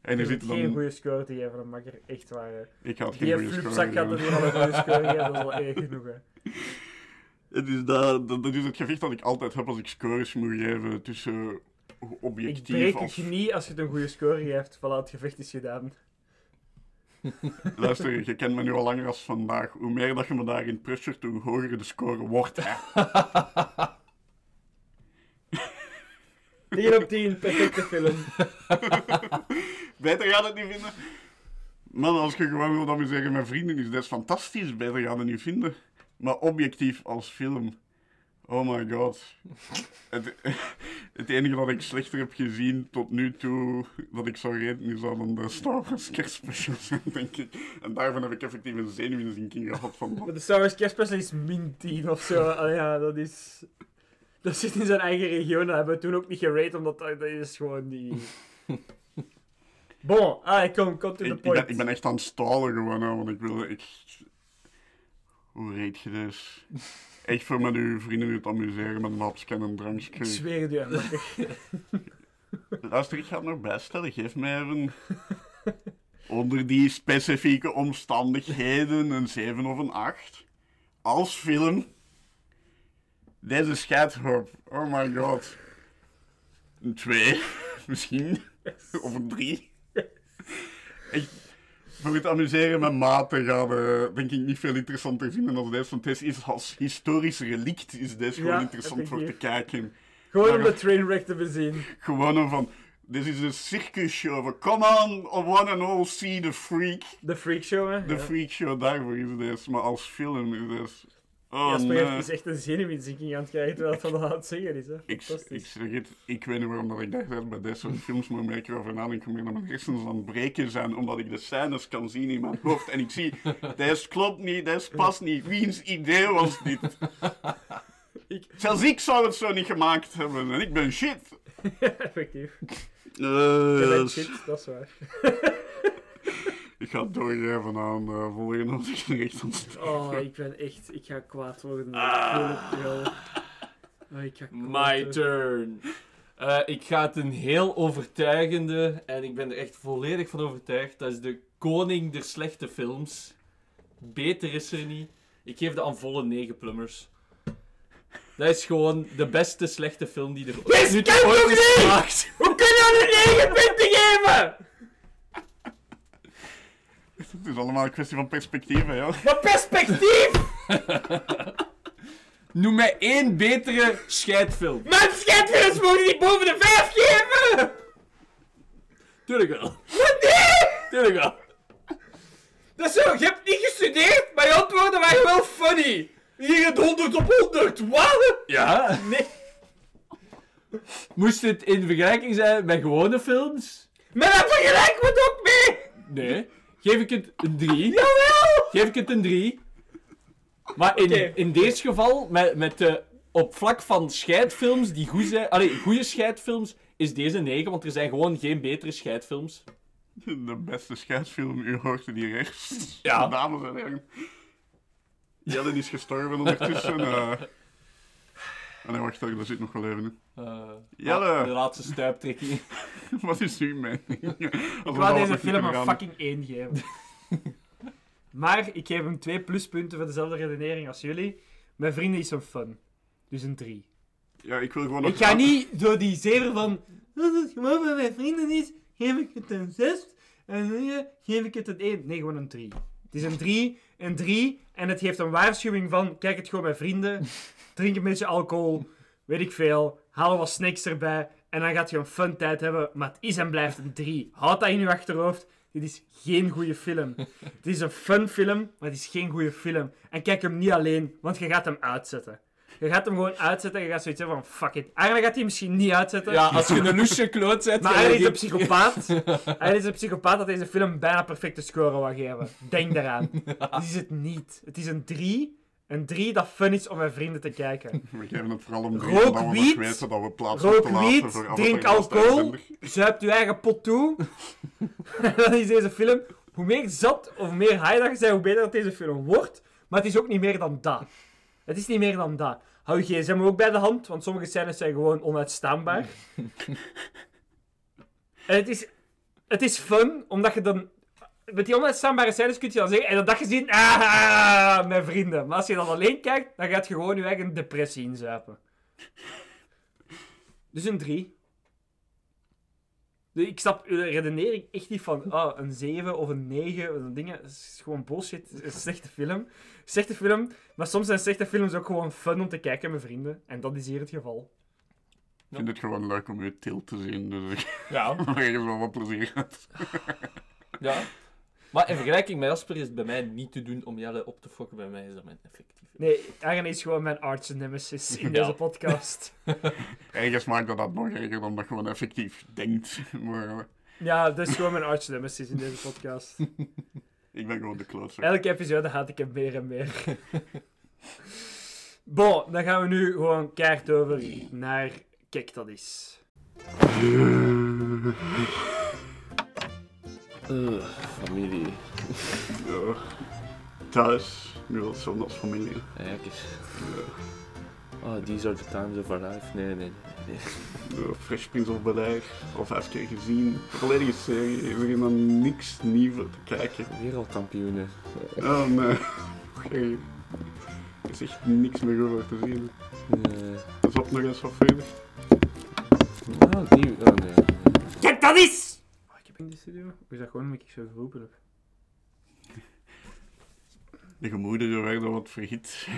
en er Je zit zit geen dan... goede score te geven, dat mag er echt waar. Ik had geen Die goede score. had er gegeven. niet al een goede score gegeven, dat is wel erg genoeg. Hè. Het is dat, dat, dat is het gevecht dat ik altijd heb als ik scores moet geven tussen Ik objectief breek als... het niet als je het een goede score geeft. Voilà, het gevecht is gedaan. Luister, je kent me nu al langer als vandaag. Hoe meer dat je me daarin pressure, hoe hoger de score wordt. Hè. 10 op 10, perfecte film. Beter gaat het niet vinden. Man, als je gewoon wilt amuseren met vrienden, is dat fantastisch. Beter gaat het niet vinden. Maar objectief als film. Oh my god. Het, het enige dat ik slechter heb gezien tot nu toe, dat ik zou reden, is dan de Star Wars kerstspecial zijn, denk ik. En daarvan heb ik effectief een zenuwinzinking gehad van... Maar de Star Wars kerstspecial is min 10 of zo. Allee, ja, dat is... Dat zit in zijn eigen regio. Dat hebben we toen ook niet gerate, omdat dat, dat is gewoon die... Bon, ah, kom, kom to Ik, the ik, point. ben, ik ben echt aan het stalen gewoon, hè, want ik wil... Ik... Hoe reed je dus? Echt voor met uw vrienden het amuseren met een hapje en een drankje. Ik zweer het makker. Luister, ik ga het nog bijstellen. Geef mij even... Onder die specifieke omstandigheden een 7 of een 8. Als film. Deze scheidhoop. Oh my god. Een 2. Misschien. Of een 3. Echt, voor het amuseren met maten gaat eh, denk ik niet veel interessanter vinden dan deze. Want deze is als historisch relict is deze gewoon Ja, interessant voor te kijken. Gewoon om de trainwreck te bezien. Gewoon een van, dit is een circus show. Come on, one and all, see the freak. De freak show, hè. De ja. freak show, daarvoor is deze. Maar als film is deze... Oh Jasper nee. heeft dus echt een zenuwinzinking aan het krijgen terwijl het van aan het zeggen is, hè. Ik, ik zeg het, ik weet niet waarom dat ik dacht dat bij deze soort films moet ik erover nadenken meer dat mijn hersens aan het breken zijn, omdat ik de scènes kan zien in mijn hoofd en ik zie, deze klopt niet, deze past niet, wiens idee was dit? Ik- Zelfs ik zou het zo niet gemaakt hebben en ik ben shit. Effectief. Eh, Je bent shit, dat is waar. Ik ga het doorgeven aan de volgende, het Oh, ik ben echt... Ik ga kwaad worden. Ah. Ik. Oh, ik ga kwaad My worden. turn. Eh, ik ga het een heel overtuigende, en ik ben er echt volledig van overtuigd, dat is de koning der slechte films. Beter is er niet. Ik geef de aan volle 9 plummers. Dat is gewoon de beste slechte film die er ooit nog is niet! gemaakt. Hoe kun je een 9 punten geven? Het is allemaal een kwestie van perspectieven, ja. Wat perspectief! Noem mij één betere scheidfilm. Mijn schetfilms mogen niet boven de 5 geven! Tuurlijk wel. Wat nee! Tuurlijk wel. Dat is zo, je hebt niet gestudeerd, maar je antwoorden waren wel funny. Hier het 100 op 100, wat? Ja. Nee. Moest het in vergelijking zijn met gewone films? Maar dan vergelijken we het ook mee! Nee. Geef ik het een 3? Jawel! Geef ik het een 3? Maar in, Oké. in deze geval, met, met de, op vlak van scheidfilms die goed zijn... Allee, goede scheidfilms, is deze 9, want er zijn gewoon geen betere scheidfilms. De beste scheidsfilm, u hoort het hier rechts. Ja. Dames en heren. Jelle is gestorven ondertussen. eh. Nee, wacht, daar zit nog wel even in. Eh, Jelle. De laatste stuiptrekking. Wat is uw mening? Ik wou deze film een fucking 1 geven. maar ik geef hem twee pluspunten voor dezelfde redenering als jullie. Mijn vrienden is een fun. Dus een 3. Ja, ik wil gewoon Ik ga niet door die zever van... Als het gewoon van mijn vrienden is, geef ik het een 6. En nu geef ik het een 1. Nee, gewoon een 3. Het is een 3, een 3. En het geeft een waarschuwing van... Kijk het gewoon met vrienden. Drink een beetje alcohol. Weet ik veel. Haal wat snacks erbij. En dan gaat je een fun tijd hebben. Maar het is en blijft een 3. Houd dat in je achterhoofd. Dit is geen goede film. Het is een fun film, maar het is geen goede film. En kijk hem niet alleen, want je gaat hem uitzetten. Je gaat hem gewoon uitzetten en je gaat zoiets hebben van fuck it. Eigenlijk gaat hij misschien niet uitzetten. Ja, als je een loesje kloot zet... Maar hij is een psychopaat. Hij is een psychopaat dat deze film bijna perfecte score wil geven. Denk daaraan. Dat is het niet. Het is een 3. Een 3 dat fun is om met vrienden te kijken. We geven het vooral om drie, Rook wiet, weten dat we plaats Rook moeten laten wiet, voor drink alcohol, Airbender. zuip je eigen pot toe. dan is deze film... Hoe meer zat of hoe meer high dat je bent, hoe beter dat deze film wordt. Maar het is ook niet meer dan dat. Het is niet meer dan dat. Hou je gsm ook bij de hand, want sommige scènes zijn gewoon onuitstaanbaar. en het is, het is fun, omdat je dan... Met die onuitstaanbare scènes kun je dan zeggen, en dat gezien, ah, mijn vrienden. Maar als je dan alleen kijkt, dan gaat je gewoon je eigen depressie inzuipen. Dus een 3. Ik snap de redenering echt niet van ah, een 7 of een 9 of een dingen. Dat is gewoon bullshit. Het is een slechte film. Slechte film, maar soms zijn slechte films ook gewoon fun om te kijken met vrienden. En dat is hier het geval. Ik vind het gewoon leuk om je tilt te zien, dus ik Ja. heb wel wat plezier uit. Ja. Maar in vergelijking met Jasper is het bij mij niet te doen om Jelle op te fokken. Bij mij is dat mijn effectief. Nee, Arjen is gewoon mijn arch nemesis in Ja. deze podcast. Ergens maakt dat dat nog erger dan dat je gewoon effectief denkt. Maar eh, Ja, dat is gewoon mijn arch nemesis in deze podcast. ik ben gewoon de klootzak. Elke episode haat ik hem meer en meer. bon, dan gaan we nu gewoon keihard over naar Kijk, dat is. Uh, familie. Ja. Thuis, nu wel zo'n als familie. Ja, kijk eens. Oh, these are the times of our life. Nee, nee, nee. Ja, Fresh Prince of Bel-Air, al vijf keer gezien. Volledige serie, er is helemaal niks nieuws te kijken. Wereldkampioenen. Oh nee. Hey. Er is echt niks meer over te zien. Nee. Dat is op nog eens wat verder. Oh, die... Oh, nee. Kijk, dat is! In de studio. Of is dat gewoon omdat ik zo geroepen heb? De gemoederen werden wat verhit.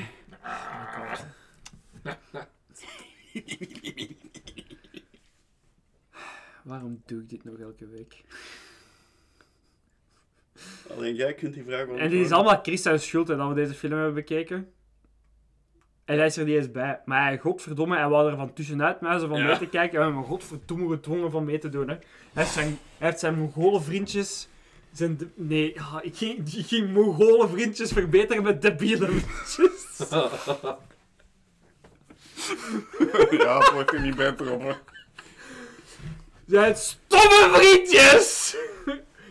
Waarom doe ik dit nog elke week? Alleen jij kunt die vraag wel En dit is allemaal Christian's schuld hè, dat we deze film hebben bekeken. En hij is er niet eens bij. Maar hij, godverdomme, hij wou er van tussenuit muizen van Ja. mee te kijken. En we hebben godverdomme gedwongen van mee te doen. Hè. Hij, heeft zijn, hij heeft zijn Mongolen vriendjes... Zijn de- nee, ja, ik, ging, ik ging Mongolen vriendjes verbeteren met debiele vriendjes. ja, het wordt er niet beter op. hè. Zijn stomme vriendjes!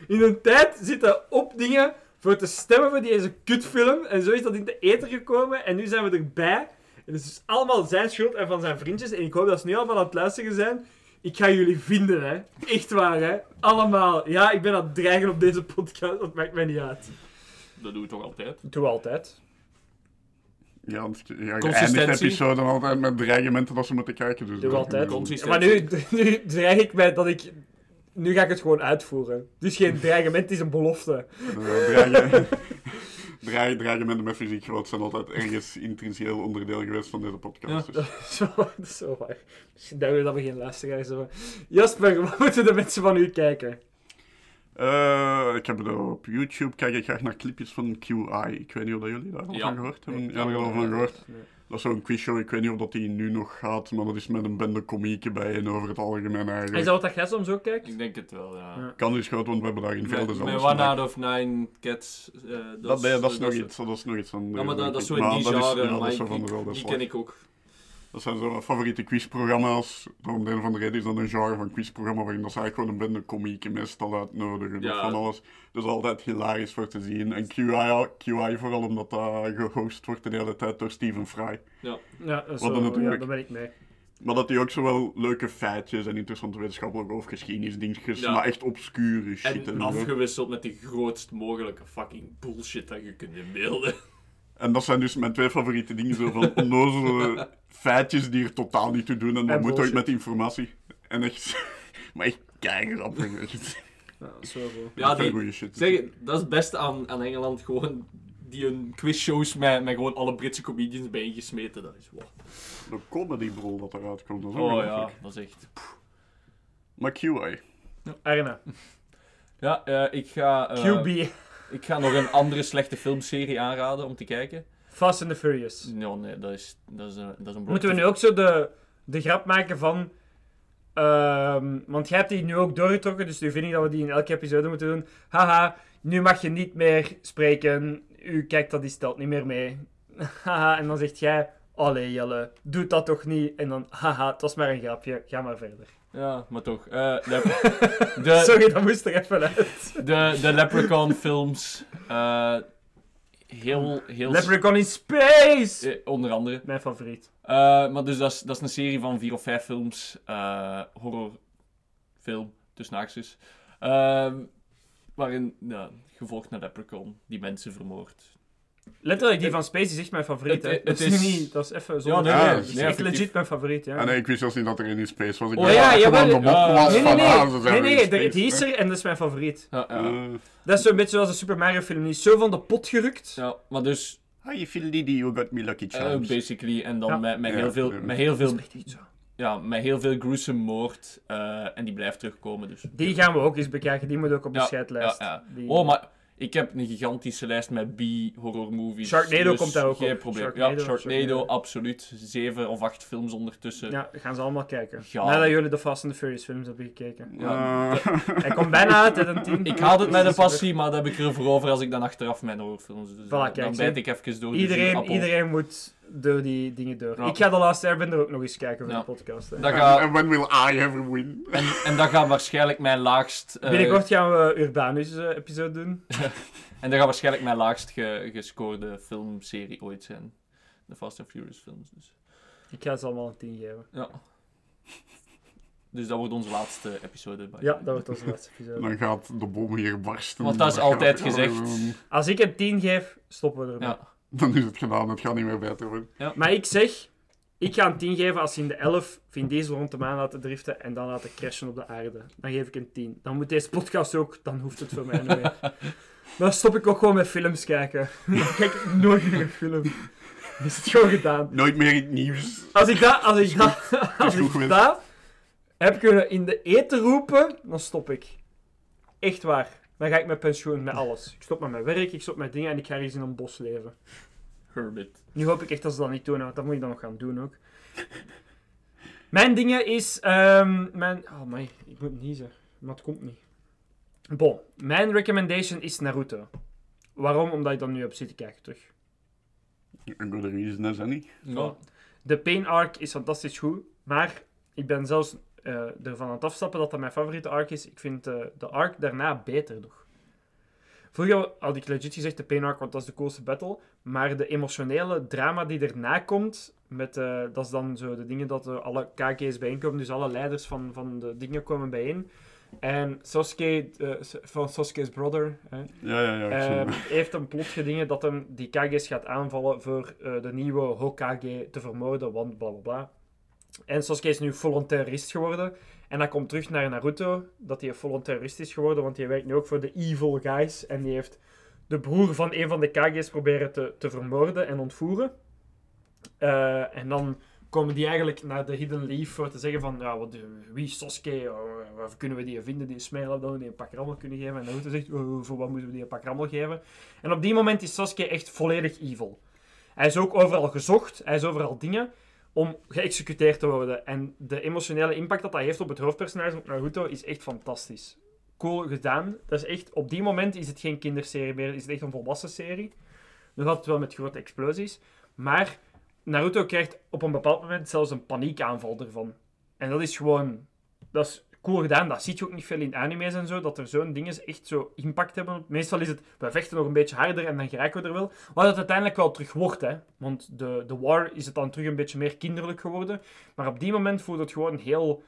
In een tijd zitten op dingen voor te stemmen voor deze kutfilm. En zo is dat in de eter gekomen. En nu zijn we erbij. En het is dus allemaal zijn schuld en van zijn vriendjes. En ik hoop dat ze nu al van aan het luisteren zijn. Ik ga jullie vinden, hè. Echt waar, hè. Allemaal. Ja, ik ben aan het dreigen op deze podcast. Dat maakt mij niet uit. Dat doe je toch altijd? Doe altijd. Ja, want ja, je eindigt episode altijd met dreigementen dat ze moeten kijken. Dus Doe dat- altijd. Consistentie. Maar nu, nu dreig ik mij dat ik... Nu ga ik het gewoon uitvoeren. Dus geen dreigement, het is een belofte. Dreig- Dreigementen met fysiek geweld zijn altijd ergens intrinsieeel onderdeel geweest van deze podcast. Dus. Dat is wel- dat is zo waar. Misschien daarom dat we geen luisteraars hebben. Jasper, wat moeten de mensen van u kijken? Eh, ik heb er op YouTube kijk ik graag naar clipjes van QI. Ik weet niet of dat jullie daar al Ja. van gehoord hebben. Ja, er al van gehoord. Nee. Dat is zo'n quizshow. Ik weet niet of dat die nu nog gaat, maar dat is met een bende komieken bij en over het algemeen eigenlijk. Is dat wat dat jij soms ook kijkt? Ik denk het wel, ja. Ja. Kan is groot, want we hebben daar in veel dezelfde met One Out of Nine Cats. eh, dat, Dat, nee, dat is nog iets, dat is nog iets van. Ja, maar dat, is zo in die genre, ja, dat maar is zo ik- van die, ken ik ook. Dat zijn zo mijn favoriete quizprogramma's. Om de een of andere reden is dat een genre van quizprogramma waarin dat ze eigenlijk gewoon een bende komieken meestal uitnodigen. Ja. Of van alles. Dat is altijd hilarisch voor te zien. En QI, QI vooral omdat dat gehost wordt de hele tijd door Stephen Fry. Ja. Ja, zo, daar ben ik mee. Maar dat hij ook zo wel leuke feitjes en interessante wetenschappelijke of geschiedenisdingetjes, Ja. maar echt obscure shit. En afgewisseld met de grootst mogelijke fucking bullshit dat je kunt inbeelden. En dat zijn dus mijn twee favoriete dingen, zo van onnozele feitjes die er totaal niet toe doen en dat En moet ook met informatie. En echt, maar echt keigrappig. Ja, dat is wel goed. Ja, Veel die, goeie shit. zeg, dat is het beste aan, aan Engeland. Gewoon die een quizshows met, met gewoon alle Britse comedians bijeengesmeten. Dat is wow. De comedybrol dat eruit komt, dat is Oh ja, dat is echt... Maar QI. Arna, Ja, eh, ik ga... eh, QB, Ik ga nog een andere slechte filmserie aanraden om te kijken. Fast and the Furious. Nee, nee, dat is, dat is, een, dat is een blok Moeten we nu ook zo de, de grap maken van... ehm, want jij hebt die nu ook doorgetrokken, dus nu vind ik dat we die in elke episode moeten doen. Haha, nu mag je niet meer spreken. U kijkt dat die stelt niet meer mee. Haha, en dan zegt jij... Allee Jelle, doe dat toch niet? En dan, haha, het was maar een grapje, ga maar verder. Ja, maar toch. eh, de, de, Sorry, dat moest er even uit. de, de Leprechaun films. eh, heel, heel... Leprechaun in Space! eh, onder andere. Mijn favoriet. Maar dus dat is, dat is een serie van vier of vijf films. horrorfilm, tussen haakjes. Ehm, waarin ja, gevolgd naar Leprechaun, die mensen vermoordt. Letterlijk, die van Space is echt mijn favoriet. Het- hè. dat is, is- niet, dat is even Ja, zonder. nee, nee, dat is nee, echt legit mijn favoriet, ja. Ah, nee, ik wist zelfs niet dat er in space was. Ik Oh, ja, gewoon de ja. was Nee, nee, nee. ah, nee, space, is er en dat is mijn favoriet. Ja, ja. Dat is zo'n beetje zoals de Super Mario film. Die is zo van de pot gerukt. ja, maar dus, How you feel Didi, you got me lucky eh, charms. basically, en dan Ja. met, met, Ja, heel veel, ja. met heel veel, echt niet zo. ja, met heel veel gruesome moord, eh, en die blijft terugkomen. Dus. Die gaan we ook eens bekijken. Die moet ook op de Ja, scheidlijst. ja, ja. Die- Oh, maar ik heb een gigantische lijst met B-horror movies. Sharknado dus komt daar ook geen op. probleem. Sharknado, ja, Sharknado, Sharknado. absoluut. Zeven of acht films ondertussen. Ja, gaan ze allemaal kijken. Ja. Nadat jullie de Fast and the Furious films hebben gekeken. Ja, Eh, Hij komt bijna uit, een tien. Ik haal het met Dus een passie, maar dat heb ik er voor over als ik dan achteraf mijn horrorfilms doe. Dus, Voilà, eh, kijk, dan bijt ik even door de Iedereen, iedereen moet door die dingen door. Ja. Ik ga de laatste Airbender ook nog eens kijken voor Ja. de podcast. En gaat, when will I ever win? en, en dat gaat waarschijnlijk mijn laagst... eh, Binnenkort gaan we Urbanus eh, episode doen. en dat gaat waarschijnlijk mijn laagst ge- gescoorde filmserie ooit zijn. De Fast and Furious films, dus. Ik ga ze allemaal een 10 geven. Ja. Dus dat wordt onze laatste episode. Ja, dat wordt onze laatste episode. Dan gaat de bom hier barsten. Want dat is altijd gezegd. Als ik een 10 geef, stoppen we ermee. Ja. Dan is het gedaan, het gaat niet meer beter worden. Maar ik zeg, ik ga een 10 geven als ze in de 11 Vin Diesel rond de maan laten driften en dan laten crashen op de aarde. Dan geef ik een 10. Dan moet deze podcast ook, dan hoeft het voor mij niet meer. Dan stop ik ook gewoon met films kijken. Dan kijk ik nooit meer een film. Dan is het gewoon gedaan. Nooit meer in het nieuws. Als ik dat, als ik dat, als ik dat heb kunnen in de eten roepen, dan stop ik. Echt waar. Dan ga ik met pensioen, met alles. Ik stop met mijn werk, ik stop met dingen en ik ga eens in een bos leven. Herbit. Nu hoop ik echt dat ze dat niet doen, want dat moet ik dan nog gaan doen ook. Mijn dingen is... ehm mijn... Oh, my, ik moet niezen. Maar het komt niet. Bon, mijn recommendation is Naruto. Waarom? Omdat ik dan nu heb zitten kijken terug. Een good reason is dat niet. De Pain Arc is fantastisch goed, maar ik ben zelfs eh, ervan aan het afstappen dat dat mijn favoriete arc is. Ik vind eh, de arc daarna beter nog. Vroeger had ik legit gezegd de Pain Arc, want dat is de coolste battle. Maar de emotionele drama die erna komt, met, eh, dat is dan zo de dingen dat alle KK's bijeenkomen, dus alle leiders van, van de dingen komen bijeen. En Sasuke, van Sasuke's brother, hè, Ja, ja, ja. Ehm, heeft een plot gedingen dat hem die Kage's gaat aanvallen voor de nieuwe Hokage te vermoorden, want bla bla bla. En Sasuke is nu terrorist geworden. En hij komt terug naar Naruto, dat hij terrorist is geworden, want hij werkt nu ook voor de evil guys. En die heeft de broer van een van de Kage's proberen te, te vermoorden en ontvoeren. Eh, en dan komen die eigenlijk naar de Hidden Leaf voor te zeggen van, ja, wat, wie is Sasuke? Oh, waar kunnen we die vinden? Die smijl dan die een pak rammel kunnen geven. En Naruto zegt, oh, voor wat moeten we die een pak rammel geven? En op die moment is Sasuke echt volledig evil. Hij is ook overal gezocht, hij is overal dingen om geëxecuteerd te worden. En de emotionele impact dat dat heeft op het hoofdpersonage op Naruto is echt fantastisch. Cool gedaan. Dat is echt, op die moment is het geen kinderserie meer, is het echt een volwassen serie. Nog altijd wel met grote explosies. Maar Naruto krijgt op een bepaald moment zelfs een paniekaanval ervan. En dat is gewoon... Dat is gedaan. Dat zie je ook niet veel in anime's en zo, dat er zo'n dingen echt zo impact hebben. Meestal is het, we vechten nog een beetje harder en dan geraken we er wel. Wat het uiteindelijk wel terug wordt, hè. Want de, de war is het dan terug een beetje meer kinderlijk geworden. Maar op die moment voelt het gewoon heel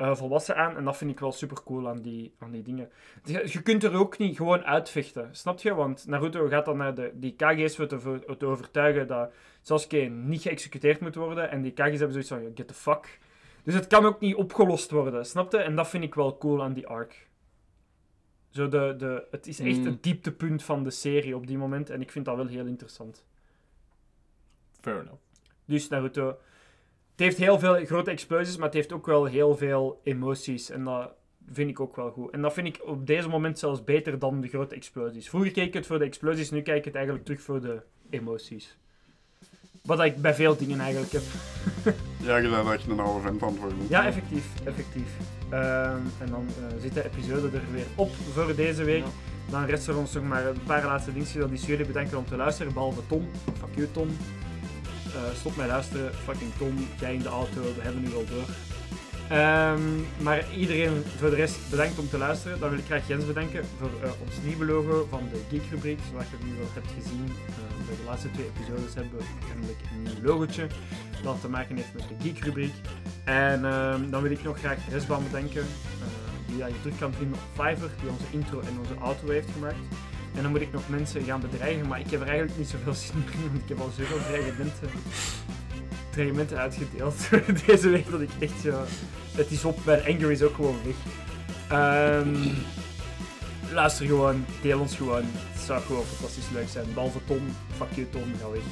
eh, volwassen aan. En dat vind ik wel super cool aan die, aan die dingen. Je, kunt er ook niet gewoon uitvechten, snap je? Want Naruto gaat dan naar de, die Kage's voor te, te overtuigen dat Sasuke niet geëxecuteerd moet worden. En die Kage's hebben zoiets van, get the fuck. Dus het kan ook niet opgelost worden, snap je? En dat vind ik wel cool aan die arc. Zo de, de, het is echt Mm. het dieptepunt van de serie op die moment. En ik vind dat wel heel interessant. Fair enough. Dus Naruto. Het heeft heel veel grote explosies, maar het heeft ook wel heel veel emoties. En dat vind ik ook wel goed. En dat vind ik op deze moment zelfs beter dan de grote explosies. Vroeger keek ik het voor de explosies, nu kijk ik het eigenlijk terug voor de emoties. Wat ik bij veel dingen eigenlijk heb. Ja, je bent echt een oude vent het worden. Ja, effectief. effectief. Ehm, en dan eh, zit de episode er weer op voor deze week. Dan rest er ons nog maar een paar laatste dingen dat is jullie bedanken om te luisteren, behalve Tom. Fuck you, Tom. Eh, stop met luisteren. Fucking Tom, jij in de auto, we hebben nu wel door. Ehm, maar iedereen voor de rest bedankt om te luisteren. Dan wil ik graag Jens bedanken voor eh, ons nieuwe logo van de Geek Rubriek. Zoals je nu wel hebt gezien, eh, bij de laatste twee episodes hebben we eindelijk een nieuw logootje. Dat te maken heeft met de Geek Rubriek. En ehm, dan wil ik nog graag Resbaan bedanken. eh, die je terug kan vinden op Fiverr, die onze intro en onze outro heeft gemaakt. En dan moet ik nog mensen gaan bedreigen, maar ik heb er eigenlijk niet zoveel zin in, want ik heb al zoveel dreigementen, dreigementen uitgedeeld deze week dat ik echt zo... Het is op, mijn anger is ook gewoon weg. Ehm, luister gewoon, deel ons gewoon. Het zou gewoon fantastisch leuk zijn. Behalve Tom, fuck you Tom, ga weg.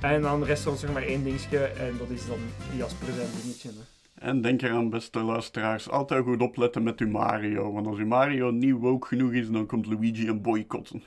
En dan rest ons nog maar één dingetje en dat is dan Jasper zijn dingetje. Hè. En denk eraan, beste luisteraars, altijd goed opletten met uw Mario. Want als uw Mario niet woke genoeg is, dan komt Luigi een boycotten.